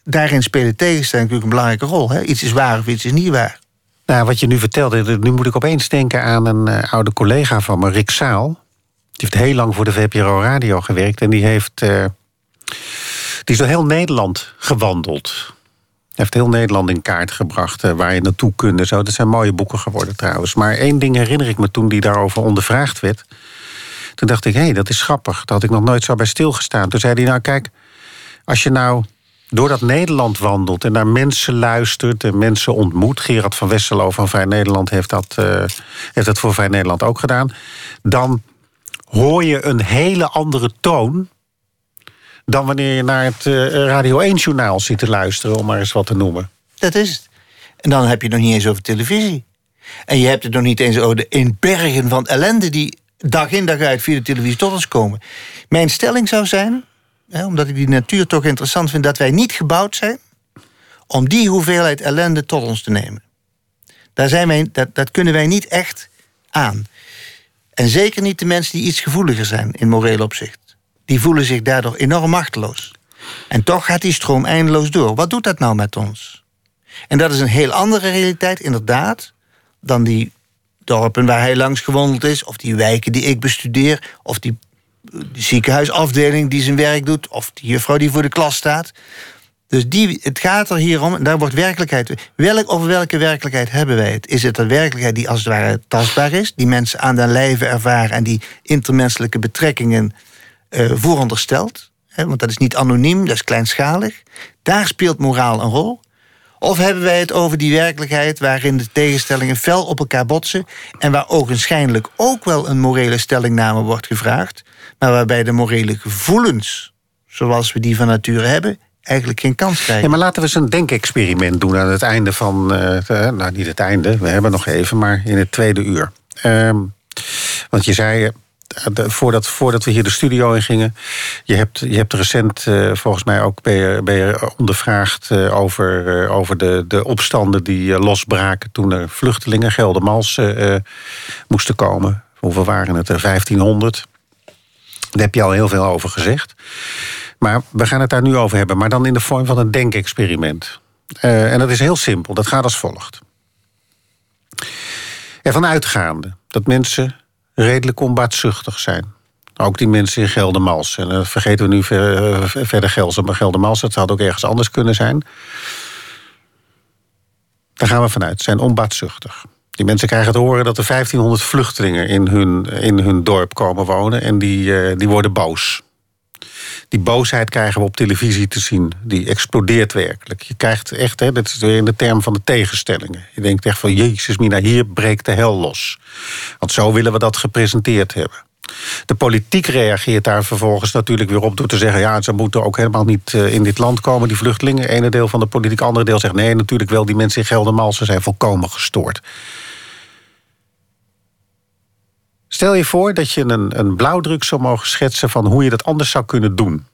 D: daarin spelen tegenstellingen natuurlijk een belangrijke rol. Hè? Iets is waar of iets is niet waar.
C: Nou, wat je nu vertelde, nu moet ik opeens denken aan een uh, oude collega van me, Rick Saal. Die heeft heel lang voor de VPRO Radio gewerkt. En die heeft. Uh, die is door heel Nederland gewandeld. Hij heeft heel Nederland in kaart gebracht waar je naartoe kunt. Zo. Dat zijn mooie boeken geworden trouwens. Maar één ding herinner ik me toen die daarover ondervraagd werd. Toen dacht ik, hé, hey, dat is grappig. Daar had ik nog nooit zo bij stilgestaan. Toen zei hij, nou kijk, als je nou door dat Nederland wandelt en naar mensen luistert en mensen ontmoet. Gerard van Westerlo van Vrij Nederland heeft dat, uh, heeft dat voor Vrij Nederland ook gedaan. Dan hoor je een hele andere toon dan wanneer je naar het uh, Radio 1-journaal zit te luisteren, om maar eens wat te noemen.
D: Dat is het. En dan heb je het nog niet eens over televisie. En je hebt het nog niet eens over de in bergen van ellende die dag in dag uit via de televisie tot ons komen. Mijn stelling zou zijn, hè, omdat ik die natuur toch interessant vind, dat wij niet gebouwd zijn om die hoeveelheid ellende tot ons te nemen. Daar zijn wij, dat, dat kunnen wij niet echt aan. En zeker niet de mensen die iets gevoeliger zijn in moreel opzicht. Die voelen zich daardoor enorm machteloos. En toch gaat die stroom eindeloos door. Wat doet dat nou met ons? En dat is een heel andere realiteit, inderdaad, dan die dorpen waar hij langs gewandeld is, of die wijken die ik bestudeer, of die, ziekenhuisafdeling die zijn werk doet, of die juffrouw die voor de klas staat. Dus die, het gaat er hier om, daar wordt werkelijkheid. Welk, over welke werkelijkheid hebben wij het? Is het een werkelijkheid die als het ware tastbaar is, die mensen aan den lijve ervaren en die intermenselijke betrekkingen uh, vooronderstelt? want dat is niet anoniem, dat is kleinschalig. Daar speelt moraal een rol. Of hebben wij het over die werkelijkheid waarin de tegenstellingen fel op elkaar botsen en waar ogenschijnlijk ook wel een morele stellingname wordt gevraagd, maar waarbij de morele gevoelens, zoals we die van nature hebben, eigenlijk geen kans krijgen.
C: Ja, maar laten we eens een denkexperiment doen aan het einde van. eh, nou, niet het einde, we hebben nog even, maar in het tweede uur. Ehm, want je zei. Voordat, voordat we hier de studio in gingen. Je hebt, je hebt recent, eh, volgens mij ook, ben je, ben ondervraagd eh, over, eh, over de, de opstanden die losbraken. toen er vluchtelingen, Geldermals, moesten komen. Hoeveel waren het er? 1500. Daar heb je al heel veel over gezegd. Maar we gaan het daar nu over hebben, maar dan in de vorm van een denkexperiment. En dat is heel simpel, dat gaat als volgt. Ervan uitgaande dat mensen redelijk onbaatzuchtig zijn. Ook die mensen in Geldermals. En dan vergeten we nu eh, verder Gelsen, maar Geldermals, dat had ook ergens anders kunnen zijn. Daar gaan we vanuit, zijn onbaatzuchtig. Die mensen krijgen te horen dat er 1500 vluchtelingen in hun, in hun dorp komen wonen. En die, eh, die worden boos. Die boosheid krijgen we op televisie te zien. Die explodeert werkelijk. Je krijgt echt, hè, dat is weer in de term van de tegenstellingen. Je denkt echt van, jezus mina, hier breekt de hel los. Want zo willen we dat gepresenteerd hebben. De politiek reageert daar vervolgens natuurlijk weer op door te zeggen: ja, ze moeten ook helemaal niet eh, in dit land komen, die vluchtelingen. Ene deel van de politiek, andere deel zegt nee, natuurlijk wel, die mensen in Geldermalsen zijn volkomen gestoord. Stel je voor dat je een, een blauwdruk zou mogen schetsen van hoe je dat anders zou kunnen doen.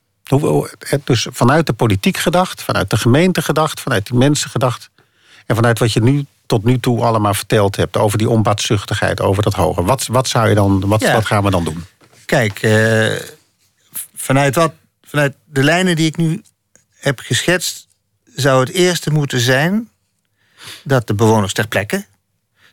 C: Dus vanuit de politiek gedacht, vanuit de gemeente gedacht, vanuit die mensen gedacht. En vanuit wat je nu tot nu toe allemaal verteld hebt over die onbaatzuchtigheid, over dat hoger. Wat, wat zou je dan, wat,
D: Ja.
C: wat gaan we dan doen?
D: Kijk, eh, vanuit, wat, vanuit de lijnen die ik nu heb geschetst, zou het eerste moeten zijn dat de bewoners ter plekke,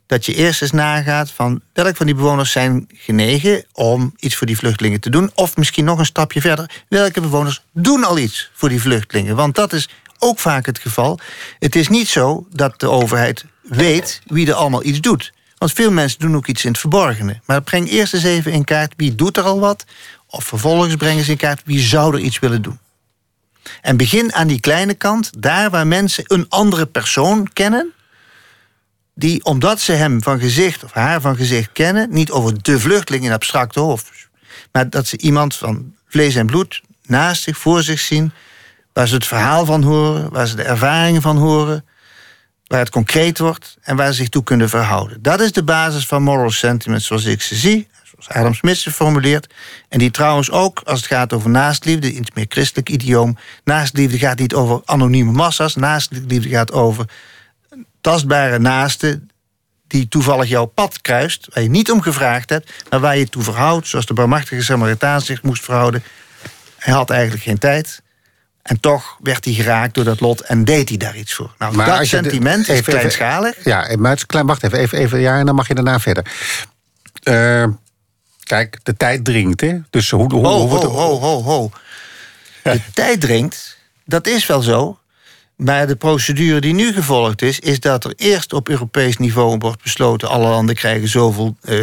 D: dat je eerst eens nagaat van welke van die bewoners zijn genegen om iets voor die vluchtelingen te doen, of misschien nog een stapje verder, welke bewoners doen al iets voor die vluchtelingen. Want dat is ook vaak het geval. Het is niet zo dat de overheid weet wie er allemaal iets doet. Want veel mensen doen ook iets in het verborgene. Maar breng eerst eens even in kaart wie doet er al wat. Of vervolgens breng eens in kaart wie zou er iets willen doen. En begin aan die kleine kant, daar waar mensen een andere persoon kennen. Die, omdat ze hem van gezicht of haar van gezicht kennen, niet over de vluchteling in abstracte hoofd, maar dat ze iemand van vlees en bloed naast zich, voor zich zien, waar ze het verhaal van horen, waar ze de ervaringen van horen, waar het concreet wordt en waar ze zich toe kunnen verhouden. Dat is de basis van moral sentiment zoals ik ze zie, zoals Adam Smith ze formuleert. En die trouwens ook, als het gaat over naastliefde, iets meer christelijk idioom. Naastliefde gaat niet over anonieme massa's. Naastliefde gaat over tastbare naasten die toevallig jouw pad kruist, waar je niet om gevraagd hebt, maar waar je je toe verhoudt, zoals de barmachtige Samaritaan zich moest verhouden. Hij had eigenlijk geen tijd. En toch werd hij geraakt door dat lot en deed hij daar iets voor. Nou,
C: Maar
D: dat
C: de-
D: sentiment is
C: even- even-
D: kleinschalig.
C: Ja, maar het is klein, wacht even, even, even, ja, en dan mag je daarna verder. Eh, kijk, de tijd dringt, hè? Dus hoe, hoe,
D: Ho, ho, ho, ho, ho. De tijd dringt, dat is wel zo. Maar de procedure die nu gevolgd is, is dat er eerst op Europees niveau wordt besloten: alle landen krijgen zoveel eh,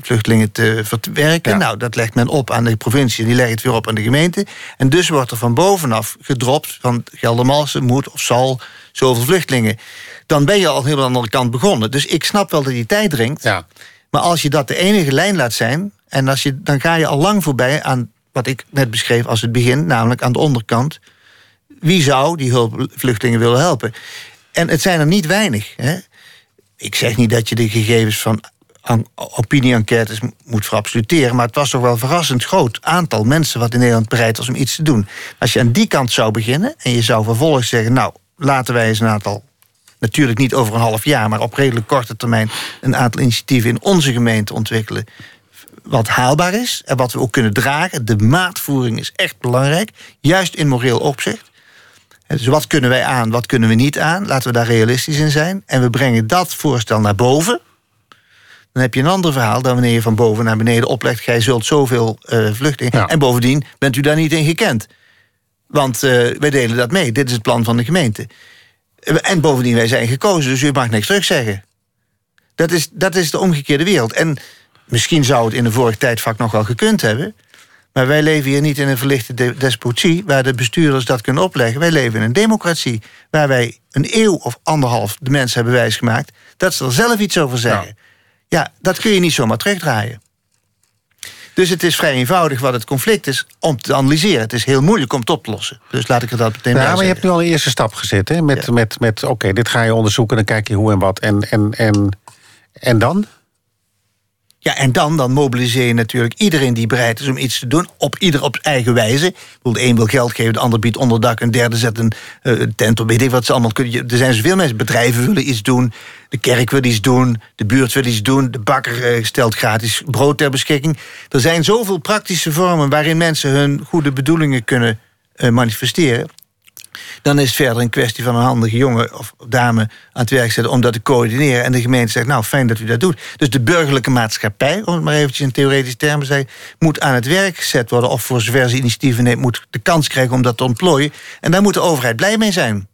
D: vluchtelingen te verwerken.
C: Ja.
D: Nou, dat legt men op aan de provincie die legt het weer op aan de gemeente. En dus wordt er van bovenaf gedropt: van Geldermalsen moet of zal zoveel vluchtelingen. Dan ben je al helemaal aan de andere kant begonnen. Dus ik snap wel dat die tijd dringt.
C: Ja.
D: Maar als je dat de enige lijn laat zijn, en als je, dan ga je al lang voorbij aan wat ik net beschreef als het begin, namelijk aan de onderkant. Wie zou die hulpvluchtelingen willen helpen? En het zijn er niet weinig. Hè? Ik zeg niet dat je de gegevens van an- opinie-enquêtes moet verabsoluteren, maar het was toch wel een verrassend groot aantal mensen wat in Nederland bereid was om iets te doen. Als je aan die kant zou beginnen en je zou vervolgens zeggen, nou, laten wij eens een aantal natuurlijk niet over een half jaar, maar op redelijk korte termijn een aantal initiatieven in onze gemeente ontwikkelen. Wat haalbaar is en wat we ook kunnen dragen. De maatvoering is echt belangrijk, juist in moreel opzicht. Dus wat kunnen wij aan, wat kunnen we niet aan? Laten we daar realistisch in zijn. En we brengen dat voorstel naar boven. Dan heb je een ander verhaal dan wanneer je van boven naar beneden oplegt. Gij zult zoveel eh, vluchtelingen.
C: Ja.
D: En bovendien bent u daar niet in gekend. Want eh, wij delen dat mee. Dit is het plan van de gemeente. En bovendien, wij zijn gekozen, dus u mag niks terugzeggen. Dat is, dat is de omgekeerde wereld. En misschien zou het in een vorig tijdvak nog wel gekund hebben. Maar wij leven hier niet in een verlichte despotie... waar de bestuurders dat kunnen opleggen. Wij leven in een democratie waar wij een eeuw of anderhalf... de mensen hebben wijsgemaakt dat ze er zelf iets over zeggen. Ja, dat kun je niet zomaar terugdraaien. Dus het is vrij eenvoudig wat het conflict is om te analyseren. Het is heel moeilijk om het op te lossen. Dus laat ik er dat meteen bij
C: Ja, maar je hebt nu al een eerste stap gezet. Hè? Met,
D: Ja.
C: met, met oké, dit ga je onderzoeken, dan kijk je hoe en wat. En, en, en, en dan?
D: Ja, en dan, dan mobiliseer je natuurlijk iedereen die bereid is om iets te doen. Op ieder op eigen wijze. De een wil geld geven, de ander biedt onderdak... een derde zet een eh, tent op, weet ik wat ze allemaal kunnen. Er zijn zoveel mensen. Bedrijven willen iets doen. De kerk wil iets doen. De buurt wil iets doen. De bakker eh, stelt gratis brood ter beschikking. Er zijn zoveel praktische vormen... waarin mensen hun goede bedoelingen kunnen eh, manifesteren. Dan is het verder een kwestie van een handige jongen of dame aan het werk zetten om dat te coördineren. En de gemeente zegt, nou fijn dat u dat doet. Dus de burgerlijke maatschappij, om het maar eventjes in theoretische termen te zeggen, moet aan het werk gezet worden. Of voor zover ze initiatieven neemt, moet de kans krijgen om dat te ontplooien. En daar moet de overheid blij mee zijn.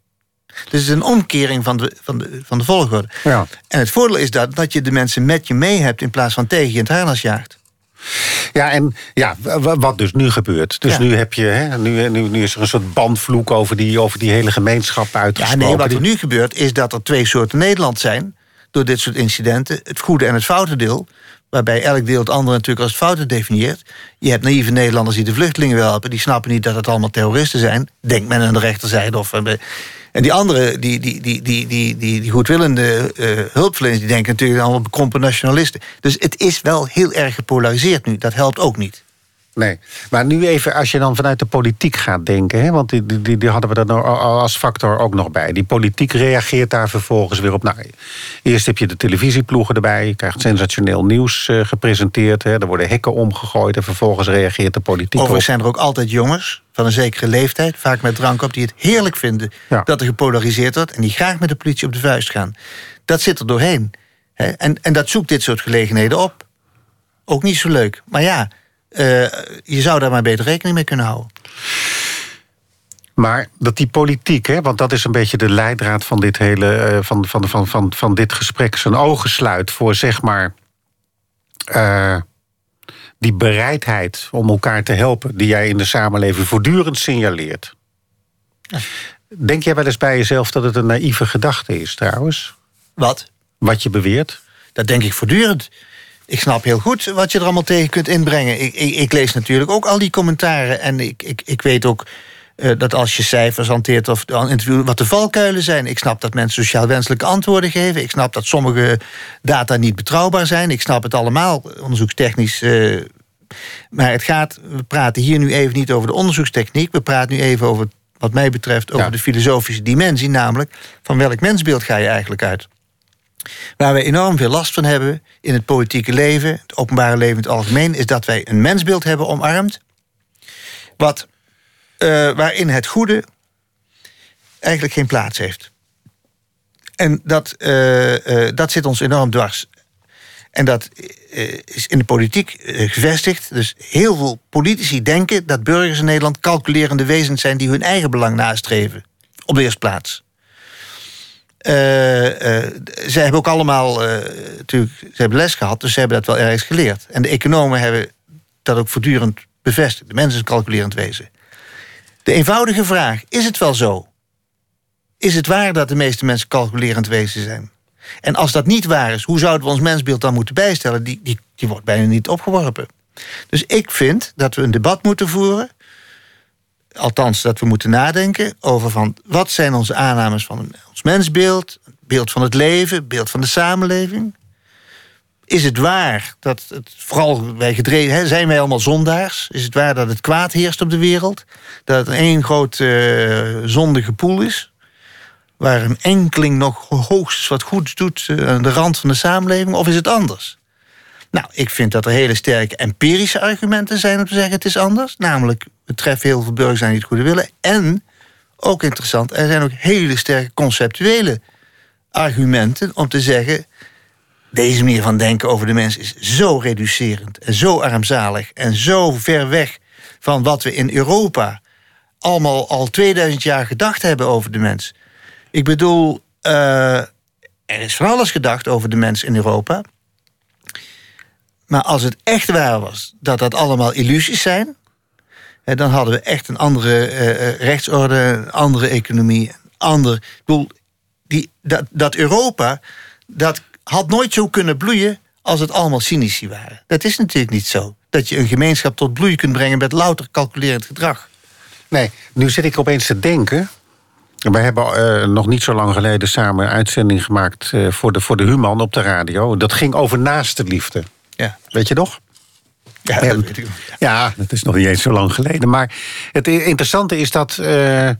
D: Dus het is een omkering van de, van de, van de volgorde.
C: Ja.
D: En het voordeel is dat, dat je de mensen met je mee hebt in plaats van tegen je in het harnas jaagt.
C: Ja, en ja, wa- wat dus nu gebeurt. Dus
D: Ja.
C: nu, heb je, hè, nu, nu, nu is er een soort bandvloek over die, over die hele gemeenschap
D: Ja,
C: uitgesproken.
D: nee, wat er nu gebeurt is dat er twee soorten Nederland zijn... door dit soort incidenten, het goede en het foute deel... waarbij elk deel het andere natuurlijk als het foute definieert. Je hebt naïeve Nederlanders die de vluchtelingen wel helpen... die snappen niet dat het allemaal terroristen zijn. Denkt men aan de rechterzijde of... En die andere, die, die, die, die, die, die, goedwillende eh, hulpverleners... die denken natuurlijk allemaal bekrompen nationalisten. Dus het is wel heel erg gepolariseerd nu. Dat helpt ook niet.
C: Nee, maar nu even als je dan vanuit de politiek gaat denken... Hè, want die, die- die, hadden we nog als factor ook nog bij. Die politiek reageert daar vervolgens weer op. Nou, eerst heb je de televisieploegen erbij. Je krijgt sensationeel nieuws eh, gepresenteerd. Hè, er worden hekken omgegooid en vervolgens reageert de politiek
D: Overigens
C: op.
D: zijn er ook altijd jongens van een zekere leeftijd, vaak met drank op, die het heerlijk vinden
C: Ja.
D: dat er gepolariseerd wordt en die graag met de politie op de vuist gaan. Dat zit er doorheen. Hè? En, en dat zoekt dit soort gelegenheden op. Ook niet zo leuk. Maar ja, eh, je zou daar maar beter rekening mee kunnen houden.
C: Maar dat die politiek, hè, want dat is een beetje de leidraad van dit hele eh, van, van, van, van, van dit gesprek, zijn ogen sluit voor zeg maar eh, die bereidheid om elkaar te helpen, die jij in de samenleving voortdurend signaleert. Denk jij wel eens bij jezelf dat het een naïeve gedachte is, trouwens?
D: Wat?
C: Wat je beweert?
D: Dat denk ik voortdurend. Ik snap heel goed wat je er allemaal tegen kunt inbrengen. Ik, ik, ik lees natuurlijk ook al die commentaren. En ik, ik, ik weet ook eh, dat als je cijfers hanteert of interview, wat de valkuilen zijn. Ik snap dat mensen sociaal wenselijke antwoorden geven. Ik snap dat sommige data niet betrouwbaar zijn. Ik snap het allemaal, onderzoekstechnisch. eh, maar het gaat, we praten hier nu even niet over de onderzoekstechniek. We praten nu even over, wat mij betreft, over
C: Ja.
D: de filosofische dimensie. Namelijk, van welk mensbeeld ga je eigenlijk uit? Waar wij enorm veel last van hebben in het politieke leven, het openbare leven in het algemeen, is dat wij een mensbeeld hebben omarmd. Wat, eh, waarin het goede eigenlijk geen plaats heeft. En dat, eh, eh, dat zit ons enorm dwars. En dat is in de politiek gevestigd. Dus heel veel politici denken dat burgers in Nederland calculerende wezens zijn die hun eigen belang nastreven. Op de eerste plaats. Eh, eh, ze hebben ook allemaal eh, natuurlijk, ze hebben les gehad, dus ze hebben dat wel ergens geleerd. En de economen hebben dat ook voortdurend bevestigd. De mensen calculerend wezen. De eenvoudige vraag: is het wel zo? Is het waar dat de meeste mensen calculerend wezen zijn? En als dat niet waar is, hoe zouden we ons mensbeeld dan moeten bijstellen? Die, die, die wordt bijna niet opgeworpen. Dus ik vind dat we een debat moeten voeren. Althans, dat we moeten nadenken over van wat zijn onze aannames van ons mensbeeld, beeld van het leven, beeld van de samenleving. Is het waar dat het vooral wij gedreven zijn wij allemaal zondaars? Is het waar dat het kwaad heerst op de wereld? Dat het één groot eh, zondige poel is? Waar een enkeling nog hoogstens wat goeds doet eh, aan de rand van de samenleving? Of is het anders? Nou, ik vind dat er hele sterke empirische argumenten zijn om te zeggen het is anders. Namelijk, treffen heel veel burgers aan die het goede willen. En, ook interessant, er zijn ook hele sterke conceptuele argumenten om te zeggen... deze manier van denken over de mens is zo reducerend en zo armzalig... en zo ver weg van wat we in Europa allemaal al 2000 jaar gedacht hebben over de mens. Ik bedoel, eh, er is van alles gedacht over de mens in Europa... Maar als het echt waar was dat dat allemaal illusies zijn, dan hadden we echt een andere eh, eh, rechtsorde, een andere economie. Een ander, ik bedoel, die, dat, dat Europa, dat had nooit zo kunnen bloeien als het allemaal cynici waren. Dat is natuurlijk niet zo. Dat je een gemeenschap tot bloei kunt brengen met louter calculerend gedrag.
C: Nee, nu zit ik opeens te denken. We hebben eh, nog niet zo lang geleden samen een uitzending gemaakt eh, voor, de, voor de Human op de radio. Dat ging over naaste liefde.
D: Ja,
C: Weet je nog?
D: Ja,
C: Ja,
D: dat.
C: Ja, is nog niet eens zo lang geleden. Maar het interessante is dat. eh,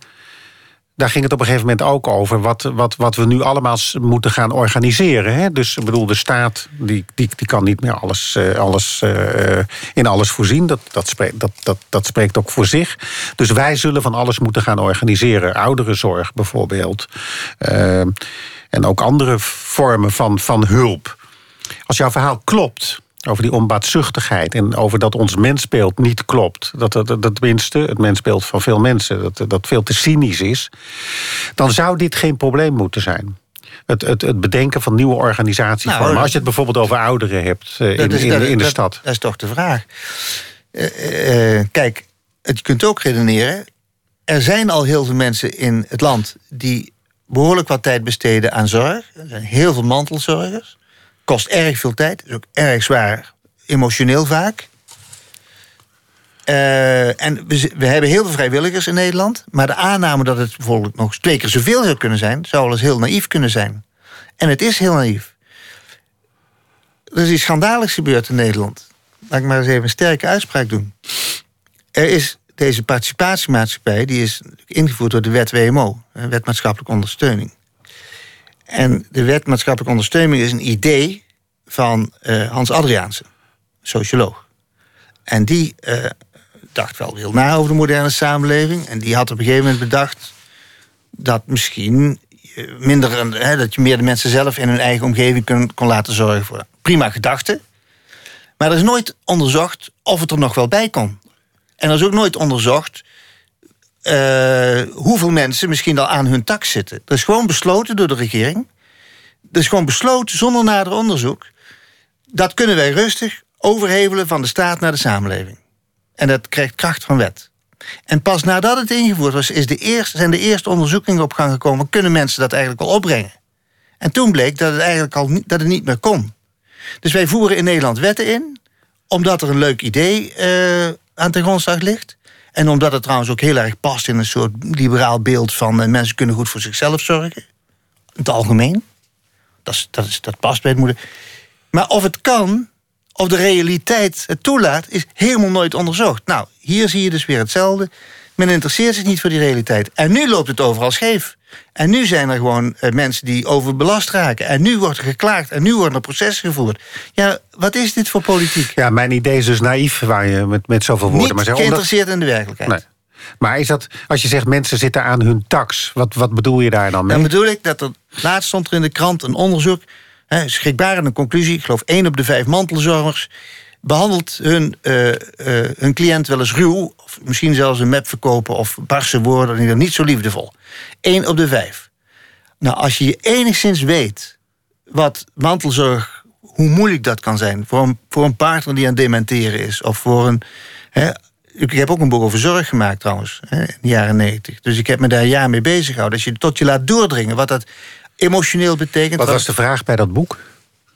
C: daar ging het op een gegeven moment ook over. Wat, wat, wat we nu allemaal moeten gaan organiseren. Hè? Dus ik bedoel, de staat die, die, die kan niet meer alles, eh, alles, eh, in alles voorzien. Dat, dat, spreekt, dat, dat, dat spreekt ook voor zich. Dus wij zullen van alles moeten gaan organiseren. Ouderenzorg bijvoorbeeld. En ook andere vormen van, van hulp. Als jouw verhaal klopt over die onbaatzuchtigheid en over dat ons mensbeeld niet klopt, dat, dat, dat tenminste het mensbeeld van veel mensen dat, dat veel te cynisch is, dan zou dit geen probleem moeten zijn. Het, het, het bedenken van nieuwe organisatievormen.
D: Nou,
C: Als je het bijvoorbeeld over ouderen hebt eh, in,
D: is-
C: in, de stad.
D: Dat is toch de vraag. Eh, eh, kijk, het, je kunt ook redeneren. Er zijn al heel veel mensen in het land die behoorlijk wat tijd besteden aan zorg. Er zijn heel veel mantelzorgers. Kost erg veel tijd. Is ook erg zwaar, emotioneel vaak. Eh, en we, we hebben heel veel vrijwilligers in Nederland. Maar de aanname dat het bijvoorbeeld nog twee keer zoveel zou kunnen zijn, zou wel eens heel naïef kunnen zijn. En het is heel naïef. Er is iets schandaligs gebeurd in Nederland. Laat ik maar eens even een sterke uitspraak doen. Er is deze participatiemaatschappij, die is ingevoerd door de wet WMO, wet maatschappelijke ondersteuning. En de wet maatschappelijke ondersteuning is een idee van eh, Hans Adriaanse, socioloog. En die eh, dacht wel heel na over de moderne samenleving. En die had op een gegeven moment bedacht dat misschien eh, minder, hè, dat je meer de mensen zelf in hun eigen omgeving kon, kon laten zorgen voor. Prima gedachte. Maar er is nooit onderzocht of het er nog wel bij kon. En er is ook nooit onderzocht hoeveel mensen misschien al aan hun tak zitten. Dat is gewoon besloten door de regering. Dat is gewoon besloten zonder nader onderzoek. Dat kunnen wij rustig overhevelen van de staat naar de samenleving. En dat krijgt kracht van wet. En pas nadat het ingevoerd was, is de eerste, zijn de eerste onderzoekingen op gang gekomen. Kunnen mensen dat eigenlijk wel opbrengen? En toen bleek dat het eigenlijk al niet, dat het niet meer kon. Dus wij voeren in Nederland wetten in, omdat er een leuk idee eh, aan ten grondslag ligt. En omdat het trouwens ook heel erg past in een soort liberaal beeld van eh, mensen kunnen goed voor zichzelf zorgen. In het algemeen. Dat, is, dat, is, dat past bij het moeder. Maar of het kan, of de realiteit het toelaat, is helemaal nooit onderzocht. Nou, hier zie je dus weer hetzelfde. Men interesseert zich niet voor die realiteit. En nu loopt het overal scheef. En nu zijn er gewoon eh, mensen die overbelast raken. En nu wordt er geklaagd. En nu worden er processen gevoerd. Ja, wat is dit voor politiek?
C: Ja, mijn idee is dus naïef waar je met, met zoveel woorden
D: niet
C: maar omdat-
D: geïnteresseerd in de werkelijkheid.
C: Nee. Maar is dat, als je zegt mensen zitten aan hun tax, wat, wat bedoel je daar dan mee?
D: Dan bedoel ik dat er laatst stond er in de krant een onderzoek, hè, schrikbarende conclusie. Ik geloof één op de vijf mantelzorgers behandelt hun, eh, eh, hun cliënt wel eens ruw, of misschien zelfs een map verkopen of barse woorden, ieder geval niet zo liefdevol. Eén op de vijf. Nou, als je enigszins weet wat mantelzorg, hoe moeilijk dat kan zijn voor een, voor een partner die aan het dementeren is, of voor een. Hè, ik heb ook een boek over zorg gemaakt trouwens, hè, in de jaren negentig. Dus ik heb me daar een jaar mee bezig gehouden. Als je tot je laat doordringen wat dat emotioneel betekent.
C: Wat was de vraag bij dat boek?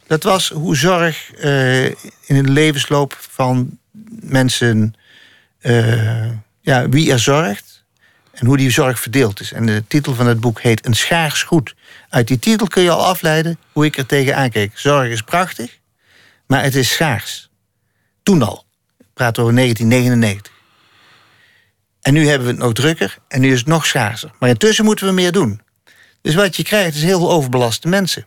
D: Dat was hoe zorg eh, in de levensloop van mensen, eh, ja, wie er zorgt en hoe die zorg verdeeld is. En de titel van het boek heet Een schaars goed. Uit die titel kun je al afleiden hoe ik er tegenaan keek. Zorg is prachtig, maar het is schaars. Toen al. Ik praat over 1999. En nu hebben we het nog drukker en nu is het nog schaarser. Maar intussen moeten we meer doen. Dus wat je krijgt is heel veel overbelaste mensen.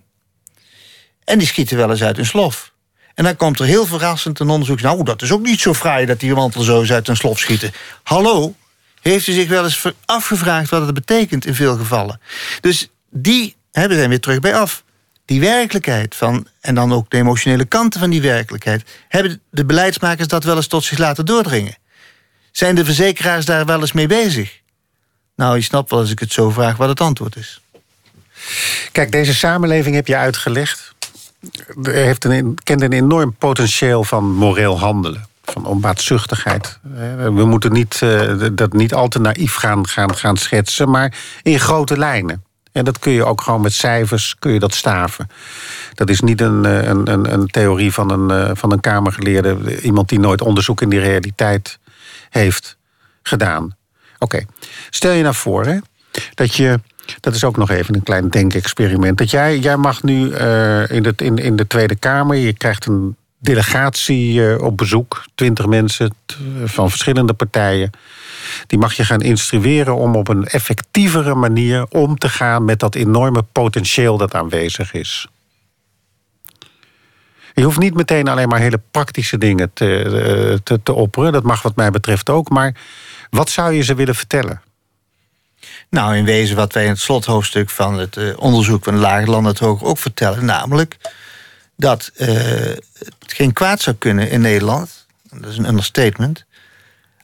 D: En die schieten wel eens uit hun slof. En dan komt er heel verrassend een onderzoek. Nou, dat is ook niet zo fraai dat die mantelzoos uit hun slof schieten. Hallo, heeft u zich wel eens afgevraagd wat het betekent in veel gevallen? Dus die, we zijn weer terug bij af. Die werkelijkheid van, en dan ook de emotionele kanten van die werkelijkheid, hebben de beleidsmakers dat wel eens tot zich laten doordringen? Zijn de verzekeraars daar wel eens mee bezig? Nou, je snapt wel als ik het zo vraag wat het antwoord is.
C: Kijk, deze samenleving heb je uitgelegd. Heeft een, kent een enorm potentieel van moreel handelen. van onbaatzuchtigheid. We moeten niet, dat niet al te naïef gaan, gaan, gaan schetsen, maar in grote lijnen. En dat kun je ook gewoon met cijfers kun je dat staven. Dat is niet een, een, een, een theorie van een, van een kamergeleerde, iemand die nooit onderzoek in die realiteit heeft gedaan. Oké, stel je nou voor hè, dat je dat is ook nog even een klein denkexperiment. Dat jij, jij mag nu uh, in, de, in, in de Tweede Kamer, je krijgt een delegatie uh, op bezoek, twintig mensen van verschillende partijen. Die mag je gaan instrueren om op een effectievere manier om te gaan met dat enorme potentieel dat aanwezig is. Je hoeft niet meteen alleen maar hele praktische dingen te, eh, te, te opperen. Dat mag wat mij betreft ook. Maar wat zou je ze willen vertellen?
D: Nou, in wezen wat wij in het slothoofdstuk van het uh, onderzoek van Lagerland het Hoger ook vertellen, namelijk dat uh, het geen kwaad zou kunnen in Nederland, dat is een understatement,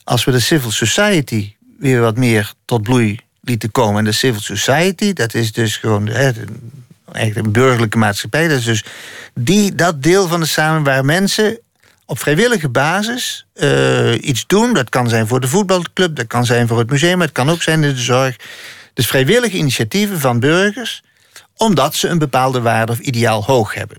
D: als we de civil society weer wat meer tot bloei lieten komen. En de civil society, dat is dus gewoon hè, eigenlijk een burgerlijke maatschappij. Dat is dus die, dat deel van de samenleving waar mensen op vrijwillige basis uh, iets doen. Dat kan zijn voor de voetbalclub, dat kan zijn voor het museum, het kan ook zijn in de zorg. Dus vrijwillige initiatieven van burgers, omdat ze een bepaalde waarde of ideaal hoog hebben.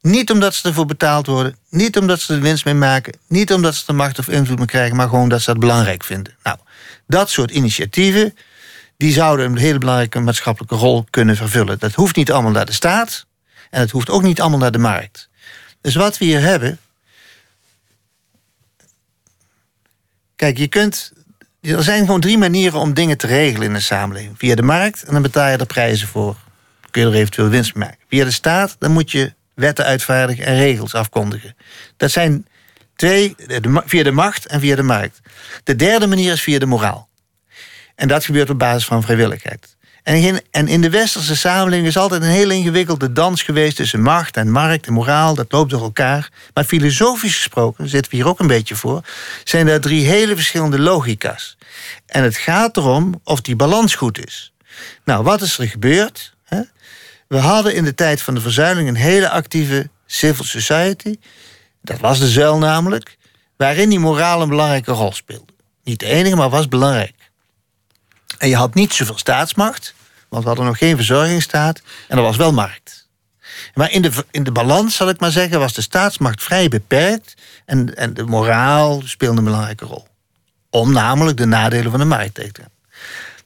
D: Niet omdat ze ervoor betaald worden, niet omdat ze er winst mee maken, niet omdat ze de macht of invloed mee krijgen, maar gewoon dat ze dat belangrijk vinden. Nou, dat soort initiatieven, die zouden een hele belangrijke maatschappelijke rol kunnen vervullen. Dat hoeft niet allemaal naar de staat en het hoeft ook niet allemaal naar de markt. Dus wat we hier hebben, Kijk, je kunt. Er zijn gewoon drie manieren om dingen te regelen in een samenleving. Via de markt, en dan betaal je er prijzen voor. Kun je er eventueel winst mee maken. Via de staat, dan moet je wetten uitvaardigen en regels afkondigen. Dat zijn twee, via de macht en via de markt. De derde manier is via de moraal. En dat gebeurt op basis van vrijwilligheid. En in, en in de westerse samenleving is altijd een heel ingewikkelde dans geweest tussen macht en markt en moraal. Dat loopt door elkaar. Maar filosofisch gesproken, zitten we hier ook een beetje voor, zijn er drie hele verschillende logica's. En het gaat erom of die balans goed is. Nou, wat is er gebeurd? We hadden in de tijd van de verzuiling een hele actieve civil society. Dat was de zuil namelijk, waarin die moraal een belangrijke rol speelde. Niet de enige, maar was belangrijk. En je had niet zoveel staatsmacht, want we hadden nog geen verzorgingsstaat. En er was wel markt. Maar in de, in de balans, zal ik maar zeggen, was de staatsmacht vrij beperkt. En, en de moraal speelde een belangrijke rol. Om namelijk de nadelen van de markt tegen te gaan.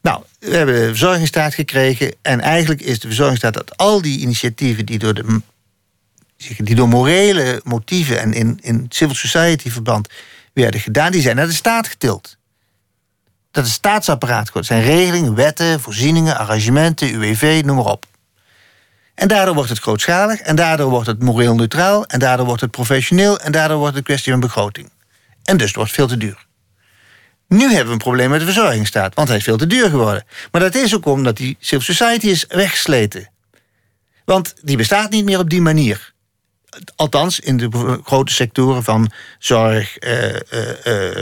D: Nou, we hebben de verzorgingsstaat gekregen. En eigenlijk is de verzorgingsstaat dat al die initiatieven die door, de, die door morele motieven en in, in civil society verband werden gedaan, die zijn naar de staat getild dat het staatsapparaat wordt. zijn regelingen, wetten, voorzieningen, arrangementen, UWV, noem maar op. En daardoor wordt het grootschalig, en daardoor wordt het moreel neutraal, en daardoor wordt het professioneel, en daardoor wordt het kwestie van begroting. En dus het wordt veel te duur. Nu hebben we een probleem met de verzorgingsstaat, want hij is veel te duur geworden. Maar dat is ook omdat die civil society is weggesleten. Want die bestaat niet meer op die manier. Althans, in de grote sectoren van zorg. Uh, uh,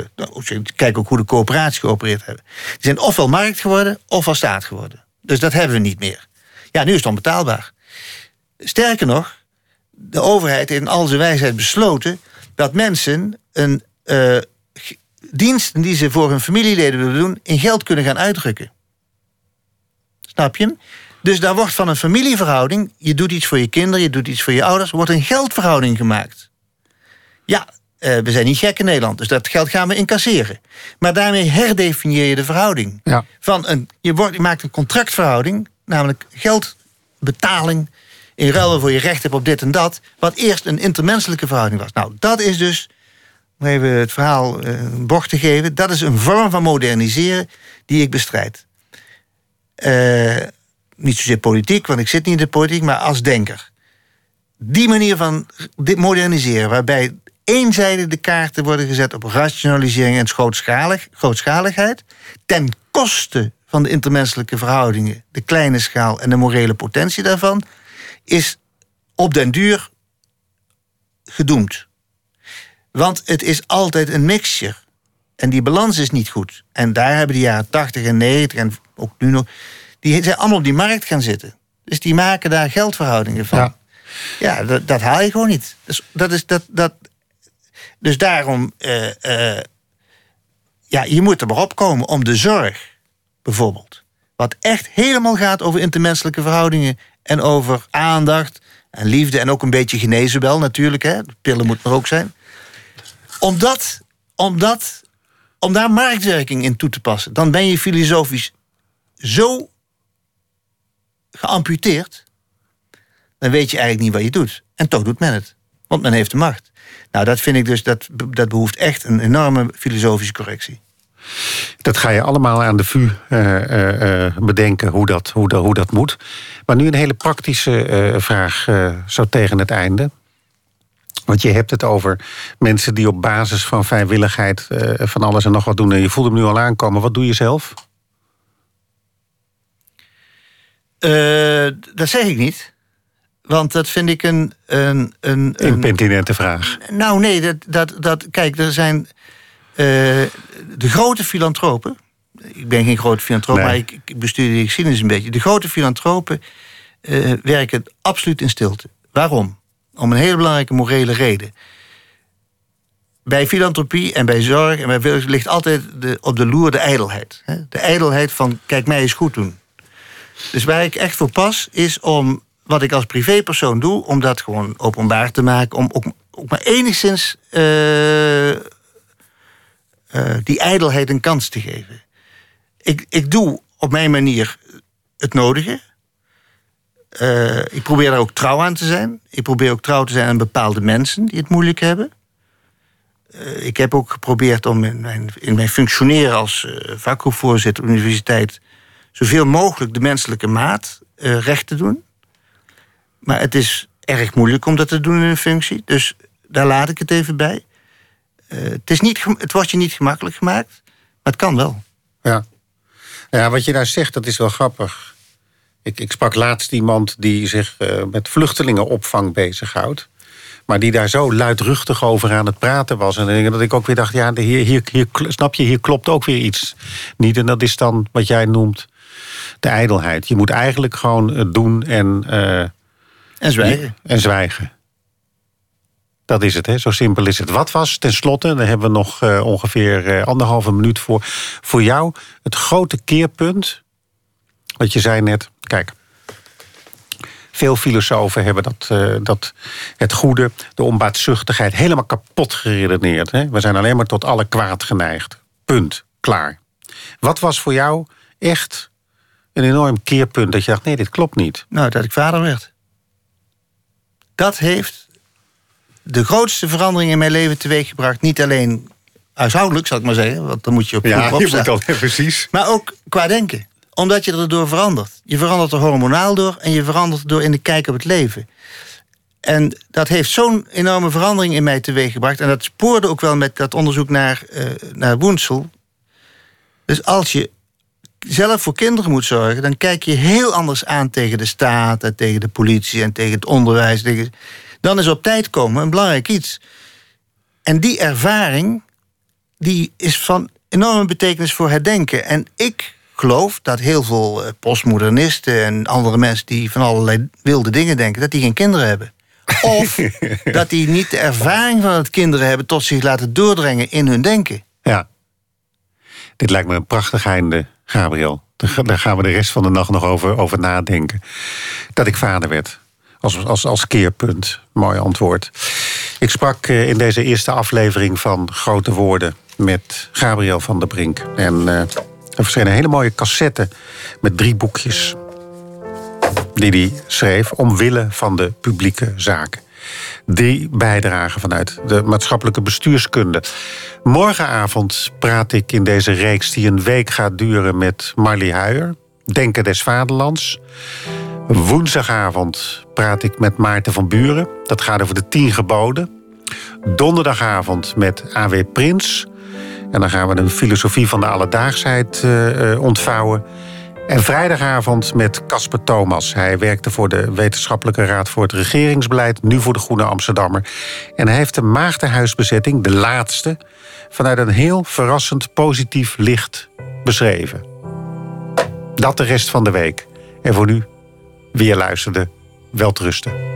D: uh, kijk ook hoe de coöperaties geopereerd hebben. Die zijn ofwel markt geworden, ofwel staat geworden. Dus dat hebben we niet meer. Ja, nu is het onbetaalbaar. Sterker nog, de overheid heeft in al zijn wijsheid besloten dat mensen een uh, dienst die ze voor hun familieleden willen doen, in geld kunnen gaan uitdrukken. Snap je? Dus daar wordt van een familieverhouding, je doet iets voor je kinderen, je doet iets voor je ouders, wordt een geldverhouding gemaakt. Ja, uh, we zijn niet gek in Nederland, dus dat geld gaan we incasseren. Maar daarmee herdefinieer je de verhouding. Ja. Van een, je, wordt, je maakt een contractverhouding, namelijk geldbetaling in ruil voor je recht hebt op dit en dat, wat eerst een intermenselijke verhouding was. Nou, dat is dus, om even het verhaal uh, een bocht te geven, dat is een vorm van moderniseren die ik bestrijd. Uh, niet zozeer politiek, want ik zit niet in de politiek, maar als denker. Die manier van moderniseren, waarbij eenzijdig de kaarten worden gezet op rationalisering en grootschalig, grootschaligheid, ten koste van de intermenselijke verhoudingen, de kleine schaal en de morele potentie daarvan, is op den duur gedoemd. Want het is altijd een mixture. En die balans is niet goed. En daar hebben de jaren 80 en 90 en ook nu nog die zijn allemaal op die markt gaan zitten. Dus die maken daar geldverhoudingen van. Ja, ja dat, dat haal je gewoon niet. Dus dat is dat. dat Dus daarom, eh, eh, ja, je moet er maar opkomen om de zorg, bijvoorbeeld. Wat echt helemaal gaat over intermenselijke verhoudingen en over aandacht en liefde en ook een beetje genezen wel natuurlijk. Hè. De pillen moeten er ook zijn. Om, dat, om, dat, om daar marktwerking in toe te passen, dan ben je filosofisch zo geamputeerd, dan weet je eigenlijk niet wat je doet. En toch doet men het. Want men heeft de macht. Nou, dat vind ik dus, dat, dat behoeft echt een enorme filosofische correctie.
C: Dat ga je allemaal aan de VU uh, uh, bedenken hoe dat, hoe, dat, hoe dat moet. Maar nu een hele praktische vraag zo tegen het einde. Want je hebt het over mensen die op basis van vrijwilligheid van alles en nog wat doen. En je voelt hem nu al aankomen. Wat doe je zelf?
D: Dat zeg ik niet. Want dat vind ik een. een, een,
C: een Impertinente vraag.
D: Nou, nee, dat, dat, dat, kijk, er zijn. Uh, de grote filantropen. Ik ben geen grote filantroop, maar ik, ik bestuur de geschiedenis een beetje. De grote filantropen uh, werken absoluut in stilte. Waarom? Om een hele belangrijke morele reden. Bij filantropie en bij zorg en bij ligt altijd de, op de loer de ijdelheid. De ijdelheid van kijk mij eens goed doen. Dus waar ik echt voor pas, is om wat ik als privépersoon doe, om dat gewoon openbaar te maken, om ook, maar enigszins uh, uh, die ijdelheid een kans te geven. Ik, ik doe op mijn manier het nodige. Uh, ik probeer daar ook trouw aan te zijn. Ik probeer ook trouw te zijn aan bepaalde mensen die het moeilijk hebben. ik heb ook geprobeerd om in mijn, in mijn functioneren als vakgroepvoorzitter universiteit zoveel mogelijk de menselijke maat recht te doen. Maar het is erg moeilijk om dat te doen in een functie. Dus daar laat ik het even bij. Uh, het, is niet, het wordt je niet gemakkelijk gemaakt, maar het kan wel.
C: Ja. ja, wat je daar zegt, dat is wel grappig. Ik, ik sprak laatst iemand die zich uh, met vluchtelingenopvang bezighoudt. Maar die daar zo luidruchtig over aan het praten was. En dat ik ook weer dacht, ja, hier, hier, hier, snap je, hier klopt ook weer iets niet. En dat is dan wat jij noemt de ijdelheid. Je moet eigenlijk gewoon het doen en... Uh,
D: en zwijgen.
C: En zwijgen. Dat is het, hè? zo simpel is het. Wat was tenslotte, daar hebben we nog uh, ongeveer anderhalve minuut voor, voor jou het grote keerpunt? Wat je zei net, kijk. Veel filosofen hebben dat, uh, dat het goede, de onbaatzuchtigheid, helemaal kapot geredeneerd. Hè? We zijn alleen maar tot alle kwaad geneigd. Punt. Klaar. Wat was voor jou echt een enorm keerpunt dat je dacht: nee, dit klopt niet?
D: Nou, dat ik vader werd dat heeft de grootste verandering in mijn leven teweeggebracht. Niet alleen huishoudelijk, zal ik maar zeggen. Want dan moet je op
C: ja, je moet al, precies.
D: Maar ook qua denken. Omdat je erdoor verandert. Je verandert er hormonaal door en je verandert door in de kijk op het leven. En dat heeft zo'n enorme verandering in mij teweeggebracht. En dat spoorde ook wel met dat onderzoek naar, uh, naar Woensel. Dus als je zelf voor kinderen moet zorgen, dan kijk je heel anders aan tegen de staat en tegen de politie en tegen het onderwijs. Dan is op tijd komen een belangrijk iets. En die ervaring, die is van enorme betekenis voor het denken. En ik geloof dat heel veel eh, postmodernisten en andere mensen die van allerlei wilde dingen denken, dat die geen kinderen hebben. Of dat die niet de ervaring van het kinderen hebben tot zich laten doordringen in hun denken.
C: Ja. Dit lijkt me een prachtig einde Gabriel. Daar gaan we de rest van de nacht nog over, over nadenken. Dat ik vader werd. Als, als, als keerpunt. Mooi antwoord. Ik sprak eh, in deze eerste aflevering van Grote Woorden met Gabriel van der Brink. En uh, er verscheen een hele mooie cassette met drie boekjes. Die hij schreef omwille van de publieke zaken die bijdragen vanuit de maatschappelijke bestuurskunde. Morgenavond praat ik in deze reeks die een week gaat duren met Marley Huijer, Denken des Vaderlands. Woensdagavond praat ik met Maarten van Buren. Dat gaat over de tien geboden. Donderdagavond met A.W. Prins. En dan gaan we een filosofie van de alledaagsheid uh, ontvouwen. En vrijdagavond met Casper Thomas. Hij werkte voor de Wetenschappelijke Raad voor het Regeringsbeleid, nu voor de Groene Amsterdammer. En hij heeft de Maagdenhuisbezetting, de laatste, vanuit een heel verrassend positief licht beschreven. Dat de rest van de week. En voor nu, weer luisterde, wel trusten.